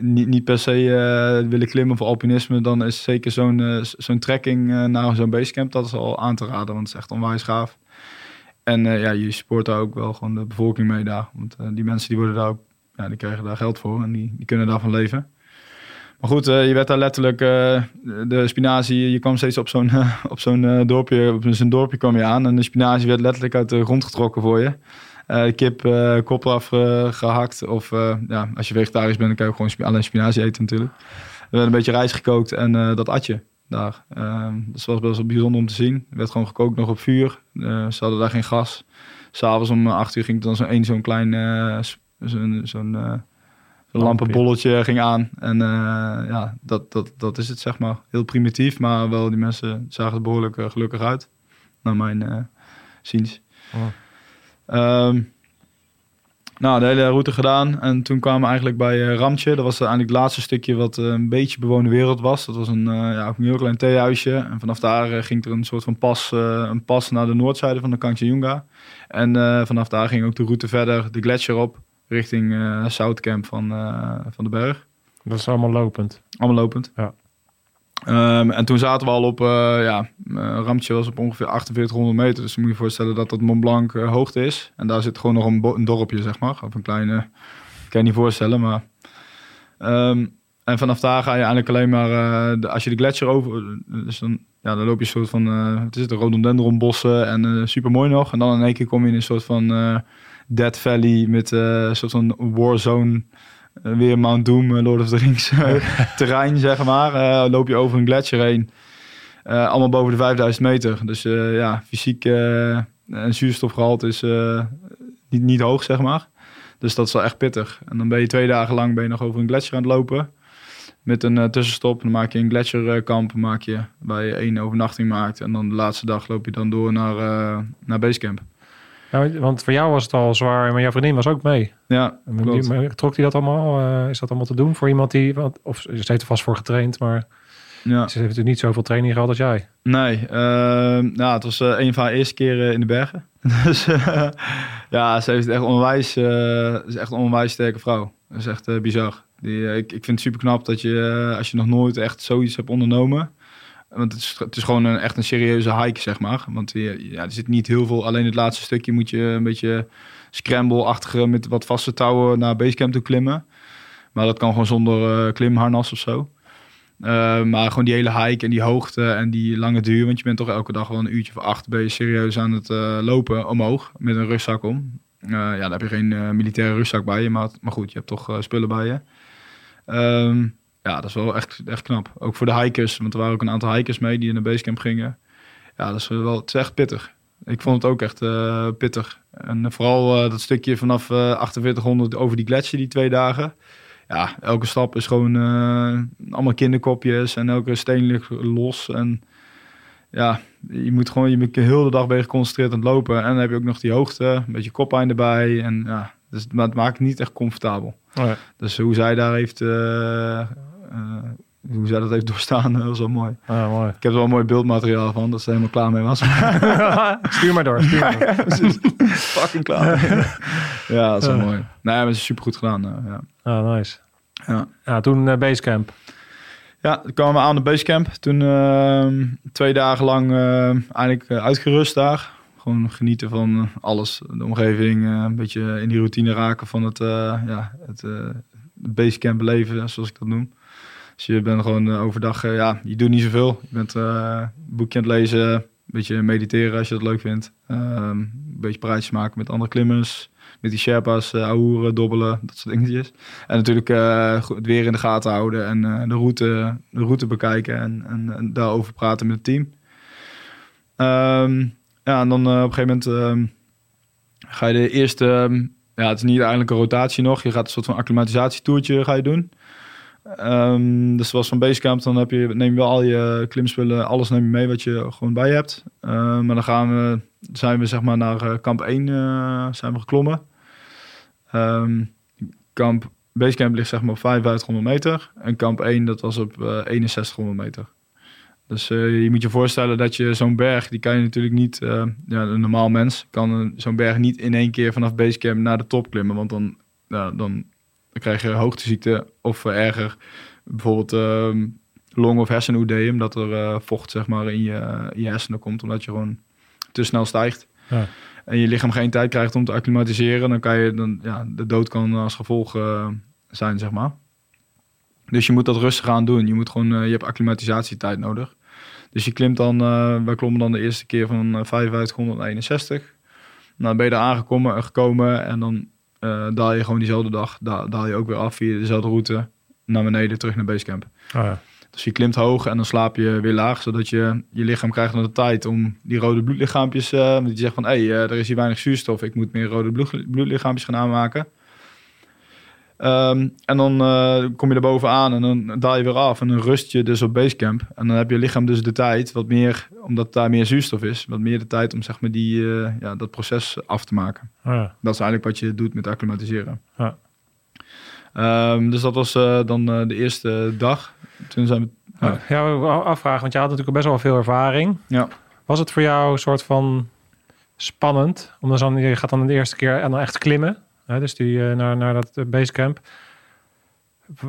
niet, niet per se willen klimmen of alpinisme, dan is zeker zo'n zo'n trekking naar zo'n basecamp, dat is al aan te raden, want het is echt onwijs gaaf. En ja, je support daar ook wel gewoon de bevolking mee daar. Want die mensen die worden daar ook, ja, die krijgen daar geld voor en die, die kunnen daarvan leven. Maar goed, eh, je werd daar letterlijk, eh, de spinazie, je kwam steeds op zo'n *laughs* eh, op zo'n dorpje, op zo'n dorpje kwam je aan en de spinazie werd letterlijk uit de grond getrokken voor je. Kip eh, kop eraf eh, gehakt of ja, als je vegetarisch bent dan kan je gewoon alleen spinazie eten natuurlijk. Er werd een beetje rijst gekookt en dat at je daar. Eh, dat was best wel bijzonder om te zien. Er werd gewoon gekookt nog op vuur. Ze hadden daar geen gas. S'avonds om acht uur ging er dan zo'n één zo'n klein zo'n zo'n zo'n lampenbolletje ging aan. En eh, ja, dat, dat, dat is het zeg maar. Heel primitief, maar wel die mensen zagen er behoorlijk eh, gelukkig uit. Naar mijn eh ziens. Oh. Ehm, nou, de hele route gedaan. En toen kwamen we eigenlijk bij eh, Ramtje. Dat was eigenlijk het laatste stukje wat een beetje bewoonde wereld was. Dat was een, ja, ook een heel klein theehuisje. En vanaf daar ging er een soort van pas, een pas naar de noordzijde van de Kanchenjunga. En vanaf daar ging ook de route verder, de gletsjer op, richting eh Southcamp van, eh, van de berg. Dat is allemaal lopend. Allemaal lopend. Ja. Ehm, en toen zaten we al op, eh ja, Ramtje was op ongeveer 4800 meter. Dus dan moet je je voorstellen dat dat Mont Blanc hoogte is. En daar zit gewoon nog een, dorpje, zeg maar. Of een kleine, kan je niet voorstellen, maar... Ehm, en vanaf daar ga je eigenlijk alleen maar, de, als je de gletsjer over, dus dan, ja, dan loop je een soort van, eh het is het, rhododendronbossen en eh super mooi nog. En dan in één keer kom je in een soort van Dead Valley met eh, een soort van warzone, eh, weer Mount Doom, eh, Lord of the Rings *laughs* terrein, zeg maar. Eh, loop je over een gletsjer heen. Allemaal boven de 5000 meter. Dus ja, fysiek en zuurstofgehalte is niet, niet hoog, zeg maar. Dus dat is wel echt pittig. En dan ben je twee dagen lang ben je nog over een gletsjer aan het lopen. Met een tussenstop. Dan maak je een gletsjerkamp maak je, waar je één overnachting maakt. En dan de laatste dag loop je dan door naar, naar Basecamp. Nou, want voor jou was het al zwaar, maar jouw vriendin was ook mee. Ja, klopt. die- Trok hij dat allemaal? eh, is dat allemaal te doen voor iemand die... Of ze heeft er vast voor getraind, maar Ja. ze heeft natuurlijk niet zoveel training gehad als jij. Nee, ehm, nou, het was eh, een van haar eerste keren in de bergen. *laughs* dus eh, ja, ze heeft echt onwijs, is echt een onwijs sterke vrouw. Dat is echt bizar. Die, ik, ik vind het super knap dat je, als je nog nooit echt zoiets hebt ondernomen. Want het is, gewoon een, echt een serieuze hike, zeg maar. Want je, ja, er zit niet heel veel, alleen het laatste stukje moet je een beetje scramble-achtige met wat vaste touwen naar basecamp toe klimmen. Maar dat kan gewoon zonder eh, klimharnas of zo. Uh, maar gewoon die hele hike en die hoogte en die lange duur. Want je bent toch elke dag wel een uurtje of acht ben je serieus aan het lopen omhoog met een rugzak om. Ja, dan heb je geen militaire rugzak bij je, maar, maar goed, je hebt toch spullen bij je. Um, ja, dat is wel echt, echt knap. Ook voor de hikers, want er waren ook een aantal hikers mee die in de basecamp gingen. Ja, dat is wel, het is echt pittig. Ik vond het ook echt pittig. En vooral dat stukje vanaf 4800 over die gletsjer, die twee dagen ja, elke stap is gewoon allemaal kinderkopjes en elke steen ligt los. En ja, je moet gewoon, je bent heel de dag ben je geconcentreerd aan het lopen. En dan heb je ook nog die hoogte, een beetje koppijn erbij. En ja, dus, maar het maakt het niet echt comfortabel. Oh ja. Dus hoe zij daar heeft, hoe zij dat heeft doorstaan, *laughs* dat was wel mooi. Ah, mooi. Ik heb er wel mooi beeldmateriaal van, dat ze helemaal klaar mee was. *laughs* stuur maar door, stuur maar door. *laughs* Fucking klaar. ja, dat is wel mooi. Nee, maar het is super goed gedaan. ja. Ah, nice. Ja, ja toen uh, Basecamp. Ja, toen kwamen we aan de Basecamp. Toen uh, twee dagen lang eigenlijk uitgerust daar. Gewoon genieten van alles. De omgeving, een beetje in die routine raken van het, ja, het, Basecamp beleven, zoals ik dat noem. Dus je bent gewoon overdag, ja, je doet niet zoveel. Je bent een boekje aan het lezen, een beetje mediteren als je dat leuk vindt. Ehm, een beetje praatjes maken met andere klimmers met die Sherpa's uh, ahoeren, dobbelen, dat soort dingetjes. En natuurlijk het weer in de gaten houden en de, route, de route bekijken en, en, daarover praten met het team. Um, ja, en dan op een gegeven moment um, ga je de eerste, ja, het is niet eigenlijk een rotatie nog, je gaat een soort van acclimatisatietoertje ga je doen. Um, dus zoals van Basecamp, dan heb je, neem je wel al je klimspullen, alles neem je mee wat je gewoon bij hebt. Uh, maar dan gaan we, zijn we zeg maar naar kamp 1 uh, zijn we geklommen. Um, kamp, Basecamp ligt zeg maar op 5500 meter. En kamp 1 dat was op uh, 6100 meter. Dus je moet je voorstellen dat je zo'n berg, die kan je natuurlijk niet, ja, een normaal mens kan zo'n berg niet in één keer vanaf Basecamp naar de top klimmen. Want dan, ja, dan, dan krijg je hoogteziekte of uh, erger, bijvoorbeeld ehm, long- of hersenoedeum, dat er vocht zeg maar in je, in je hersenen komt, omdat je gewoon te snel stijgt. Ja en je lichaam geen tijd krijgt om te acclimatiseren, dan kan je dan, ja, de dood kan als gevolg uh, zijn, zeg maar. Dus je moet dat rustig aan doen. Je moet gewoon, uh, je hebt acclimatisatietijd nodig. Dus je klimt dan, uh, wij klommen dan de eerste keer van 5561. Nou, ben je daar aangekomen gekomen en dan daal je gewoon diezelfde dag, daal, daal je ook weer af via dezelfde route naar beneden terug naar Basecamp. Oh ja. Dus je klimt hoog en dan slaap je weer laag, zodat je je lichaam krijgt nog de tijd om die rode bloedlichaampjes, uh, dat je zegt van hé, hey, uh, er is hier weinig zuurstof, ik moet meer rode bloed, bloedlichaampjes gaan aanmaken. Um, en dan uh, kom je er bovenaan en dan daal je weer af en dan rust je dus op basecamp. En dan heb je lichaam dus de tijd, wat meer, omdat daar meer zuurstof is, wat meer de tijd om zeg maar die, ja, dat proces af te maken. Oh ja. Dat is eigenlijk wat je doet met acclimatiseren. Ja. Um, dus dat was dan de eerste dag. Toen zijn we... Ja, ja afvragen, want je had natuurlijk best wel veel ervaring. Ja. Was het voor jou een soort van spannend? Omdat dan, je gaat dan de eerste keer en dan echt klimmen. Dus die, uh, naar, naar dat basecamp.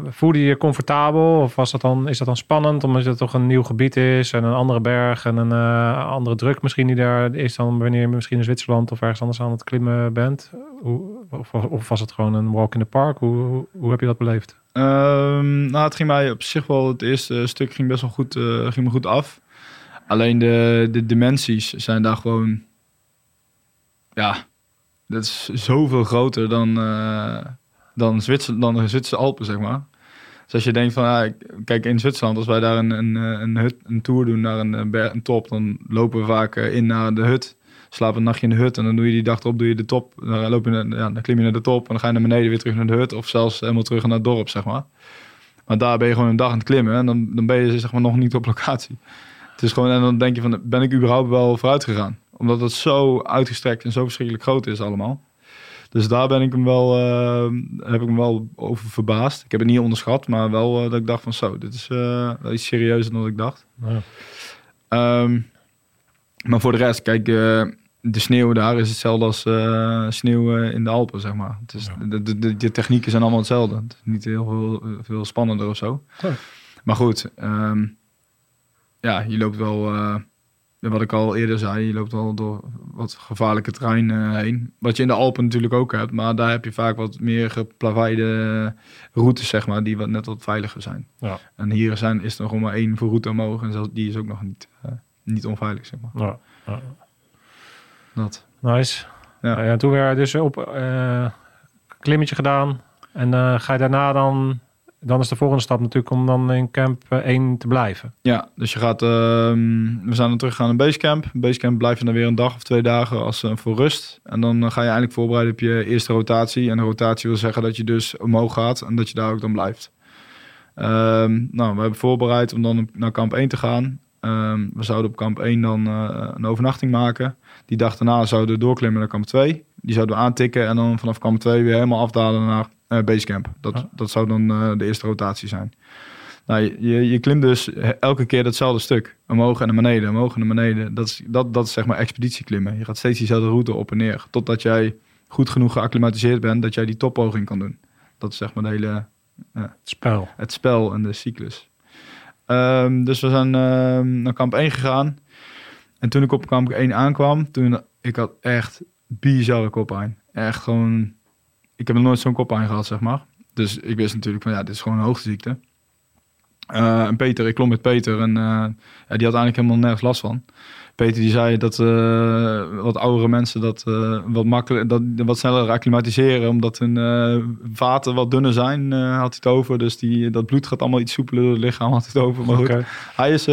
Voelde je je comfortabel? Of was dat dan, is dat dan spannend omdat het toch een nieuw gebied is en een andere berg en een uh, andere druk misschien die daar is dan wanneer je misschien in Zwitserland of ergens anders aan het klimmen bent? Hoe, of, was het gewoon een walk in the park? Hoe, hoe, heb je dat beleefd? Um, nou, het ging mij op zich wel, het eerste stuk ging best wel goed, ging me goed af. Alleen de, de dimensies zijn daar gewoon, ja, dat is zoveel groter dan, uh, dan, Zwitser, dan de Zwitserse Alpen, zeg maar. Dus als je denkt van, ja, kijk in Zwitserland, als wij daar een, een, een, hut, een tour doen naar een, een top, dan lopen we vaak eh, in naar de hut slaap een nachtje in de hut en dan doe je die dag erop, doe je de top. Dan, loop je ja, dan klim je naar de top en dan ga je naar beneden weer terug naar de hut of zelfs helemaal terug naar het dorp, zeg maar. Maar daar ben je gewoon een dag aan het klimmen en dan, dan ben je zeg maar nog niet op locatie. Het is gewoon, en dan denk je van, ben ik überhaupt wel vooruit gegaan? Omdat het zo uitgestrekt en zo verschrikkelijk groot is allemaal. Dus daar ben ik hem wel, uh, heb ik me wel over verbaasd. Ik heb het niet onderschat, maar wel uh, dat ik dacht van zo, dit is uh, iets serieuzer dan ik dacht. Ja. Um, maar voor de rest, kijk, de sneeuw daar is hetzelfde als sneeuw in de Alpen, zeg maar. Het is, de, de, de, de, technieken zijn allemaal hetzelfde. Het is niet heel veel, veel spannender of zo. Maar goed, um, ja, je loopt wel... Uh, wat ik al eerder zei, je loopt al door wat gevaarlijke terrein eh, heen. Wat je in de Alpen natuurlijk ook hebt, maar daar heb je vaak wat meer geplaveide routes, zeg maar, die wat net wat veiliger zijn. Ja. En hier zijn, is er nog maar één voor route omhoog en zelfs die is ook nog niet, eh, niet onveilig, zeg maar. Ja. ja. Dat. Nice. Ja. Ja. toen weer dus op eh klimmetje gedaan. En eh, ga je daarna dan... Dan is de volgende stap natuurlijk om dan in camp eh, 1 te blijven. Ja, dus je gaat, ehm, we zijn dan teruggegaan naar Basecamp. Basecamp blijf je dan weer een dag of twee dagen als, eh, voor rust. En dan eh, ga je eigenlijk voorbereiden op je eerste rotatie. En de rotatie wil zeggen dat je dus omhoog gaat en dat je daar ook dan blijft. Ehm, nou, we hebben voorbereid om dan naar kamp 1 te gaan. Ehm, we zouden op kamp 1 dan eh, een overnachting maken. Die dag daarna zouden we doorklimmen naar kamp 2. Die zouden we aantikken en dan vanaf kamp 2 weer helemaal afdalen naar eh, Basecamp. Dat, Ah. dat zou dan eh, de eerste rotatie zijn. Nou, je, je, klimt dus elke keer datzelfde stuk. Omhoog en naar beneden, omhoog en naar beneden. Dat is, dat, dat is zeg maar expeditieklimmen. Je gaat steeds diezelfde route op en neer. Totdat jij goed genoeg geacclimatiseerd bent dat jij die toppoging kan doen. Dat is zeg maar de hele, Het spel. het spel en de cyclus. Ehm, dus we zijn ehm, naar kamp 1 gegaan. En toen ik op kamp 1 aankwam, toen ik had echt bizarre koppijn. Echt gewoon, ik heb nog nooit zo'n koppijn gehad, zeg maar. Dus ik wist natuurlijk van ja, dit is gewoon een hoogteziekte. Eh, en Peter, ik klom met Peter en eh, ja, die had eigenlijk helemaal nergens last van. Peter die zei dat eh, wat oudere mensen dat wat makkelijker, dat wat sneller acclimatiseren, omdat hun vaten wat dunner zijn, had hij het over. Dus die, dat bloed gaat allemaal iets soepeler door het lichaam, had hij het over. Maar goed, hij is,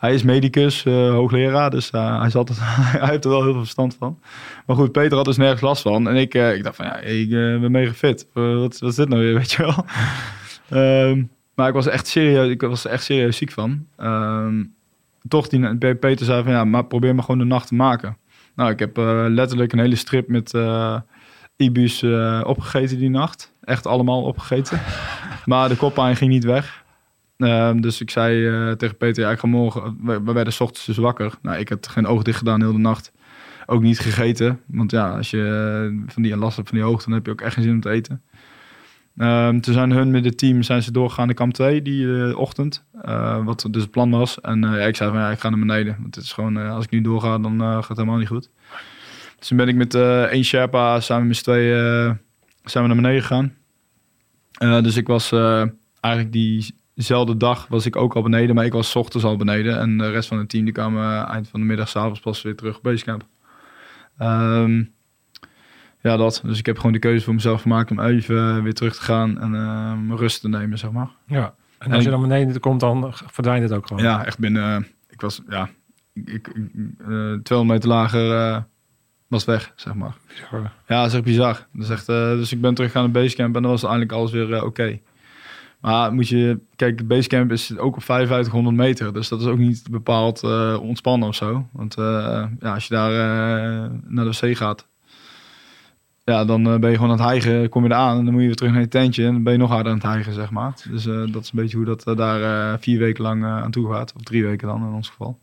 hij is medicus, eh, hoogleraar, dus eh, hij, zal het, *laughs* hij heeft er wel heel veel verstand van. Maar goed, Peter had dus nergens last van. En ik, eh, ik dacht van, ja, ik ben mega fit. Wat, is dit nou weer, *laughs* weet je wel? Ehm, maar ik was echt serieus, ik was echt serieus ziek van. Ehm, toch, die, Peter zei van, ja, maar probeer maar gewoon de nacht te maken. Nou, ik heb letterlijk een hele strip met Ibus opgegeten die nacht. Echt allemaal opgegeten. maar de koppijn ging niet weg. Ehm, dus ik zei eh, tegen Peter, ja, ik ga morgen... We, we werden ochtends dus wakker. Nou, ik had geen oog dicht gedaan heel de nacht. Ook niet gegeten. Want ja, als je eh, van die last hebt van die hoogte... dan heb je ook echt geen zin om te eten. Ehm, toen zijn hun met het team zijn ze doorgegaan naar kamp 2 die eh, ochtend. wat dus het plan was. En ja, ik zei van ja, ik ga naar beneden. Want het is gewoon, als ik nu doorga, dan gaat het helemaal niet goed. Dus toen ben ik met één Sherpa samen met twee zijn naar beneden gegaan. Dus ik was eigenlijk diezelfde dag was ik ook al beneden. Maar ik was 's ochtends al beneden. En de rest van het team die kwamen eind van de middag, s'avonds pas weer terug op Basecamp. Ehm ja, dat. Dus ik heb gewoon de keuze voor mezelf gemaakt om even weer terug te gaan en mijn rust te nemen, zeg maar. Ja. En als je dan beneden komt, dan verdwijnt het ook gewoon. Ja, echt binnen. ik was, ja, ik, ik, ik, eh, 200 meter lager eh, was weg, zeg maar. Bizar. Ja, dat is echt bizar. Dat is echt, eh, dus ik ben terug gaan naar Basecamp en dan was eigenlijk alles weer oké. Maar moet je, kijk, de Basecamp is ook op 5500 meter, dus dat is ook niet bepaald eh, ontspannen of zo. Want eh, ja, als je daar eh, naar de zee gaat, ja, dan ben je gewoon aan het hijgen, kom je eraan en dan moet je weer terug naar je tentje en dan ben je nog harder aan het hijgen, zeg maar. Dus dat is een beetje hoe dat daar vier weken lang aan toe gaat, of drie weken dan in ons geval.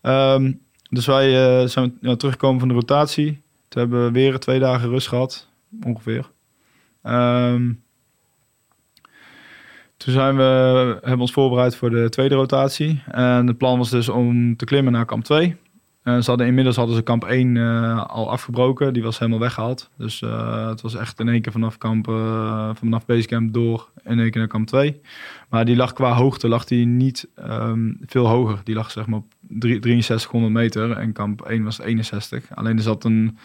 Ehm, dus wij zijn teruggekomen van de rotatie. Toen hebben we weer twee dagen rust gehad, ongeveer. Ehm, toen zijn we, hebben ons voorbereid voor de tweede rotatie. En het plan was dus om te klimmen naar kamp 2. En ze hadden, inmiddels hadden ze kamp 1 eh, al afgebroken. Die was helemaal weggehaald. Dus eh, het was echt in één keer vanaf, kamp, eh, vanaf basecamp door in één keer naar kamp 2. Maar die lag qua hoogte lag die niet ehm, veel hoger. Die lag zeg maar op drie- 6300 meter en kamp 1 was 61. Alleen er zat een,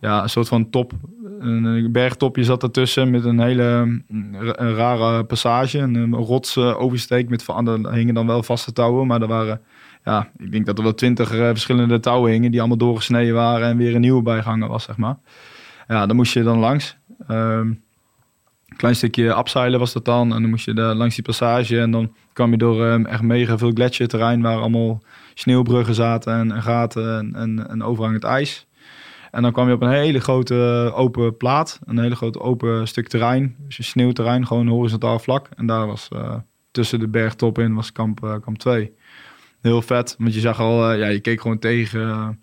ja, een soort van top, een, een bergtopje zat ertussen met een hele mm, een rare passage. Een, een rots eh, oversteek met er hingen dan wel vaste touwen, maar er waren, ja, ik denk dat er wel twintig eh, verschillende touwen hingen die allemaal doorgesneden waren en weer een nieuwe bijgehangen was, zeg maar. Ja, dan moest je dan langs. Een klein stukje abseilen was dat dan. En dan moest je daar langs die passage. En dan kwam je door ehm, echt mega veel gletsjerterrein waar allemaal sneeuwbruggen zaten en, en gaten en, en, en overhangend ijs. En dan kwam je op een hele grote eh, open plaat. Een hele grote open stuk terrein. Dus een sneeuwterrein, gewoon horizontaal vlak. En daar was eh, tussen de bergtop in was kamp, eh, kamp 2. Heel vet, want je zag al, ja, je keek gewoon tegen,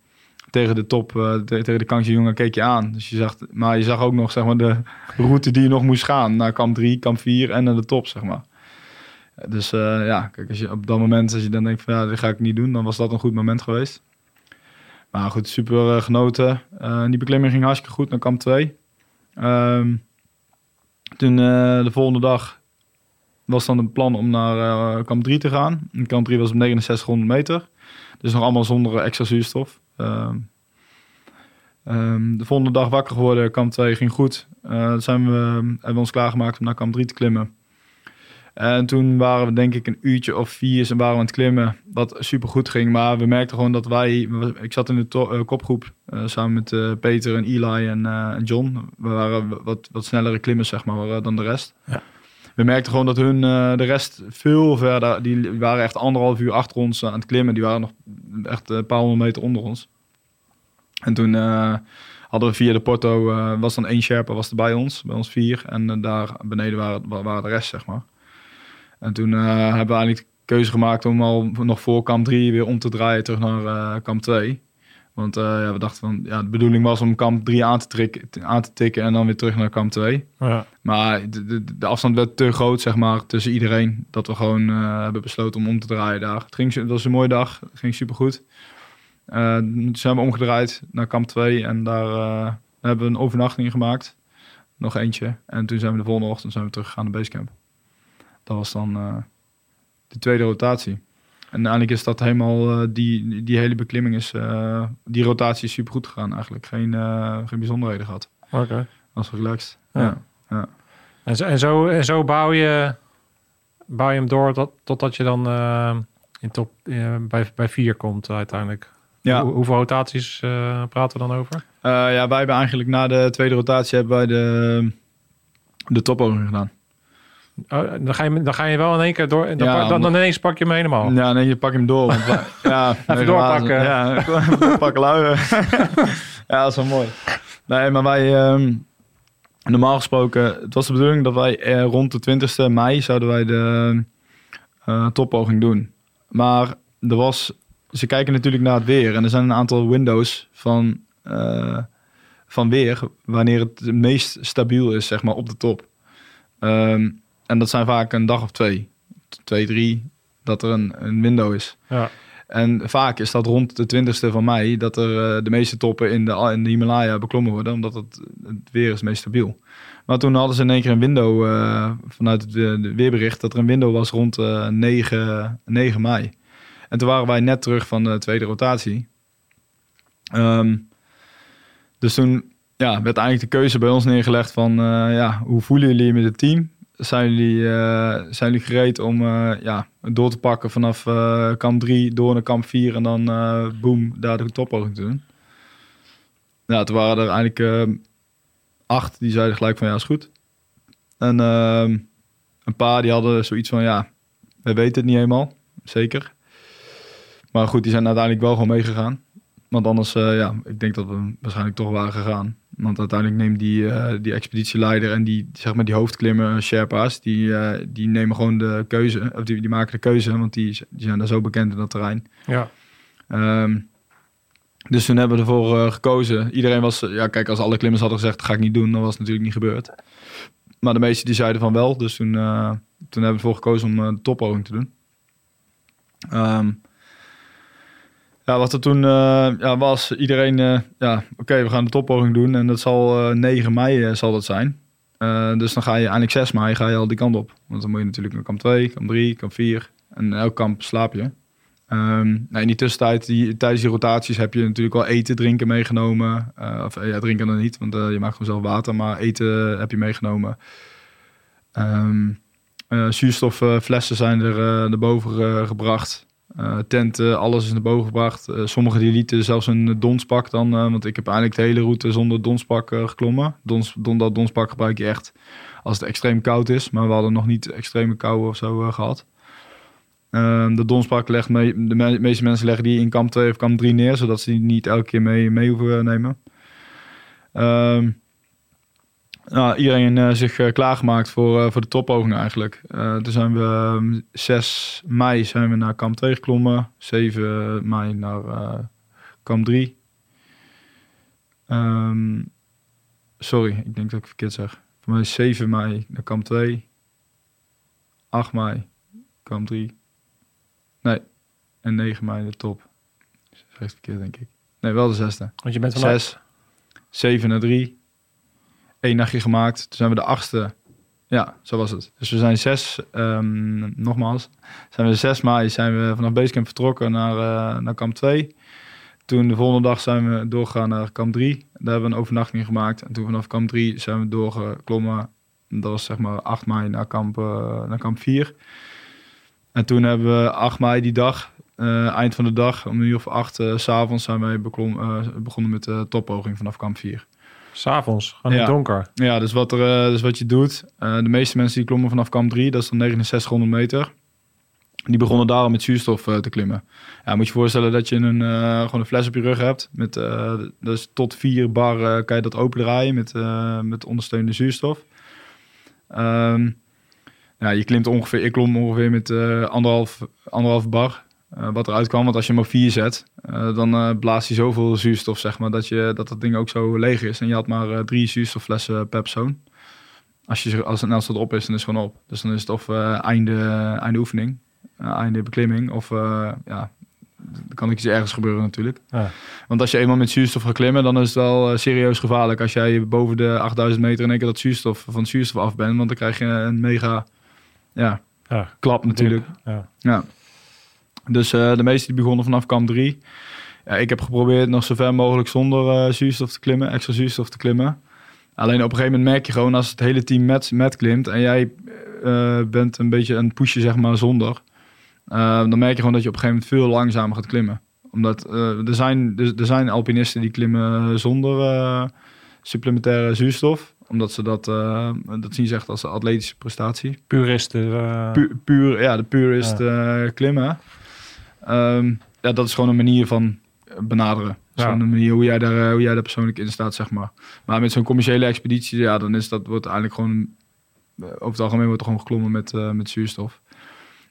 tegen de top, te- tegen de kansje jongen keek je aan. Dus je zag, maar je zag ook nog zeg maar, de route die je nog moest gaan. Naar kamp 3, kamp 4 en naar de top, zeg maar. Dus ja, kijk, als je op dat moment, als je dan denkt van ja, dit ga ik niet doen, dan was dat een goed moment geweest. Maar goed, super eh, genoten. Eh, die beklimming ging hartstikke goed naar kamp 2. Ehm, toen eh, de volgende dag was dan het plan om naar kamp 3 te gaan. En kamp 3 was op 6900 meter. Dus nog allemaal zonder extra zuurstof. Ehm, ehm, de volgende dag wakker geworden, kamp 2 ging goed. Toen zijn we, hebben we ons klaargemaakt om naar kamp 3 te klimmen. En toen waren we denk ik een uurtje of vier en waren we aan het klimmen. Wat super goed ging. Maar we merkten gewoon dat wij... Ik zat in de to- eh, kopgroep eh, samen met eh, Peter en Eli en, en John. We waren wat, wat snellere klimmers zeg maar dan de rest. Ja. We merkten gewoon dat hun de rest veel verder... Die waren echt anderhalf uur achter ons aan het klimmen. Die waren nog echt een paar honderd meter onder ons. En toen hadden we via de Porto... was dan één Sherpa was er bij ons. Bij ons vier. En daar beneden waren, wa- waren de rest zeg maar. En toen eh, hebben we eigenlijk de keuze gemaakt om al nog voor kamp 3 weer om te draaien terug naar eh, kamp 2. Want eh, ja, we dachten van, ja, de bedoeling was om kamp 3 aan te, trikken, aan te tikken en dan weer terug naar kamp 2. Ja. Maar de, de, de afstand werd te groot, zeg maar, tussen iedereen. Dat we gewoon hebben besloten om om te draaien daar. Het, ging, het was een mooie dag, het ging supergoed. Toen zijn we omgedraaid naar kamp 2 en daar hebben we een overnachting gemaakt. Nog eentje. En toen zijn we de volgende ochtend zijn we teruggegaan naar Basecamp. Dat was dan eh, de tweede rotatie. En eigenlijk is dat helemaal, eh, die, die hele beklimming is, eh, die rotatie is super goed gegaan eigenlijk. Geen, geen bijzonderheden gehad. Oké. Was relaxed. Ja. Ja. En, zo, en, zo, en zo bouw je, bouw je hem door tot, totdat je dan in top, bij, bij vier komt uiteindelijk. Ja. Hoe- hoeveel rotaties praten we dan over? Ja, wij hebben eigenlijk na de tweede rotatie hebben wij de, de toppoging gedaan. Oh, dan, ga je, dan ga je wel in één keer door. Dan, Ja, pak- dan, dan ineens pak je hem helemaal. Ja, nee, je pak hem door. Want ja, *laughs* Even doorpakken. Ja, *laughs* pakken luien. *laughs* ja, dat is wel mooi. Nee, maar wij... ehm, normaal gesproken, het was de bedoeling dat wij eh, rond de 20e mei zouden wij de eh toppoging doen. Maar er was... Ze kijken natuurlijk naar het weer. En er zijn een aantal windows van, eh, van weer wanneer het het meest stabiel is, zeg maar, op de top. Ehm, en dat zijn vaak een dag of twee. Twee, drie, dat er een, een window is. Ja. En vaak is dat rond de 20ste van mei dat er eh, de meeste toppen in de, in de Himalaya beklommen worden, omdat het, het weer is meest stabiel. Maar toen hadden ze in één keer een window eh, vanuit het eh, de weerbericht dat er een window was rond eh 9, 9 mei. En toen waren wij net terug van de tweede rotatie. Ehm, dus toen ja, werd eigenlijk de keuze bij ons neergelegd van ja, hoe voelen jullie met het team? Zijn jullie, eh, zijn jullie gereed om eh, ja, door te pakken vanaf eh, kamp 3 door naar kamp 4 en dan boom, daar de toppoging te doen? Ja, toen waren er eigenlijk acht die zeiden gelijk van ja, is goed. En ehm, een paar die hadden zoiets van ja, we weten het niet helemaal, zeker. Maar goed, die zijn uiteindelijk wel gewoon meegegaan. Want anders, ja, ik denk dat we waarschijnlijk toch waren gegaan. Want uiteindelijk neemt die, eh, die expeditieleider en die, zeg maar, die hoofdklimmer, Sherpa's, die, eh, die nemen gewoon de keuze. Of die, die maken de keuze, want die, die zijn daar zo bekend in dat terrein. Ja. Ehm, dus toen hebben we ervoor eh, gekozen. Iedereen was, ja, kijk, als alle klimmers hadden gezegd, dat ga ik niet doen, dan was het natuurlijk niet gebeurd. Maar de meesten die zeiden van wel. Dus toen, toen hebben we ervoor gekozen om de toppoging te doen. Ehm, ja, wat er toen eh, ja, was, iedereen, eh, ja, oké, we gaan de toppoging doen. En dat zal eh 9 mei eh, zal dat zijn. Dus dan ga je eindelijk 6 mei ga je al die kant op. Want dan moet je natuurlijk naar kamp 2, kamp 3, kamp 4. En elk kamp slaap je. Ehm, nou, in die tussentijd, die, tijdens die rotaties, heb je natuurlijk wel eten, drinken meegenomen. Of ja, drinken dan niet, want je maakt gewoon zelf water. Maar eten heb je meegenomen. Ehm eh, zuurstofflessen zijn er erboven eh, gebracht. Eh, tenten, alles is naar boven gebracht. Eh, sommigen die lieten zelfs een donspak dan. eh, want ik heb eigenlijk de hele route zonder donspak geklommen. Dons, don, dat donspak gebruik je echt als het extreem koud is. Maar we hadden nog niet extreme kou of zo eh, gehad. Ehm, de donspak legt mee, de me- meeste mensen leggen die in kamp 2 of kamp 3 neer. Zodat ze die niet elke keer mee, mee hoeven nemen. Ehm, nou, iedereen eh, zich eh, klaargemaakt voor, eh, voor de toppoging eigenlijk. Toen zijn we ehm, 6 mei zijn we naar kamp 2 geklommen. 7 mei naar kamp 3. Ehm, sorry, ik denk dat ik verkeerd zeg. Voor mij is 7 mei naar kamp 2. 8 mei kamp 3. Nee, en 9 mei de top. Zeg het verkeerd, denk ik. Nee, wel de zesde. Want je bent vanaf... 6, 7 en 3. Eén nachtje gemaakt. Toen zijn we de achtste. Ja, zo was het. Dus we zijn zes, ehm, nogmaals, zijn we 6 mei zijn we vanaf Basecamp vertrokken naar, eh, naar kamp 2. Toen de volgende dag zijn we doorgegaan naar kamp 3. Daar hebben we een overnachting gemaakt. En toen vanaf kamp 3 zijn we doorgeklommen. Dat was zeg maar 8 mei naar kamp, eh, naar kamp 4. En toen hebben we 8 mei die dag, eh, eind van de dag, om een uur of acht s s'avonds zijn wij begonnen met de toppoging vanaf kamp 4. S'avonds, gewoon in het donker. Ja, dus wat, er, eh, dus wat je doet. eh, de meeste mensen die klommen vanaf kamp 3, dat is dan 6900 meter. Die begonnen daarom met zuurstof eh, te klimmen. Ja, moet je voorstellen dat je een, gewoon een fles op je rug hebt. Met, eh, dus tot 4 bar kan je dat opendraaien met, met ondersteunende zuurstof. Ehm, ja, je klimt ongeveer, ik klom ongeveer met anderhalf, anderhalf bar. Eh, wat eruit kwam, want als je hem op 4 zet, eh, dan eh, blaast hij zoveel zuurstof, zeg maar, dat, je, dat dat ding ook zo leeg is. En je had maar drie zuurstofflessen per persoon. Als, je, als het snelste op is, dan is het gewoon op. Dus dan is het of einde, einde oefening, einde beklimming, of ja, dan kan ik iets ergens gebeuren natuurlijk. Ja. Want als je eenmaal met zuurstof gaat klimmen, dan is het wel serieus gevaarlijk. Als jij boven de 8000 meter in één keer dat zuurstof, van het zuurstof af bent, want dan krijg je een mega ja, Ja, klap natuurlijk. Ja. Ja. Dus eh, de meesten die begonnen vanaf kamp 3. Ja, ik heb geprobeerd nog zo ver mogelijk zonder eh, zuurstof te klimmen, extra zuurstof te klimmen. Alleen op een gegeven moment merk je gewoon als het hele team met, met klimt en jij eh, bent een beetje een pushen zeg maar zonder. dan merk je gewoon dat je op een gegeven moment veel langzamer gaat klimmen. Omdat er, zijn, er, er zijn alpinisten die klimmen zonder supplementaire zuurstof. Omdat ze dat, dat zien ze echt als een atletische prestatie Puristen. pu puur, ja, de purist klimmen. Ehm, ja, dat is gewoon een manier van benaderen. Dat is Ja. een manier hoe jij, daar, eh, hoe jij daar persoonlijk in staat, zeg maar. Maar met zo'n commerciële expeditie, ja, dan is dat wordt eigenlijk gewoon... eh, Over het algemeen wordt er gewoon geklommen met, eh, met zuurstof.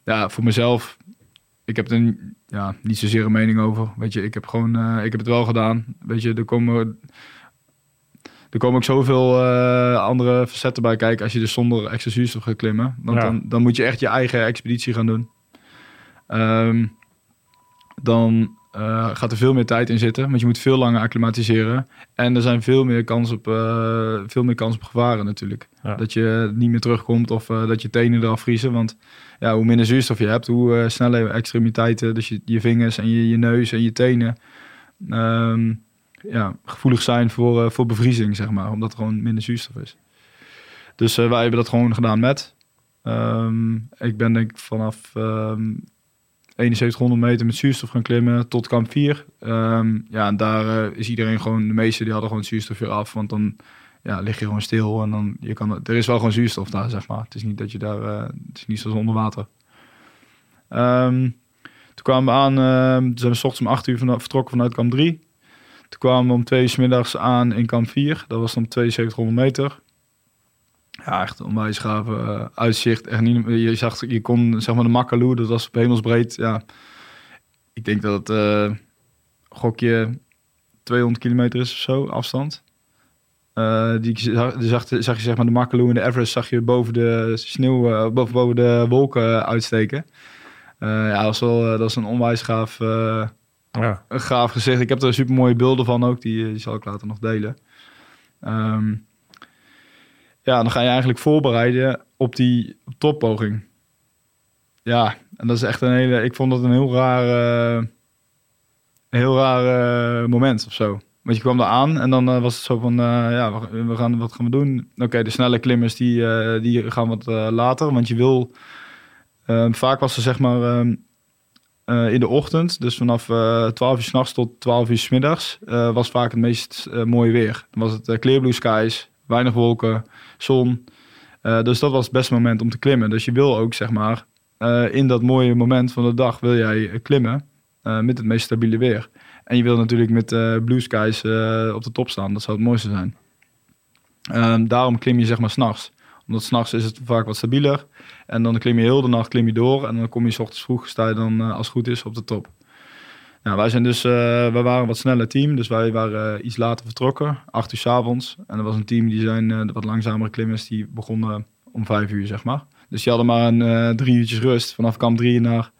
Ja, voor mezelf, ik heb er ja, niet zozeer een mening over. Weet je, ik heb gewoon, eh, ik heb het wel gedaan. Weet je, er komen... Er komen ook zoveel eh, andere facetten bij kijken als je dus zonder extra zuurstof gaat klimmen. Want Ja. dan, dan moet je echt je eigen expeditie gaan doen. Ehm, dan eh, gaat er veel meer tijd in zitten, want je moet veel langer acclimatiseren. En er zijn veel meer kans op, eh, veel meer kans op gevaren natuurlijk. Ja. Dat je niet meer terugkomt of eh, dat je tenen eraf vriezen. Want ja, hoe minder zuurstof je hebt, hoe sneller je extremiteiten, dus je, je vingers en je, je neus en je tenen, ehm, ja, gevoelig zijn voor, voor bevriezing, zeg maar. Omdat er gewoon minder zuurstof is. Dus wij hebben dat gewoon gedaan met. Ehm, ik ben denk ik vanaf ehm 7100 meter met zuurstof gaan klimmen tot kamp 4. Ehm, ja, en daar eh, is iedereen gewoon, de meeste die hadden gewoon het zuurstof weer af. Want dan ja, lig je gewoon stil en dan je kan, er is wel gewoon zuurstof daar, zeg maar. Het is niet dat je daar, eh, het is niet zoals onder water. Ehm, toen kwamen we aan, toen zijn we ochtends om 8 uur vanaf, vertrokken vanuit kamp 3. Toen kwamen we om 2 uur 's middags aan in kamp 4. Dat was dan 7200 meter. Ja, echt onwijs gave eh, uitzicht. Echt niet, je, zag, je kon, zeg maar, de Makkaloo, dat was op hemelsbreed. Ja, ik denk dat het, eh, gokje, 200 kilometer is of zo, afstand. Eh, die zag, die zag, zag je zeg maar de Makkaloo en de Everest zag je boven de sneeuw, boven, boven de wolken uitsteken. Ja, dat was wel dat was een onwijs gaaf, ja. een gaaf gezicht. Ik heb er super mooie beelden van ook, die, die zal ik later nog delen. Ehm, ja, dan ga je eigenlijk voorbereiden op die toppoging. Ja, en dat is echt een hele. Ik vond dat een heel raar, een heel raar moment of zo. Want je kwam daar aan en dan eh, was het zo van, eh, ja, we, we gaan, wat gaan we doen? Oké, de snelle klimmers die, eh, die gaan wat later, want je wil. eh, vaak was er zeg maar ehm, eh, in de ochtend, dus vanaf eh 12 uur s'nachts tot 12 uur 's middags, was vaak het meest mooie weer. Dan was het clear blue skies, weinig wolken, zon. Eh, dus dat was het beste moment om te klimmen. Dus je wil ook, zeg maar, eh, in dat mooie moment van de dag wil jij eh, klimmen met het meest stabiele weer. En je wil natuurlijk met blue skies op de top staan. Dat zou het mooiste zijn. Ehm, daarom klim je zeg maar s'nachts. Omdat s'nachts is het vaak wat stabieler. En dan klim je heel de nacht klim je door. En dan kom je s ochtends vroeg, sta je dan als het goed is op de top. Nou, wij zijn dus, eh, wij waren een wat sneller team. Dus wij waren eh, iets later vertrokken. Acht uur 's avonds. En er was een team die zijn, eh, wat langzamere klimmers, die begonnen om vijf uur, zeg maar. Dus die hadden maar een drie uurtjes rust. Vanaf kamp drie naar,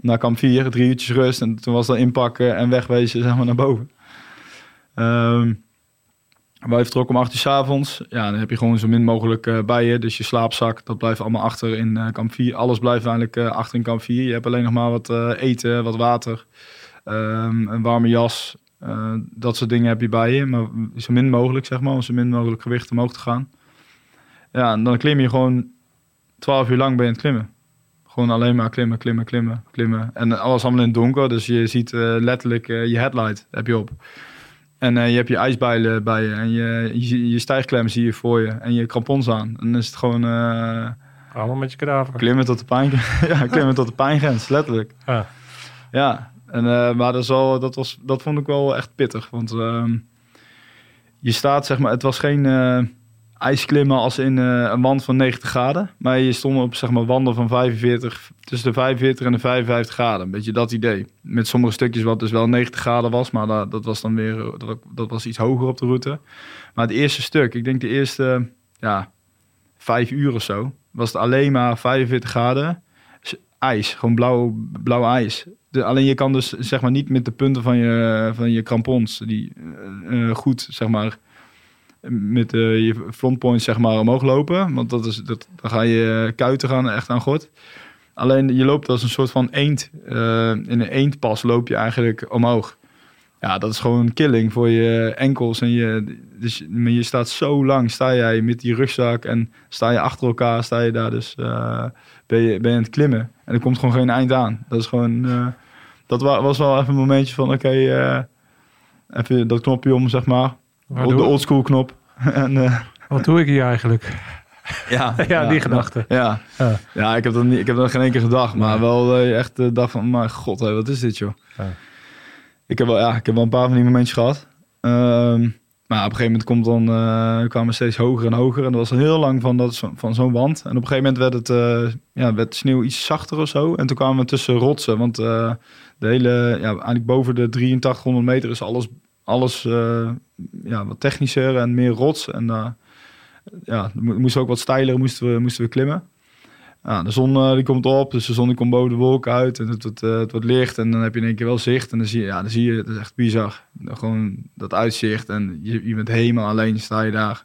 naar kamp vier, drie uurtjes rust. En toen was dat inpakken en wegwezen zeg maar, naar boven. Ehm wij vertrokken om acht uur 's avonds. Ja, dan heb je gewoon zo min mogelijk bij je. Dus je slaapzak, dat blijft allemaal achter in kamp 4. Alles blijft eigenlijk achter in kamp 4. Je hebt alleen nog maar wat eten, wat water, ehm, een warme jas. eh, dat soort dingen heb je bij je. Maar zo min mogelijk, zeg maar, om zo min mogelijk gewicht omhoog te gaan. Ja, en dan klim je gewoon 12 uur lang ben je aan het klimmen. Gewoon alleen maar klimmen, klimmen, klimmen, klimmen. En alles allemaal in het donker. Dus je ziet eh, letterlijk eh, je headlight heb je op. En je hebt je ijsbijlen bij je. En je, je, je stijgklem zie je voor je. En je krampons aan. En dan is het gewoon Allemaal met je kadaver. klimmen tot de pijn. *laughs* ja, klimmen tot de pijngrens, letterlijk. Ja. Ja, en, eh, maar dat, dat, was, dat vond ik wel echt pittig. Want ehm, je staat, zeg maar, het was geen eh, ijsklimmen als in eh, een wand van 90 graden. Maar je stond op, zeg maar, wanden van 45, tussen de 45 en de 55 graden. Een beetje dat idee. Met sommige stukjes wat dus wel 90 graden was, maar dat, dat was dan weer, dat, dat was iets hoger op de route. Maar het eerste stuk, ik denk de eerste, ja, vijf uur of zo, was het alleen maar 45 graden. Ijs, gewoon blauw, blauw ijs. Alleen je kan dus zeg maar niet met de punten van je, van je krampons die eh, eh, goed zeg maar met eh, je frontpoint zeg maar omhoog lopen, want dat is dat dan ga je kuiten gaan echt aan god. Alleen je loopt als een soort van eend in een eendpas loop je eigenlijk omhoog. Ja, dat is gewoon killing voor je enkels en je dus maar je staat zo lang sta jij met die rugzak en sta je achter elkaar sta je daar dus ben je ben je aan het klimmen en er komt gewoon geen eind aan. Dat is gewoon dat wa- was wel even een momentje van oké eh, even dat knopje om zeg maar op de oldschool knop *laughs* en eh, Wat doe ik hier eigenlijk? ja, *laughs* Ja, die gedachte. Ja. Ja. Ja. ik heb dat niet, ik heb dat geen één keer gedacht, maar wel eh, echt de dag van, maar god, wat is dit joh? Ja. Ik heb wel, ja, ik heb wel een paar van die momentjes gehad. Ehm, maar op een gegeven moment komt dan, eh, kwamen we steeds hoger en hoger. En dat was heel lang van, dat, van zo'n wand. En op een gegeven moment werd het, eh, ja, werd sneeuw iets zachter of zo. En toen kwamen we tussen rotsen, want eh, de hele, ja, eigenlijk boven de 8300 meter is alles, alles ja, wat technischer en meer rots. En ja, er mo- moest ook wat steiler moesten we, moesten we klimmen. Ja, de zon eh, die komt op, dus de zon die komt boven de wolken uit en het wordt, eh, het wordt licht en dan heb je in één keer wel zicht en dan zie je, ja, dan zie je, het is echt bizar. Gewoon dat uitzicht en je, je bent helemaal alleen, sta je daar.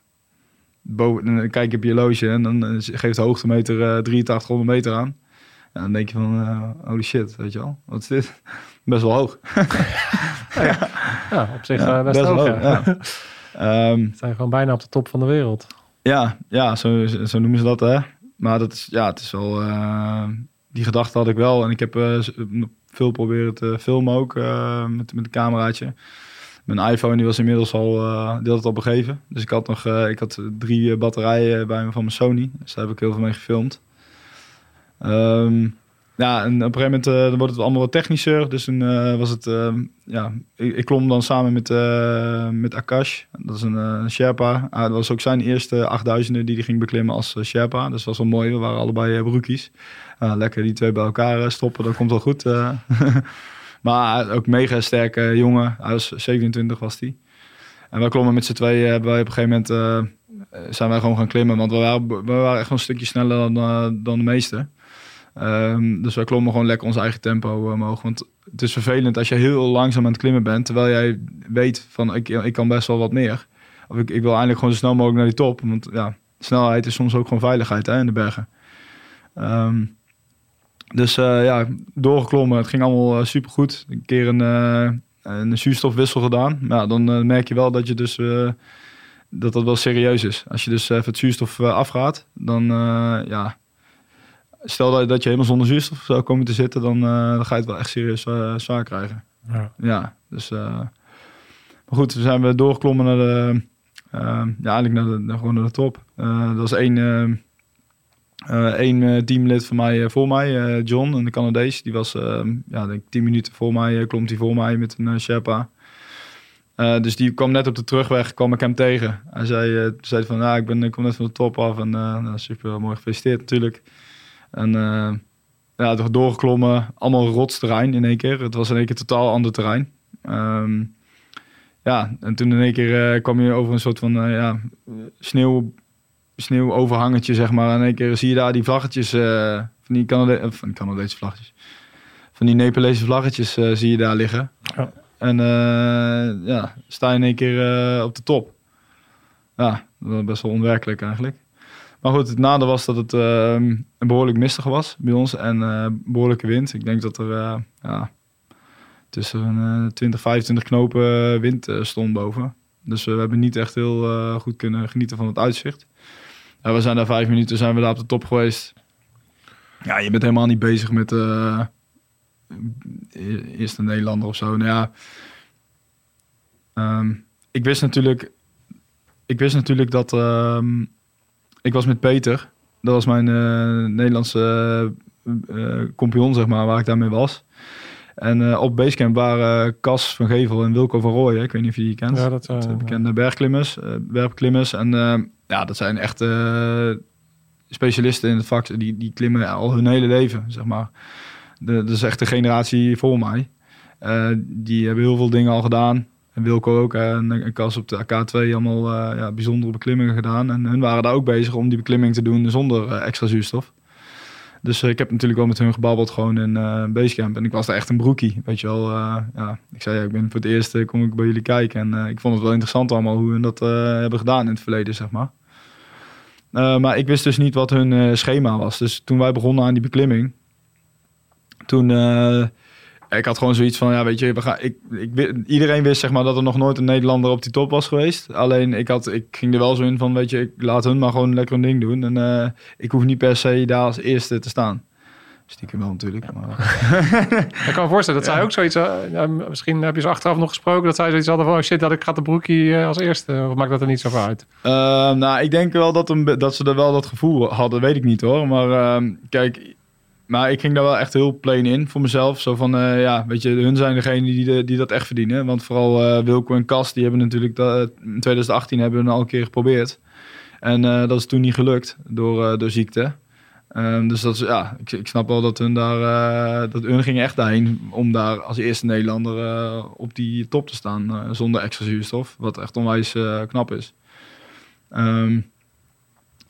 Boven, en dan kijk je op je horloge en dan eh, geeft de hoogtemeter eh 8300 meter aan. En dan denk je van, holy shit, weet je wel, wat is dit? *laughs* Best wel hoog. *laughs* Ja, op zich Ja, eh, best, hoog. ja. *laughs* Ehm, zijn gewoon bijna op de top van de wereld. Ja, ja zo, zo noemen ze dat, hè. Maar dat is, ja, het is wel... eh, die gedachte had ik wel. En ik heb eh, veel proberen te filmen ook eh, met, met een cameraatje. Mijn iPhone die was inmiddels al, die had het al begeven. Dus ik had nog ik had drie batterijen bij me van mijn Sony. Dus daar heb ik heel veel mee gefilmd. Ehm, ja, en op een gegeven moment eh, dan wordt het allemaal wat technischer. Dus toen eh, was het, eh, ja, ik, klom dan samen met, met Akash. Dat is een Sherpa. Ah, dat was ook zijn eerste 8000 die hij ging beklimmen als Sherpa. Dus dat was wel mooi. We waren allebei broekies. Ah, lekker die twee bij elkaar stoppen, dat komt wel goed. *laughs* maar ook mega sterke jongen. Hij was 27 was hij. En wij klommen met z'n tweeën. Wij op een gegeven moment zijn wij gewoon gaan klimmen. Want we waren, we waren echt een stukje sneller dan, dan de meesten. Ehm, dus wij klommen gewoon lekker ons eigen tempo eh, omhoog. Want het is vervelend als je heel langzaam aan het klimmen bent. Terwijl jij weet van ik, ik kan best wel wat meer. Of ik, ik wil eigenlijk gewoon zo snel mogelijk naar die top. Want ja, snelheid is soms ook gewoon veiligheid hè, in de bergen. Ehm, dus eh, ja, doorgeklommen. Het ging allemaal uh, super goed. Een keer een, een zuurstofwissel gedaan. Maar dan merk je wel dat je dus dat dat wel serieus is. Als je dus even het zuurstof afgaat, dan ja. Stel dat, dat je helemaal zonder zuurstof zou komen te zitten, dan, uh, dan ga je het wel echt serieus uh, zwaar krijgen. Ja, ja dus. Uh, maar goed, we zijn we doorgeklommen naar de. ja, eigenlijk naar de, naar, gewoon naar de top. Dat was één uh, één teamlid van mij voor mij, John, een Canadees. Die was, ja, denk tien minuten voor mij, klomt hij voor mij met een Sherpa. dus die kwam net op de terugweg, kwam ik hem tegen. Hij zei, zei van, ja, ik, ben, ik kom net van de top af en nou, super mooi gefeliciteerd natuurlijk. En ja, toch doorgeklommen, allemaal rotsterrein in één keer. Het was in één keer totaal ander terrein. Um, ja, en toen in één keer kwam je over een soort van ja, sneeuw sneeuwoverhangetje, zeg maar. En in één keer zie je daar die vlaggetjes, eh, van die Canade eh, van die Canadese vlaggetjes. Van die Nepalese vlaggetjes eh, zie je daar liggen. Ja. En eh, ja, sta je in één keer eh, op de top. Ja, dat was best wel onwerkelijk eigenlijk. Maar goed, het nadeel was dat het ehm, behoorlijk mistig was bij ons en eh, behoorlijke wind. Ik denk dat er eh, ja, tussen eh 20, 25 knopen wind eh, stond boven. Dus eh, we hebben niet echt heel eh, goed kunnen genieten van het uitzicht. We zijn daar vijf minuten zijn we daar op de top geweest. Ja, je bent helemaal niet bezig met eh e- eerste Nederlander of zo. Nou ja, ehm, ik wist natuurlijk, ik wist natuurlijk dat ehm, ik was met Peter. Dat was mijn eh, Nederlandse eh, compagnon, zeg maar, waar ik daarmee was. En op Basecamp waren Cas van Gevel en Wilco van Rooyen. Ik weet niet of je die kent. Ja, dat, De bekende bergklimmers, bergklimmers. En ja, dat zijn echt specialisten in het vak. Die, die klimmen al hun hele leven, zeg maar. De, dat is echt de generatie voor mij. Die hebben heel veel dingen al gedaan. En Wilco ook. En, en Cas op de AK2 allemaal eh, ja, bijzondere beklimmingen gedaan. En hun waren daar ook bezig om die beklimming te doen zonder eh, extra zuurstof. Dus eh, ik heb natuurlijk wel met hun gebabbeld gewoon in eh Basecamp. En ik was daar echt een broekie, weet je wel. ja, ik zei, ja, ik ben voor het eerst kom ik bij jullie kijken. En ik vond het wel interessant allemaal hoe hun dat hebben gedaan in het verleden, zeg maar. Maar ik wist dus niet wat hun schema was. Dus toen wij begonnen aan die beklimming, toen... ik had gewoon zoiets van, ja, weet je, we gaan, ik, ik, iedereen wist zeg maar dat er nog nooit een Nederlander op die top was geweest. Alleen ik, had, ik ging er wel zo in van, weet je, ik laat hun maar gewoon lekker hun ding doen. En eh, ik hoef niet per se daar als eerste te staan. Stiekem wel natuurlijk. Maar, *laughs* Ik kan me voorstellen dat zij ook zoiets... eh, misschien heb je ze achteraf nog gesproken... dat zij zoiets hadden van... Oh shit, dat ik ga de broekie eh, als eerste. Of maakt dat er niet zoveel uit? Eh, nou, ik denk wel dat, een, dat ze er wel dat gevoel hadden, weet ik niet hoor. Maar ehm, kijk, maar ik ging daar wel echt heel plain in voor mezelf. Zo van, eh, ja, weet je, hun zijn degene die, die dat echt verdienen. Want vooral eh, Wilco en Kas, die hebben natuurlijk dat, in 2018 hebben we al een keer geprobeerd. En eh, dat is toen niet gelukt door, eh, door ziekte. Ehm, dus dat is, ja, ik, ik snap wel dat hun daar, eh, dat hun gingen echt daarheen om daar als eerste Nederlander eh, op die top te staan eh, zonder extra zuurstof. Wat echt onwijs eh, knap is. Ehm,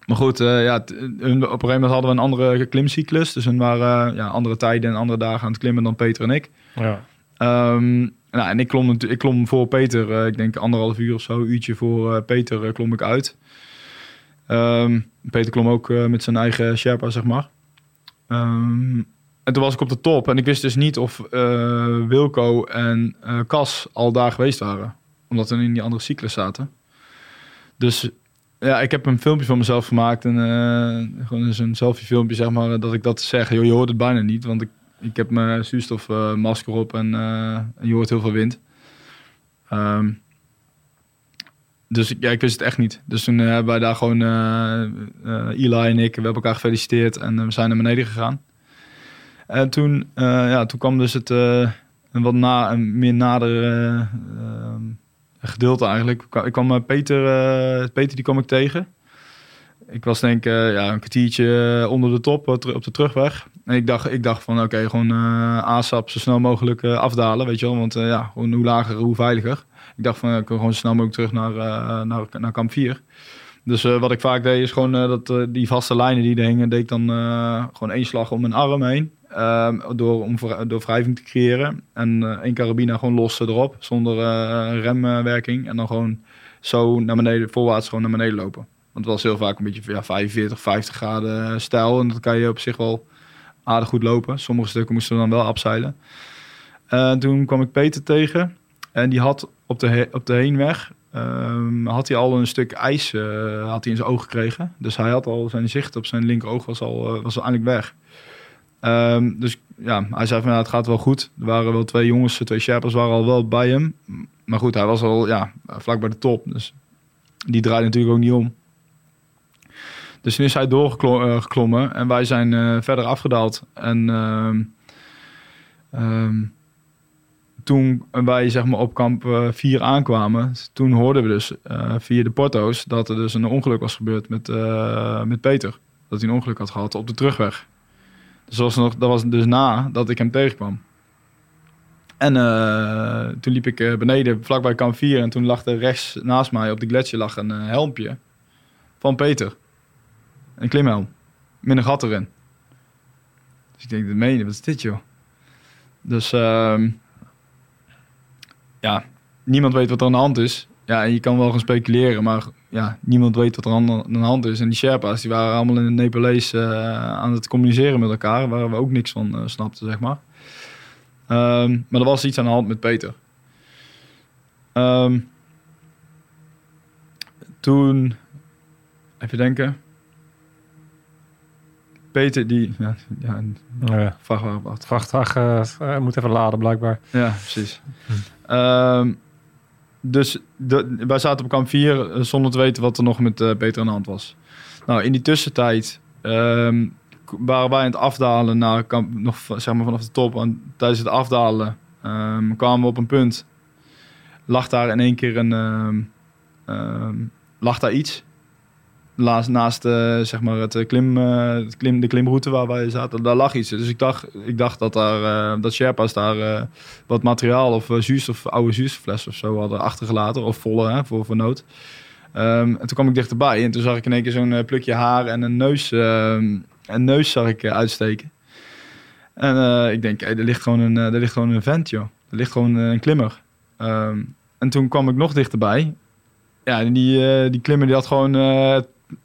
maar goed, eh, ja, t- hun, op een gegeven moment hadden we een andere klimcyclus. Dus hun waren eh, ja, andere tijden en andere dagen aan het klimmen dan Peter en ik. Ja. Ehm, nou, en ik klom, ik klom voor Peter, eh, ik denk anderhalf uur of zo, uurtje voor Peter klom ik uit. Ehm, Peter klom ook met zijn eigen Sherpa, zeg maar. Ehm, en toen was ik op de top en ik wist dus niet of Wilco en Cas al daar geweest waren. Omdat we in die andere cyclus zaten. Dus ja, ik heb een filmpje van mezelf gemaakt. En eh, gewoon eens een selfie filmpje, zeg maar, dat ik dat zeg. Joh, je hoort het bijna niet, want ik, ik heb mijn zuurstofmasker op en, eh, je hoort heel veel wind. Ehm, dus ja, ik wist het echt niet. Dus toen eh, hebben wij daar gewoon, Eli en ik, we hebben elkaar gefeliciteerd en we zijn naar beneden gegaan. En toen, ja, toen kwam dus het een wat na, een meer nader eh, ehm, gedeelte eigenlijk. Ik kwam- eh, Peter, eh, Peter die kwam ik tegen. Ik was denk ik eh, ja, een kwartiertje onder de top op de terugweg. En ik dacht, ik dacht van oké, gewoon ASAP zo snel mogelijk afdalen, weet je wel. Want ja, hoe lager, hoe veiliger. Ik dacht van ik wil gewoon zo snel mogelijk terug naar, naar, naar kamp 4. Dus wat ik vaak deed is gewoon dat die vaste lijnen die er hingen, deed ik dan gewoon één slag om mijn arm heen. Ehm, door, om door wrijving te creëren. En eh, één carabina gewoon los erop, zonder eh, remwerking. En dan gewoon zo naar beneden, voorwaarts gewoon naar beneden lopen. Want het was heel vaak een beetje ja, 45, 50 graden stijl. En dat kan je op zich wel aardig goed lopen. Sommige stukken moesten we dan wel afzeilen. En toen kwam ik Peter tegen. En die had op de, op de heenweg... ehm, had hij al een stuk ijs eh, had hij in zijn oog gekregen. Dus hij had al zijn zicht op zijn linkeroog was al, eh, was al eindelijk weg. Ehm, dus ja, hij zei van ja, het gaat wel goed. Er waren wel twee jongens, twee Sherpas waren al wel bij hem. Maar goed, hij was al ja, vlak bij de top. Dus die draaide natuurlijk ook niet om. Dus toen is hij doorgeklommen en wij zijn eh, verder afgedaald. En ehm, ehm, toen wij zeg maar, op kamp 4 aankwamen, toen hoorden we dus eh, via de porto's dat er dus een ongeluk was gebeurd met, eh, met Peter. Dat hij een ongeluk had gehad op de terugweg. Was, nog, dat was dus na dat ik hem tegenkwam. En eh, toen liep ik eh, beneden, vlakbij kamp 4. En toen lag er rechts naast mij op de gletsjer lag een eh, helmpje van Peter. Een klimhelm. Met een gat erin. Dus ik denk, dat meen je, wat is dit joh? Dus ehm, ja, niemand weet wat er aan de hand is. Ja, en je kan wel gaan speculeren, maar ja, niemand weet wat er aan, de hand is. En die Sherpa's, die waren allemaal in het Nepalees eh, aan het communiceren met elkaar, waar we ook niks van eh, snapten, zeg maar. Ehm, maar er was iets aan de hand met Peter. Ehm, toen, even denken. Peter, die, ja, ja, Ja. vrachtwagen. Vrachtwagen eh, moet even laden, blijkbaar. Ja, precies. Ehm, dus wij zaten op kamp 4 eh, zonder te weten wat er nog met eh, Peter aan de hand was. Nou, in die tussentijd k- waren wij aan het afdalen naar kamp, nog zeg maar vanaf de top. En tijdens het afdalen ehm, kwamen we op een punt. Lag daar in één keer een, lag daar iets. Naast, naast eh, zeg maar het, eh, klim, eh, het klim, de klimroute waar wij zaten, daar lag iets. Dus ik dacht, ik dacht dat, daar, dat Sherpa's daar wat materiaal of uh, zuurstof, oude zuurstoffles of zo hadden achtergelaten. Of volle, hè, voor, voor nood. Ehm, en toen kwam ik dichterbij en toen zag ik in één keer zo'n plukje haar en een neus, ehm, een neus zag ik uitsteken. En ik denk, hey, er, ligt gewoon een, er ligt gewoon een vent, joh. Er ligt gewoon een klimmer. Ehm, en toen kwam ik nog dichterbij. Ja, en die, eh, die klimmer die had gewoon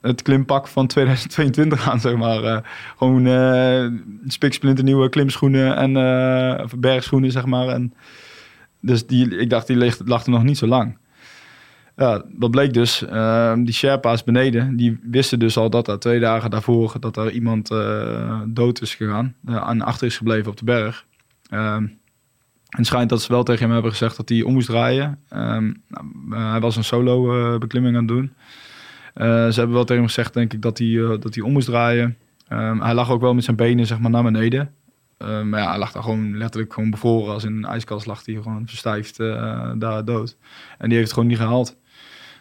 het klimpak van 2022 aan, zeg maar. Eh, gewoon eh spiksplinternieuwe klimschoenen en eh, bergschoenen, zeg maar. En dus die, ik dacht, die ligt, lag er nog niet zo lang. Ja, dat bleek dus. die Sherpa's beneden, die wisten dus al dat er twee dagen daarvoor dat er iemand dood is gegaan. en achter is gebleven op de berg. Ehm, en het schijnt dat ze wel tegen hem hebben gezegd dat hij om moest draaien. Ehm, nou, hij was een solo beklimming aan het doen. Eh, ze hebben wel tegen hem gezegd, denk ik, dat hij, eh, dat hij om moest draaien. Ehm, hij lag ook wel met zijn benen zeg maar, naar beneden. Ehm, maar ja, hij lag daar gewoon letterlijk gewoon bevroren. Als in een ijskast lag hij gewoon verstijfd eh, daar dood. En die heeft het gewoon niet gehaald.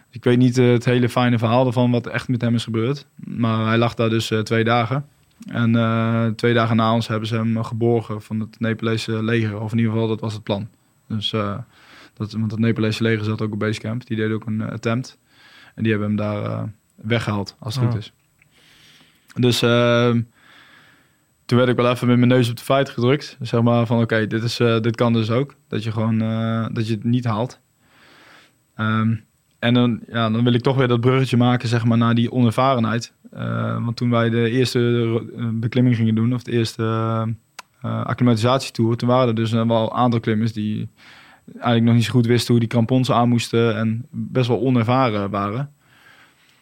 Ik weet niet het hele fijne verhaal ervan wat echt met hem is gebeurd. Maar hij lag daar dus twee dagen. En twee dagen na ons hebben ze hem geborgen van het Nepalese leger. Of in ieder geval, dat was het plan. Dus, dat, want het Nepalese leger zat ook op basecamp. Die deden ook een attempt. En die hebben hem daar eh, weggehaald, als het Oh. goed is. Dus ehm, toen werd ik wel even met mijn neus op de feit gedrukt. Zeg maar van oké, dit dit, dit kan dus ook. Dat je gewoon eh, dat je het niet haalt. Ehm, en dan, ja, dan wil ik toch weer dat bruggetje maken zeg maar, naar die onervarenheid. Eh, want toen wij de eerste eh, beklimming gingen doen, of de eerste eh eh, acclimatisatietour, toen waren er dus eh, wel een aantal klimmers die eigenlijk nog niet zo goed wisten hoe die krampons aan moesten en best wel onervaren waren.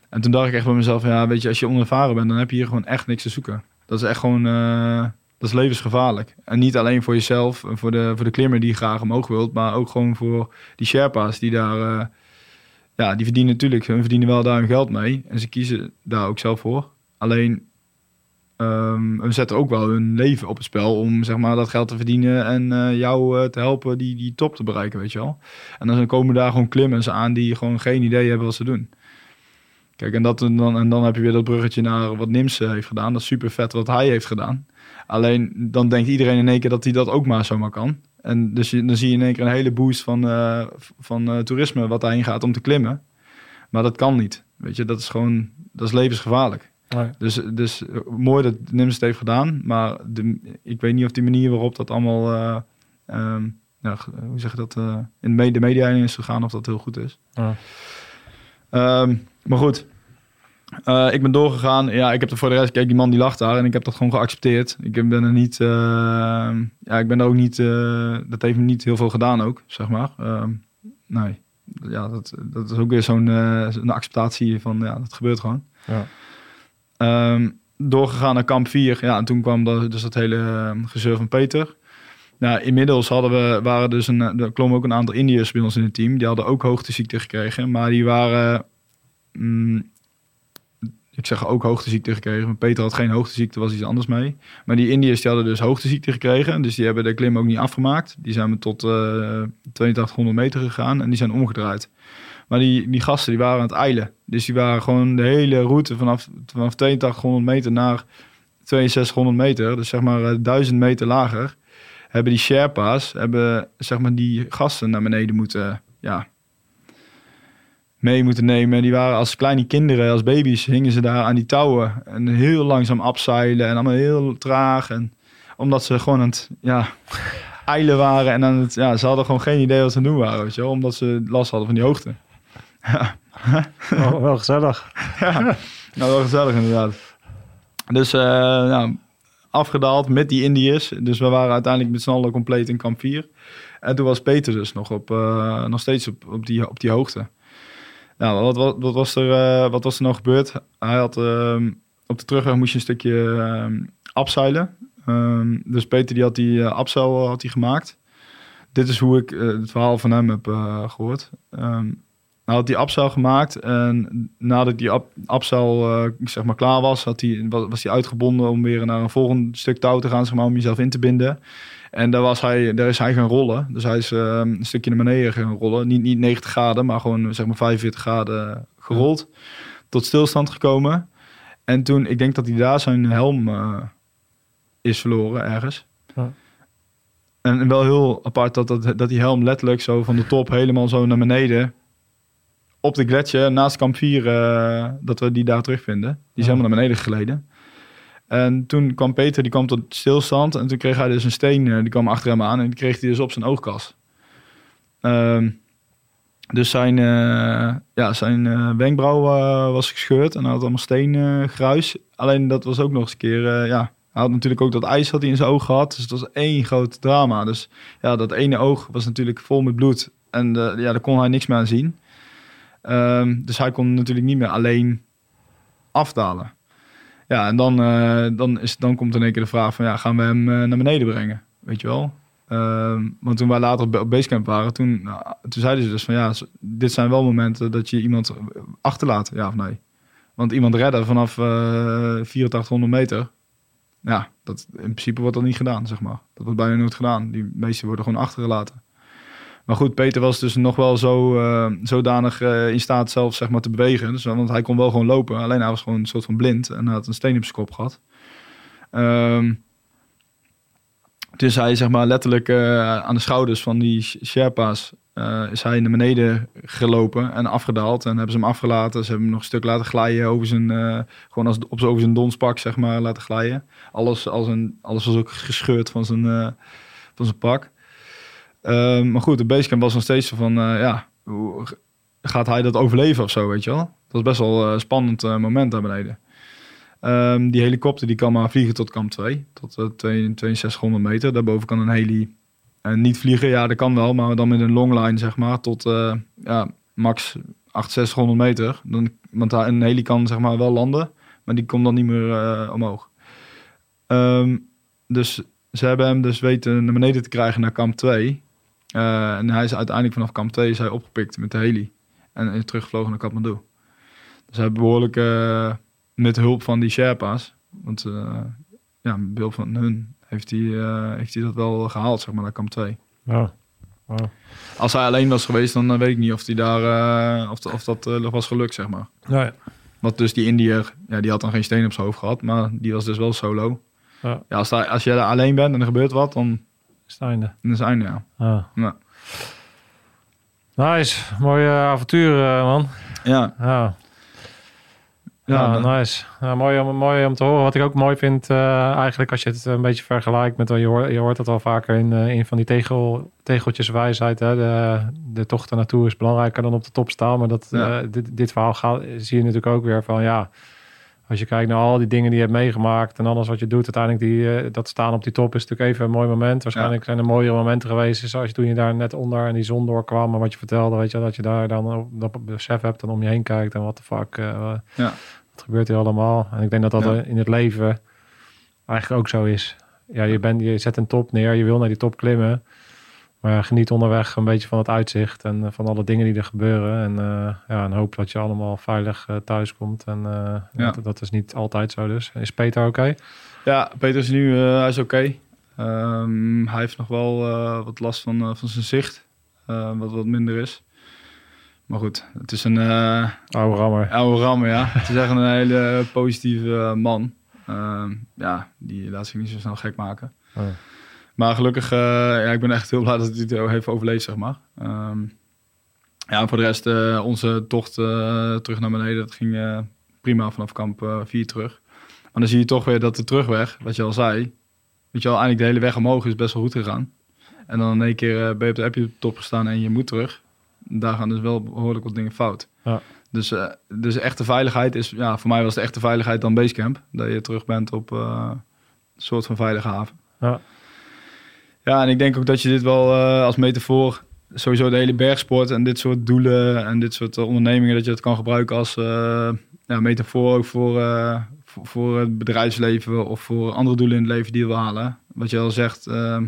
En toen dacht ik echt bij mezelf, ja, weet je, als je onervaren bent, dan heb je hier gewoon echt niks te zoeken. Dat is echt gewoon, eh, dat is levensgevaarlijk. En niet alleen voor jezelf, en voor de, voor de klimmer die graag omhoog wilt, maar ook gewoon voor die Sherpa's die daar, eh, ja, die verdienen natuurlijk, hun verdienen wel daar hun geld mee. En ze kiezen daar ook zelf voor. Alleen, ehm we zetten ook wel hun leven op het spel om zeg maar dat geld te verdienen en eh, jou eh, te helpen die, die top te bereiken, weet je wel. En dan komen daar gewoon klimmers aan die gewoon geen idee hebben wat ze doen. Kijk, en, dat, dan, en dan heb je weer dat bruggetje naar wat Nims eh, heeft gedaan. Dat is super vet wat hij heeft gedaan. Alleen dan denkt iedereen in één keer dat hij dat ook maar zomaar kan. En dus je, dan zie je in één keer een hele boost van, van toerisme wat daarheen gaat om te klimmen. Maar dat kan niet. Weet je, dat is gewoon, dat is levensgevaarlijk. Nee. Dus, dus eh, mooi dat Nims het heeft gedaan. Maar de, ik weet niet of die manier waarop dat allemaal, eh, ehm, ja, hoe zeg je dat, eh, in de me- de media in is gegaan, of dat heel goed is. Ja. Ehm, maar goed, ik ben doorgegaan. Ja, ik heb er voor de rest, kijk, die man die lag daar en ik heb dat gewoon geaccepteerd. Ik ben er niet, eh, ja, ik ben er ook niet, dat heeft me niet heel veel gedaan ook, zeg maar. Ehm, nee, ja, dat, dat is ook weer zo'n zo'n acceptatie van, ja, dat gebeurt gewoon. Ja. Ehm, doorgegaan naar kamp 4. Ja, en toen kwam dat, dus dat hele uh, gezeur van Peter. Nou, inmiddels hadden we, waren dus een, er klommen ook een aantal Indiërs bij ons in het team. Die hadden ook hoogteziekte gekregen, maar die waren, mm, ik zeg ook hoogteziekte gekregen. Maar Peter had geen hoogteziekte, was iets anders mee. Maar die Indiërs die hadden dus hoogteziekte gekregen, dus die hebben de klim ook niet afgemaakt. Die zijn we tot uh, 8200 meter gegaan en die zijn omgedraaid. Maar die, die gasten die waren aan het eilen. Dus die waren gewoon de hele route vanaf, vanaf 8200 meter naar 6200 meter. Dus zeg maar uh, 1000 meter lager. Hebben die Sherpa's, hebben zeg maar die gasten naar beneden moeten, ja, mee moeten nemen. Die waren als kleine kinderen, als baby's, hingen ze daar aan die touwen. En heel langzaam afzeilen en allemaal heel traag. En omdat ze gewoon aan het ja, eilen waren. En aan het, ja, ze hadden gewoon geen idee wat ze doen waren, weet je. Omdat ze last hadden van die hoogte. Ja, wel gezellig. ja. nou wel gezellig inderdaad. Dus eh, nou, afgedaald met die Indiërs. Dus we waren uiteindelijk met z'n allen compleet in kamp 4. En toen was Peter dus nog, op, eh, nog steeds op, op, die, op die hoogte. Nou, wat, wat, wat, was er, eh, wat was er nou gebeurd? Hij had, ehm, op de terugweg moest je een stukje ehm abzeilen. Ehm, dus Peter die had die uh, had die gemaakt. Dit is hoe ik het verhaal van hem heb eh, gehoord. Hij had die abzeil gemaakt en nadat die abzeil eh, zeg maar klaar was, had die, was, was hij uitgebonden om weer naar een volgend stuk touw te gaan, zeg maar, om jezelf in te binden. En daar, was hij, daar is hij gaan rollen. Dus hij is eh, een stukje naar beneden gaan rollen. Niet, niet 90 graden, maar gewoon zeg maar 45 graden gerold. Tot stilstand gekomen. En toen, ik denk dat hij daar zijn helm eh, is verloren ergens. Ja. En wel heel apart dat, dat, dat die helm letterlijk zo van de top helemaal zo naar beneden. Op de gletsjer, naast kamp 4, eh, dat we die daar terugvinden. Die is Ja. helemaal naar beneden geleden. En toen kwam Peter, die kwam tot stilstand. En toen kreeg hij dus een steen, eh, die kwam achter hem aan. En die kreeg hij dus op zijn oogkas. Ehm, dus zijn, eh, ja, zijn wenkbrauw was gescheurd. En hij had allemaal steengruis. Alleen dat was ook nog eens een keer... ja, hij had natuurlijk ook dat ijs had hij in zijn oog gehad. Dus het was één groot drama. Dus ja, dat ene oog was natuurlijk vol met bloed. En ja, daar kon hij niks meer aan zien. Ehm, dus hij kon natuurlijk niet meer alleen afdalen. Ja, en dan, eh, dan, is, dan komt in één keer de vraag van... Ja, gaan we hem eh, naar beneden brengen? Weet je wel? Ehm, want toen wij later op basecamp waren... Toen, nou, toen zeiden ze dus van... Ja, dit zijn wel momenten dat je iemand achterlaat. Ja of nee? Want iemand redden vanaf eh 8400 meter... Ja, dat, in principe wordt dat niet gedaan, zeg maar. Dat wordt bijna nooit gedaan. Die meesten worden gewoon achtergelaten. Maar goed, Peter was dus nog wel zo eh, zodanig eh, in staat zelf zeg maar, te bewegen. Dus, want hij kon wel gewoon lopen. Alleen hij was gewoon een soort van blind. En had een steen op zijn kop gehad. Ehm, dus hij zeg maar letterlijk eh, aan de schouders van die Sherpa's... is hij naar beneden gelopen en afgedaald. En hebben ze hem afgelaten. Ze hebben hem nog een stuk laten glijden over zijn... gewoon als, op, over zijn donspak, zeg maar, laten glijden. Alles, als een, alles was ook gescheurd van zijn, van zijn pak. Ehm, maar goed, de basecamp was nog steeds van, eh, ja, hoe gaat hij dat overleven of zo, weet je wel? Dat was best wel een spannend eh, moment daar beneden. Ehm, die helikopter die kan maar vliegen tot kamp 2, tot eh, 2 6200 meter. Daarboven kan een heli eh, niet vliegen. Ja, dat kan wel, maar dan met een longline, zeg maar, tot eh, ja, max 6800 meter. Dan, want een heli kan zeg maar wel landen, maar die komt dan niet meer eh, omhoog. Ehm, dus ze hebben hem dus weten naar beneden te krijgen naar kamp 2. Eh, en hij is uiteindelijk vanaf kamp 2 is hij opgepikt met de heli. En is teruggevlogen naar Kathmandu. Dus hij behoorlijk eh, met hulp van die Sherpa's. Want eh, ja, met hulp van hun heeft hij, heeft hij dat wel gehaald, zeg maar, naar kamp 2. Ja. Wow. Als hij alleen was geweest, dan weet ik niet of, hij daar, of, of dat was gelukt, zeg maar. Ja, ja. Want dus die Indiër, ja, die had dan geen steen op zijn hoofd gehad. Maar die was dus wel solo. Ja. Ja, als, daar, als je daar alleen bent en er gebeurt wat, dan, Is het einde. is het einde, ja. Ja. Nice. Mooie avontuur, eh, man. Ja, Ja. ja, nice. Ja, mooi, om, mooi om te horen. Wat ik ook mooi vind, eh, eigenlijk als je het een beetje vergelijkt met, je hoort, je hoort het al vaker in, in van die tegel, tegeltjeswijsheid. Hè? De, de tocht er naartoe is belangrijker dan op de top staan. Maar dat, Ja. dit, dit verhaal gaat, zie je natuurlijk ook weer van ja. Als je kijkt naar al die dingen die je hebt meegemaakt en alles wat je doet, uiteindelijk die, eh, dat staan op die top is natuurlijk even een mooi moment. Waarschijnlijk zijn er mooiere momenten geweest, zoals je toen je daar net onder en die zon doorkwam en wat je vertelde, weet je, dat je daar dan op dat besef hebt en om je heen kijkt en wat de fuck, eh, Ja. wat gebeurt hier allemaal? En ik denk dat dat Ja. in het leven eigenlijk ook zo is. Ja, je, bent, je zet een top neer, je wil naar die top klimmen. Maar geniet onderweg een beetje van het uitzicht en eh, van alle dingen die er gebeuren. En eh, ja, en hoop dat je allemaal veilig eh, thuis komt. En Ja. dat, dat is niet altijd zo dus. Is Peter oké? Ja, Peter is nu uh, hij is oké. Um, hij heeft nog wel uh, wat last van, uh, van zijn zicht, uh, wat wat minder is. Maar goed, het is een uh, oude rammer. Oude rammer, ja. het is echt een hele positieve man. Uh, ja, die laat zich niet zo snel gek maken. Oh. Maar gelukkig, uh, ja, ik ben echt heel blij dat hij het heeft overleefd, zeg maar. Um, Ja, voor de rest, eh, onze tocht eh, terug naar beneden, dat ging eh, prima vanaf kamp 4 terug. Maar dan zie je toch weer dat de terugweg, wat je al zei, weet je wel, eigenlijk de hele weg omhoog is best wel goed gegaan. En dan in één keer ben je op de, heb je op de top gestaan en je moet terug. Daar gaan dus wel behoorlijk wat dingen fout. Ja. Dus, uh, dus echte veiligheid is, ja, voor mij was de echte veiligheid dan Basecamp. Dat je terug bent op uh, een soort van veilige haven. Ja. Ja, en ik denk ook dat je dit wel uh, als metafoor, sowieso de hele bergsport en dit soort doelen en dit soort ondernemingen, dat je het kan gebruiken als ja, metafoor ook voor, voor, het bedrijfsleven of voor andere doelen in het leven die wil halen. Wat je al zegt, ehm,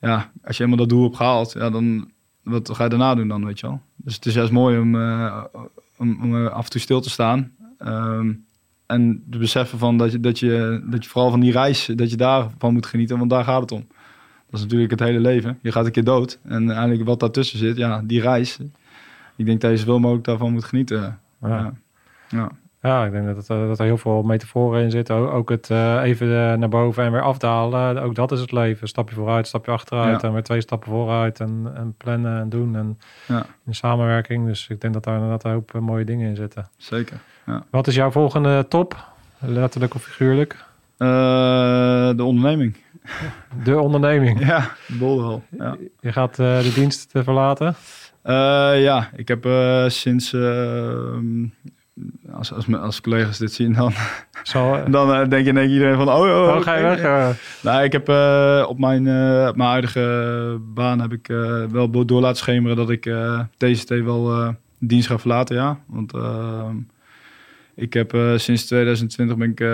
ja, als je helemaal dat doel hebt gehaald, ja, dan wat ga je daarna doen dan, weet je wel? Dus het is juist mooi om, uh, om, om, af en toe stil te staan. Um, en te beseffen van dat je, dat, je, dat je vooral van die reis, dat je daarvan moet genieten, want daar gaat het om. Dat is natuurlijk het hele leven. Je gaat een keer dood. En eigenlijk wat daartussen zit, ja, die reis. Ik denk dat je zoveel mogelijk daarvan moet genieten. Ja. ja. ik denk dat, dat er heel veel metaforen in zitten. Ook, het uh, even uh, naar boven en weer afdalen. Ook dat is het leven. Stapje vooruit, stapje achteruit. Ja. En weer twee stappen vooruit. En, en plannen en doen. En ja. in samenwerking. Dus ik denk dat daar inderdaad een hoop mooie dingen in zitten. Zeker. Ja. Wat is jouw volgende top? Letterlijk of figuurlijk? Uh, de onderneming. De onderneming? Ja, bolderhal. Ja. Je gaat de dienst verlaten? ja, ik heb sinds als, als, als collega's dit zien, dan, Zo, *laughs* dan denk je denk iedereen van, oh, oh, oh ga je weg? Nou, ik heb op mijn, mijn huidige baan heb ik wel door laten schemeren dat ik TCT wel dienst ga verlaten, ja. Want ik heb sinds 2020 ben ik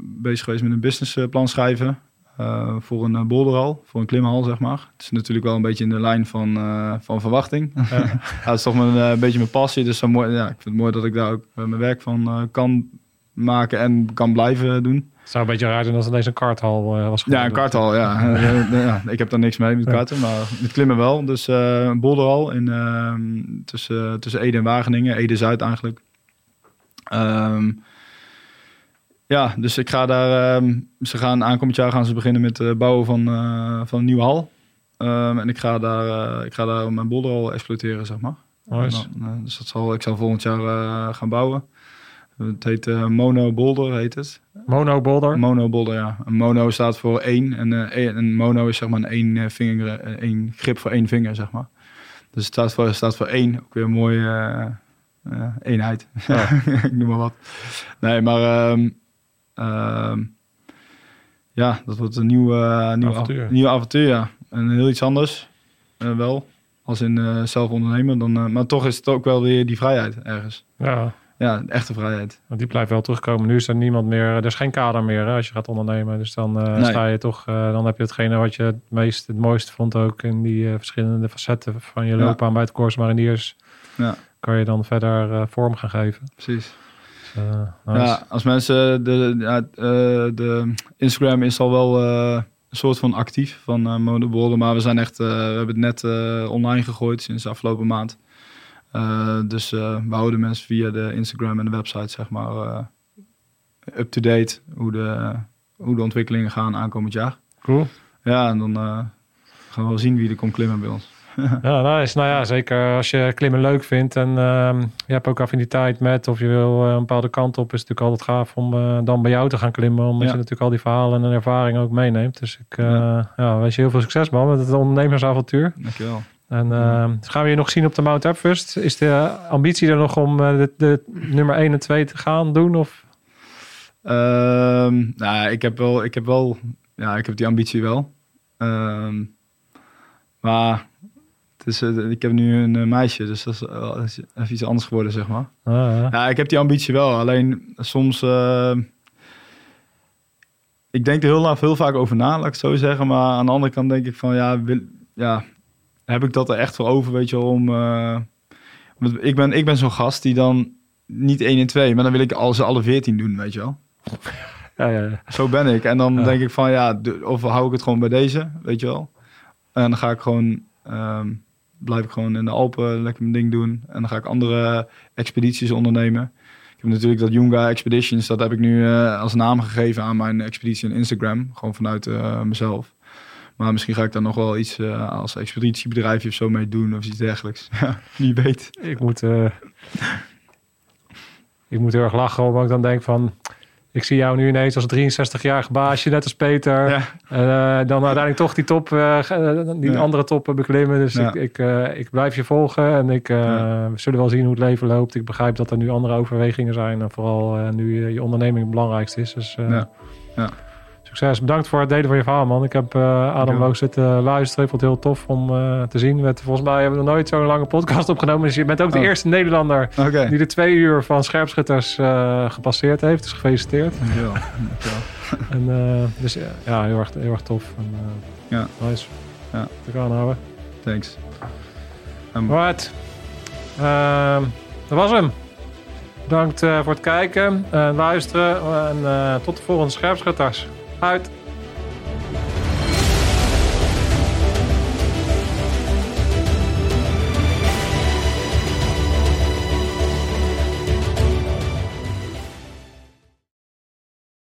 bezig geweest met een businessplan schrijven. Uh, voor een uh, boulderhal, voor een klimhal, zeg maar. Het is natuurlijk wel een beetje in de lijn van, uh, van verwachting. Ja. *laughs* dat is toch mijn, een beetje mijn passie. Dus zo mooi, ja, ik vind het mooi dat ik daar ook mijn werk van kan maken en kan blijven doen. Het zou een beetje raar zijn als het deze een karthal was geworden. Ja, een karthal, *laughs* ja. ja. Ik heb daar niks mee met karten, maar met klimmen wel. Dus een boulderhal in, ehm, tussen, tussen Ede en Wageningen. Ede-Zuid eigenlijk. Um, ja, dus ik ga daar. Uh, ze gaan aankomend jaar gaan ze beginnen met het bouwen van, uh, van een nieuwe hal. Um, en ik ga daar, uh, ik ga daar mijn bolderhal exploiteren, zeg maar. Nice. Dan, uh, dus dat zal, ik zal volgend jaar gaan bouwen. Het heet Mono Boulder, heet het. Mono Boulder? Mono Boulder, ja. Een mono staat voor één. En een mono is zeg maar een één, vinger, één grip voor één vinger, zeg maar. Dus het staat voor, staat voor één. Ook weer een mooie eenheid. Ja. *laughs* ik noem maar wat. Nee, maar... Um, uh, ja, dat wordt een nieuw, uh, nieuw avontuur. Av nieuw avontuur, ja. En heel iets anders, uh, wel. Als in uh, zelf ondernemen. Dan, maar toch is het ook wel weer die vrijheid ergens. Ja. Ja, echte vrijheid. Want die blijft wel terugkomen. Nu is er niemand meer, er is geen kader meer hè, als je gaat ondernemen. Dus dan nee. sta je toch, dan heb je hetgene wat je het meest, het mooiste vond ook in die verschillende facetten van je loopbaan ja. bij het Corps Mariniers. Ja. Kan je dan verder vorm gaan geven. Precies. Nice. Ja, als mensen de, ja, uh, de Instagram is al wel uh, een soort van actief van uh, Monobollen, maar we zijn echt, we hebben het net online gegooid sinds de afgelopen maand. dus we houden mensen via de Instagram en de website zeg maar up to date hoe de, hoe de ontwikkelingen gaan aankomend jaar. Cool. Ja, en dan gaan we wel zien wie er komt klimmen bij ons. *laughs* ja, nice. Nou ja, zeker als je klimmen leuk vindt en uh, je hebt ook affiniteit met of je wil uh, een bepaalde kant op, is het natuurlijk altijd gaaf om uh, dan bij jou te gaan klimmen, omdat ja. je natuurlijk al die verhalen en ervaring ook meeneemt. Dus ik ja. ja, wens je heel veel succes man met het ondernemersavontuur. Dankjewel. En gaan we je nog zien op de Mount Everest? Is de ambitie er nog om de, de, nummer 1 en 2 te gaan doen? Of? Um, nou, ik heb wel, ik heb wel, ja, ik heb die ambitie wel. Um, maar dus, uh, ik heb nu een uh, meisje, dus dat is, uh, even iets anders geworden, zeg maar. Ah, ja. ja. ik heb die ambitie wel. Alleen soms... ik denk er heel, heel vaak over na, laat ik het zo zeggen. Maar aan de andere kant denk ik van, ja, wil, ja heb ik dat er echt voor over, weet je wel, om... ik ben, ik ben zo'n gast die dan niet 1 en 2, maar dan wil ik al ze alle 14 doen, weet je wel. *laughs* Ja, ja, ja. Zo ben ik. En dan denk ik van, ja, of hou ik het gewoon bij deze, weet je wel. En dan ga ik gewoon... Um, blijf ik gewoon in de Alpen lekker mijn ding doen. En dan ga ik andere expedities ondernemen. Ik heb natuurlijk dat Junga Expeditions, dat heb ik nu uh, als naam gegeven aan mijn expeditie in Instagram. Gewoon vanuit uh, mezelf. Maar misschien ga ik daar nog wel iets eh, als expeditiebedrijfje of zo mee doen of iets dergelijks. *laughs* Wie weet. Ik moet, eh, ik moet heel erg lachen, omdat ik dan denk van... Ik zie jou nu ineens als 63-jarige baasje, net als Peter. Ja. En eh, dan uiteindelijk toch die top, eh, ge- die Ja. andere top beklimmen. Dus Ja. ik, ik, eh, ik blijf je volgen en ik, eh, we zullen wel zien hoe het leven loopt. Ik begrijp dat er nu andere overwegingen zijn. En vooral eh, nu eh, je onderneming het belangrijkste is. Dus eh, Ja. Succes. Bedankt voor het delen van je verhaal, man. Ik heb eh Adam ook zitten luisteren. Ik vond het heel tof om eh, te zien. Met, volgens mij hebben we nog nooit zo'n lange podcast opgenomen. Dus je bent ook de Oh. eerste Nederlander die de twee uur van scherpschutters eh, gepasseerd heeft. Dus gefeliciteerd. Dankjewel. Dankjewel. *laughs* En, eh, dus ja, heel, erg, heel erg tof. En, Ja. Nice. Ja. Te gaan houden. Thanks. Um, Right. Ehm, dat was hem. Bedankt voor het kijken en luisteren. En tot de volgende scherpschutters. Uit.